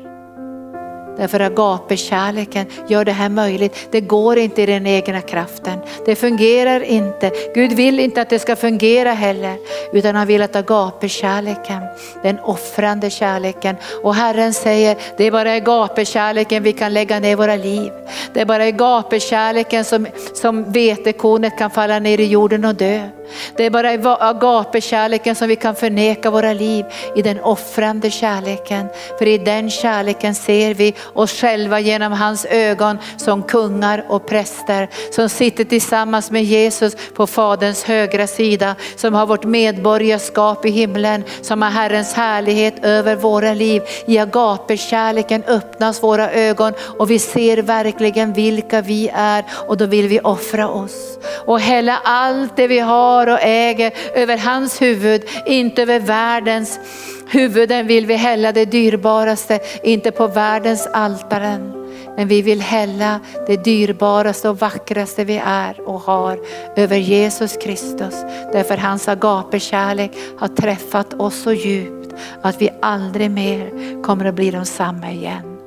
S1: Därför agapekärleken gör det här möjligt. Det går inte i den egna kraften. Det fungerar inte. Gud vill inte att det ska fungera heller. Utan han vill att agapekärleken, den offrande kärleken. Och Herren säger, det är bara agapekärleken vi kan lägga ner våra liv. Det är bara agapekärleken som, som vetekornet kan falla ner i jorden och dö. Det är bara i Agapekärleken som vi kan förneka våra liv i den offrande kärleken. För i den kärleken ser vi oss själva genom hans ögon som kungar och präster som sitter tillsammans med Jesus på Faderns högra sida, som har vårt medborgarskap i himlen, som har Herrens härlighet över våra liv. I agapekärleken öppnas våra ögon och vi ser verkligen vilka vi är och då vill vi offra oss och hälla allt det vi har har och äger över hans huvud, inte över världens huvuden vill vi hälla det dyrbaraste, inte på världens altaren. Men vi vill hälla det dyrbaraste och vackraste vi är och har över Jesus Kristus. Därför hans agapekärlek har träffat oss så djupt att vi aldrig mer kommer att bli de samma igen.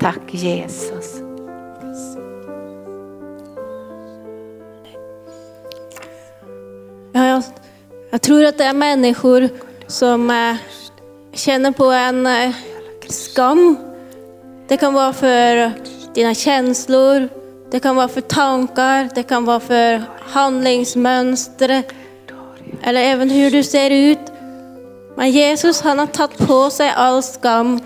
S1: Tack Jesus.
S2: Ja, jag, jag tror att det är människor som eh, känner på en eh, skam. Det kan vara för dina känslor, det kan vara för tankar, det kan vara för handlingsmönster eller även hur du ser ut. Men Jesus han har tagit på sig all skam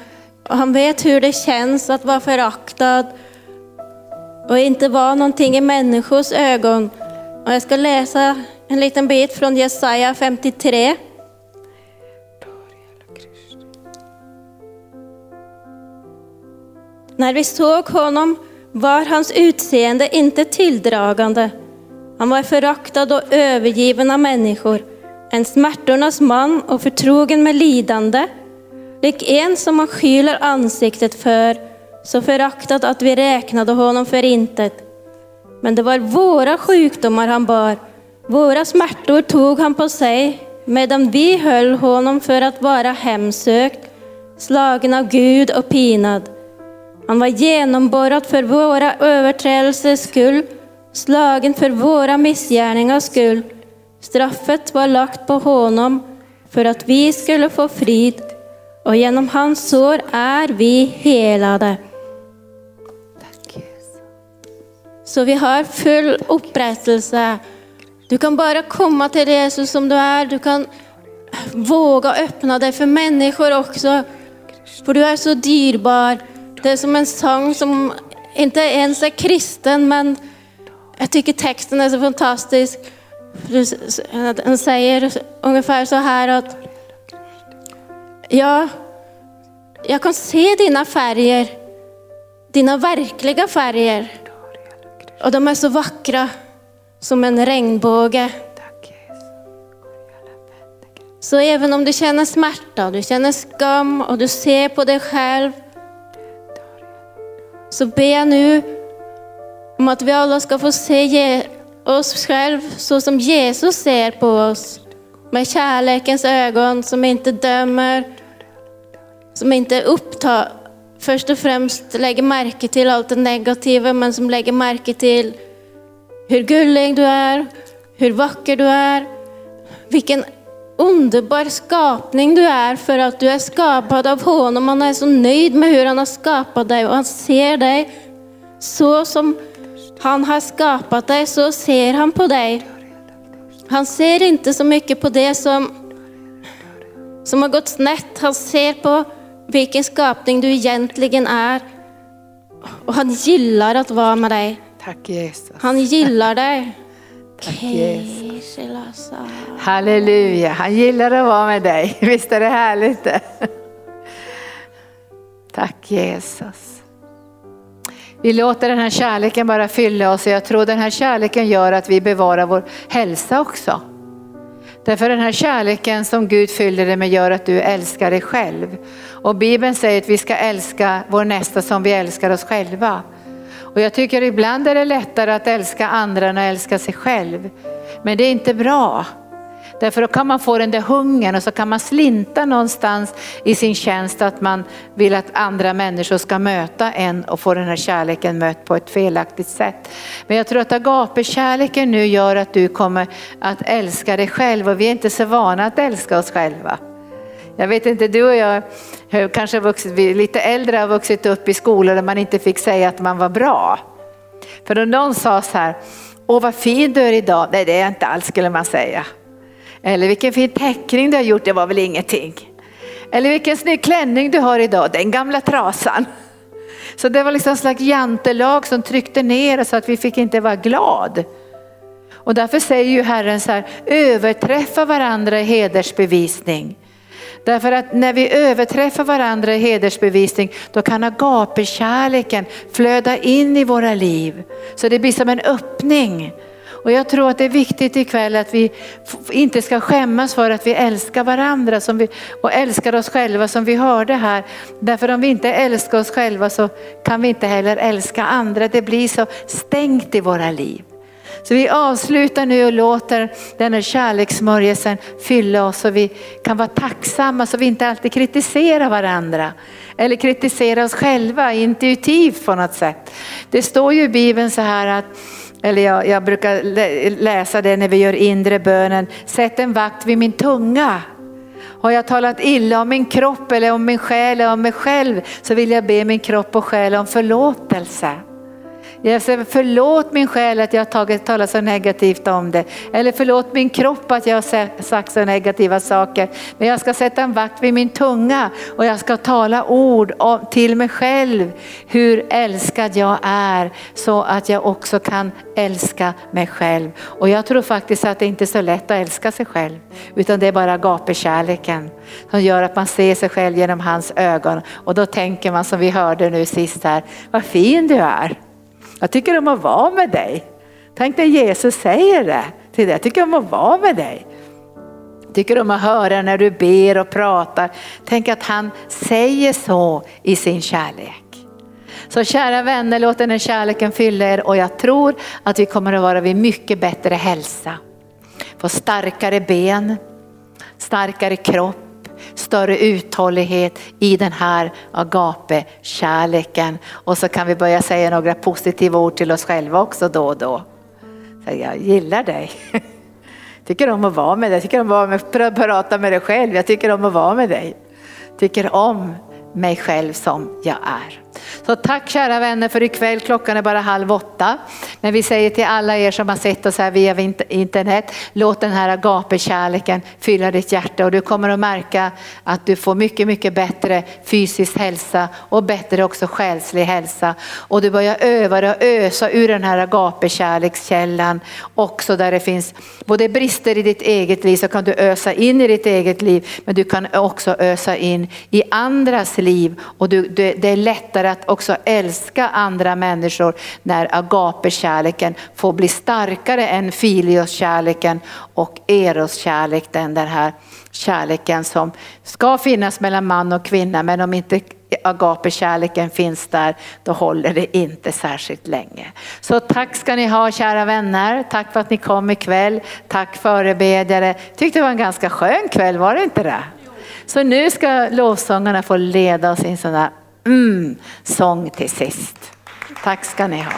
S2: och han vet hur det känns att vara föraktad och inte vara någonting i människors ögon. Och jag ska läsa en liten bit från Jesaja 53. När vi såg honom var hans utseende inte tilldragande. Han var föraktad och övergiven av människor, en smärtornas man och förtrogen med lidande, lik en som man skyler ansiktet för, så föraktad att vi räknade honom för intet. Men det var våra sjukdomar han bar, våra smärtor tog han på sig, medan vi höll honom för att vara hemsökt, slagen av Gud och pinad. Han var genomborrad för våra överträdelsers skull, slagen för våra missgärningars skull. Straffet var lagt på honom för att vi skulle få frid och genom hans sår är vi helade. Så vi har full upprättelse. Du kan bara komma till Jesus som du är. Du kan våga öppna dig för människor också. För du är så dyrbar. Det är som en sång som inte ens är kristen, men jag tycker texten är så fantastisk. Den säger ungefär så här att ja, jag kan se dina färger, dina verkliga färger. Och de är så vackra som en regnbåge. Så även om du känner smärta, du känner skam och du ser på dig själv så ber jag nu om att vi alla ska få se oss själva så som Jesus ser på oss. Med kärlekens ögon som inte dömer, som inte upptar, först och främst lägger märke till allt det negativa, men som lägger märke till hur gullig du är, hur vacker du är, vilken underbar skapning du är för att du är skapad av honom. Han är så nöjd med hur han har skapat dig och han ser dig så som han har skapat dig, så ser han på dig. Han ser inte så mycket på det som, som har gått snett. Han ser på vilken skapning du egentligen är. Och han gillar att vara med dig.
S1: Tack Jesus.
S2: Han gillar dig.
S1: Tack Jesus. Halleluja, han gillar att vara med dig. Visst är det härligt? Tack Jesus. Vi låter den här kärleken bara fylla oss och jag tror den här kärleken gör att vi bevarar vår hälsa också. Därför den här kärleken som Gud fyller dig med gör att du älskar dig själv. Och Bibeln säger att vi ska älska vår nästa som vi älskar oss själva. Och jag tycker ibland är det lättare att älska andra än att älska sig själv. Men det är inte bra. Därför då kan man få den där hungern och så kan man slinta någonstans i sin tjänst att man vill att andra människor ska möta en och få den här kärleken mött på ett felaktigt sätt. Men jag tror att agape kärleken nu gör att du kommer att älska dig själv och vi är inte så vana att älska oss själva. Jag vet inte, du och jag kanske vuxit, vi lite äldre har vuxit upp i skolor där man inte fick säga att man var bra. För om någon sa så här, åh vad fin du är idag, nej det är jag inte alls skulle man säga. Eller vilken fin teckning du har gjort, det var väl ingenting. Eller vilken snygg klänning du har idag, den gamla trasan. Så det var liksom en slags jantelag som tryckte ner så att vi fick inte vara glad. Och därför säger ju Herren så här, överträffa varandra i hedersbevisning. Därför att när vi överträffar varandra i hedersbevisning då kan agapekärleken flöda in i våra liv. Så det blir som en öppning. Och jag tror att det är viktigt ikväll att vi inte ska skämmas för att vi älskar varandra som vi, och älskar oss själva som vi hörde här. Därför om vi inte älskar oss själva så kan vi inte heller älska andra. Det blir så stängt i våra liv. Så vi avslutar nu och låter den här kärlekssmörjelsen fylla oss så vi kan vara tacksamma så vi inte alltid kritiserar varandra. Eller kritiserar oss själva intuitivt på något sätt. Det står ju i Bibeln så här att eller jag, jag brukar läsa det när vi gör inre bönen, sätt en vakt vid min tunga. Har jag talat illa om min kropp eller om min själ eller om mig själv så vill jag be min kropp och själ om förlåtelse. Jag säger förlåt min själ att jag har tagit, talat så negativt om det. Eller förlåt min kropp att jag har sagt så negativa saker. Men jag ska sätta en vakt vid min tunga och jag ska tala ord till mig själv. Hur älskad jag är så att jag också kan älska mig själv. Och jag tror faktiskt att det inte är så lätt att älska sig själv. Utan det är bara gapekärleken som gör att man ser sig själv genom hans ögon. Och då tänker man som vi hörde nu sist här, vad fin du är. Jag tycker om att vara med dig. Tänk när Jesus säger det till dig. Jag tycker om att vara med dig. Jag tycker om att höra när du ber och pratar. Tänk att han säger så i sin kärlek. Så kära vänner, låt den här kärleken fylla er och jag tror att vi kommer att vara vid mycket bättre hälsa. Få starkare ben, starkare kropp, större uthållighet i den här agape-kärleken. Och så kan vi börja säga några positiva ord till oss själva också då och då. Så jag gillar dig. Tycker om att vara med dig, tycker om att prata med dig själv. Jag tycker om att vara med dig. Tycker om mig själv som jag är. Så tack kära vänner för ikväll, klockan är bara halv åtta. Men vi säger till alla er som har sett oss här via internet, låt den här agapekärleken fylla ditt hjärta och du kommer att märka att du får mycket, mycket bättre fysisk hälsa och bättre också själslig hälsa. Och du börjar öva dig och ösa ur den här agapekärlekskällan också där det finns både brister i ditt eget liv så kan du ösa in i ditt eget liv men du kan också ösa in i andras liv och du, det är lättare att också älska andra människor när agapekärleken får bli starkare än filioskärleken och eroskärleken, den här kärleken som ska finnas mellan man och kvinna men om inte agapekärleken finns där, då håller det inte särskilt länge. Så tack ska ni ha kära vänner. Tack för att ni kom ikväll. Tack förebedjare. Tyckte det var en ganska skön kväll, var det inte det? Så nu ska lovsångarna få leda oss in sån där mm, sång till sist. Tack ska ni ha.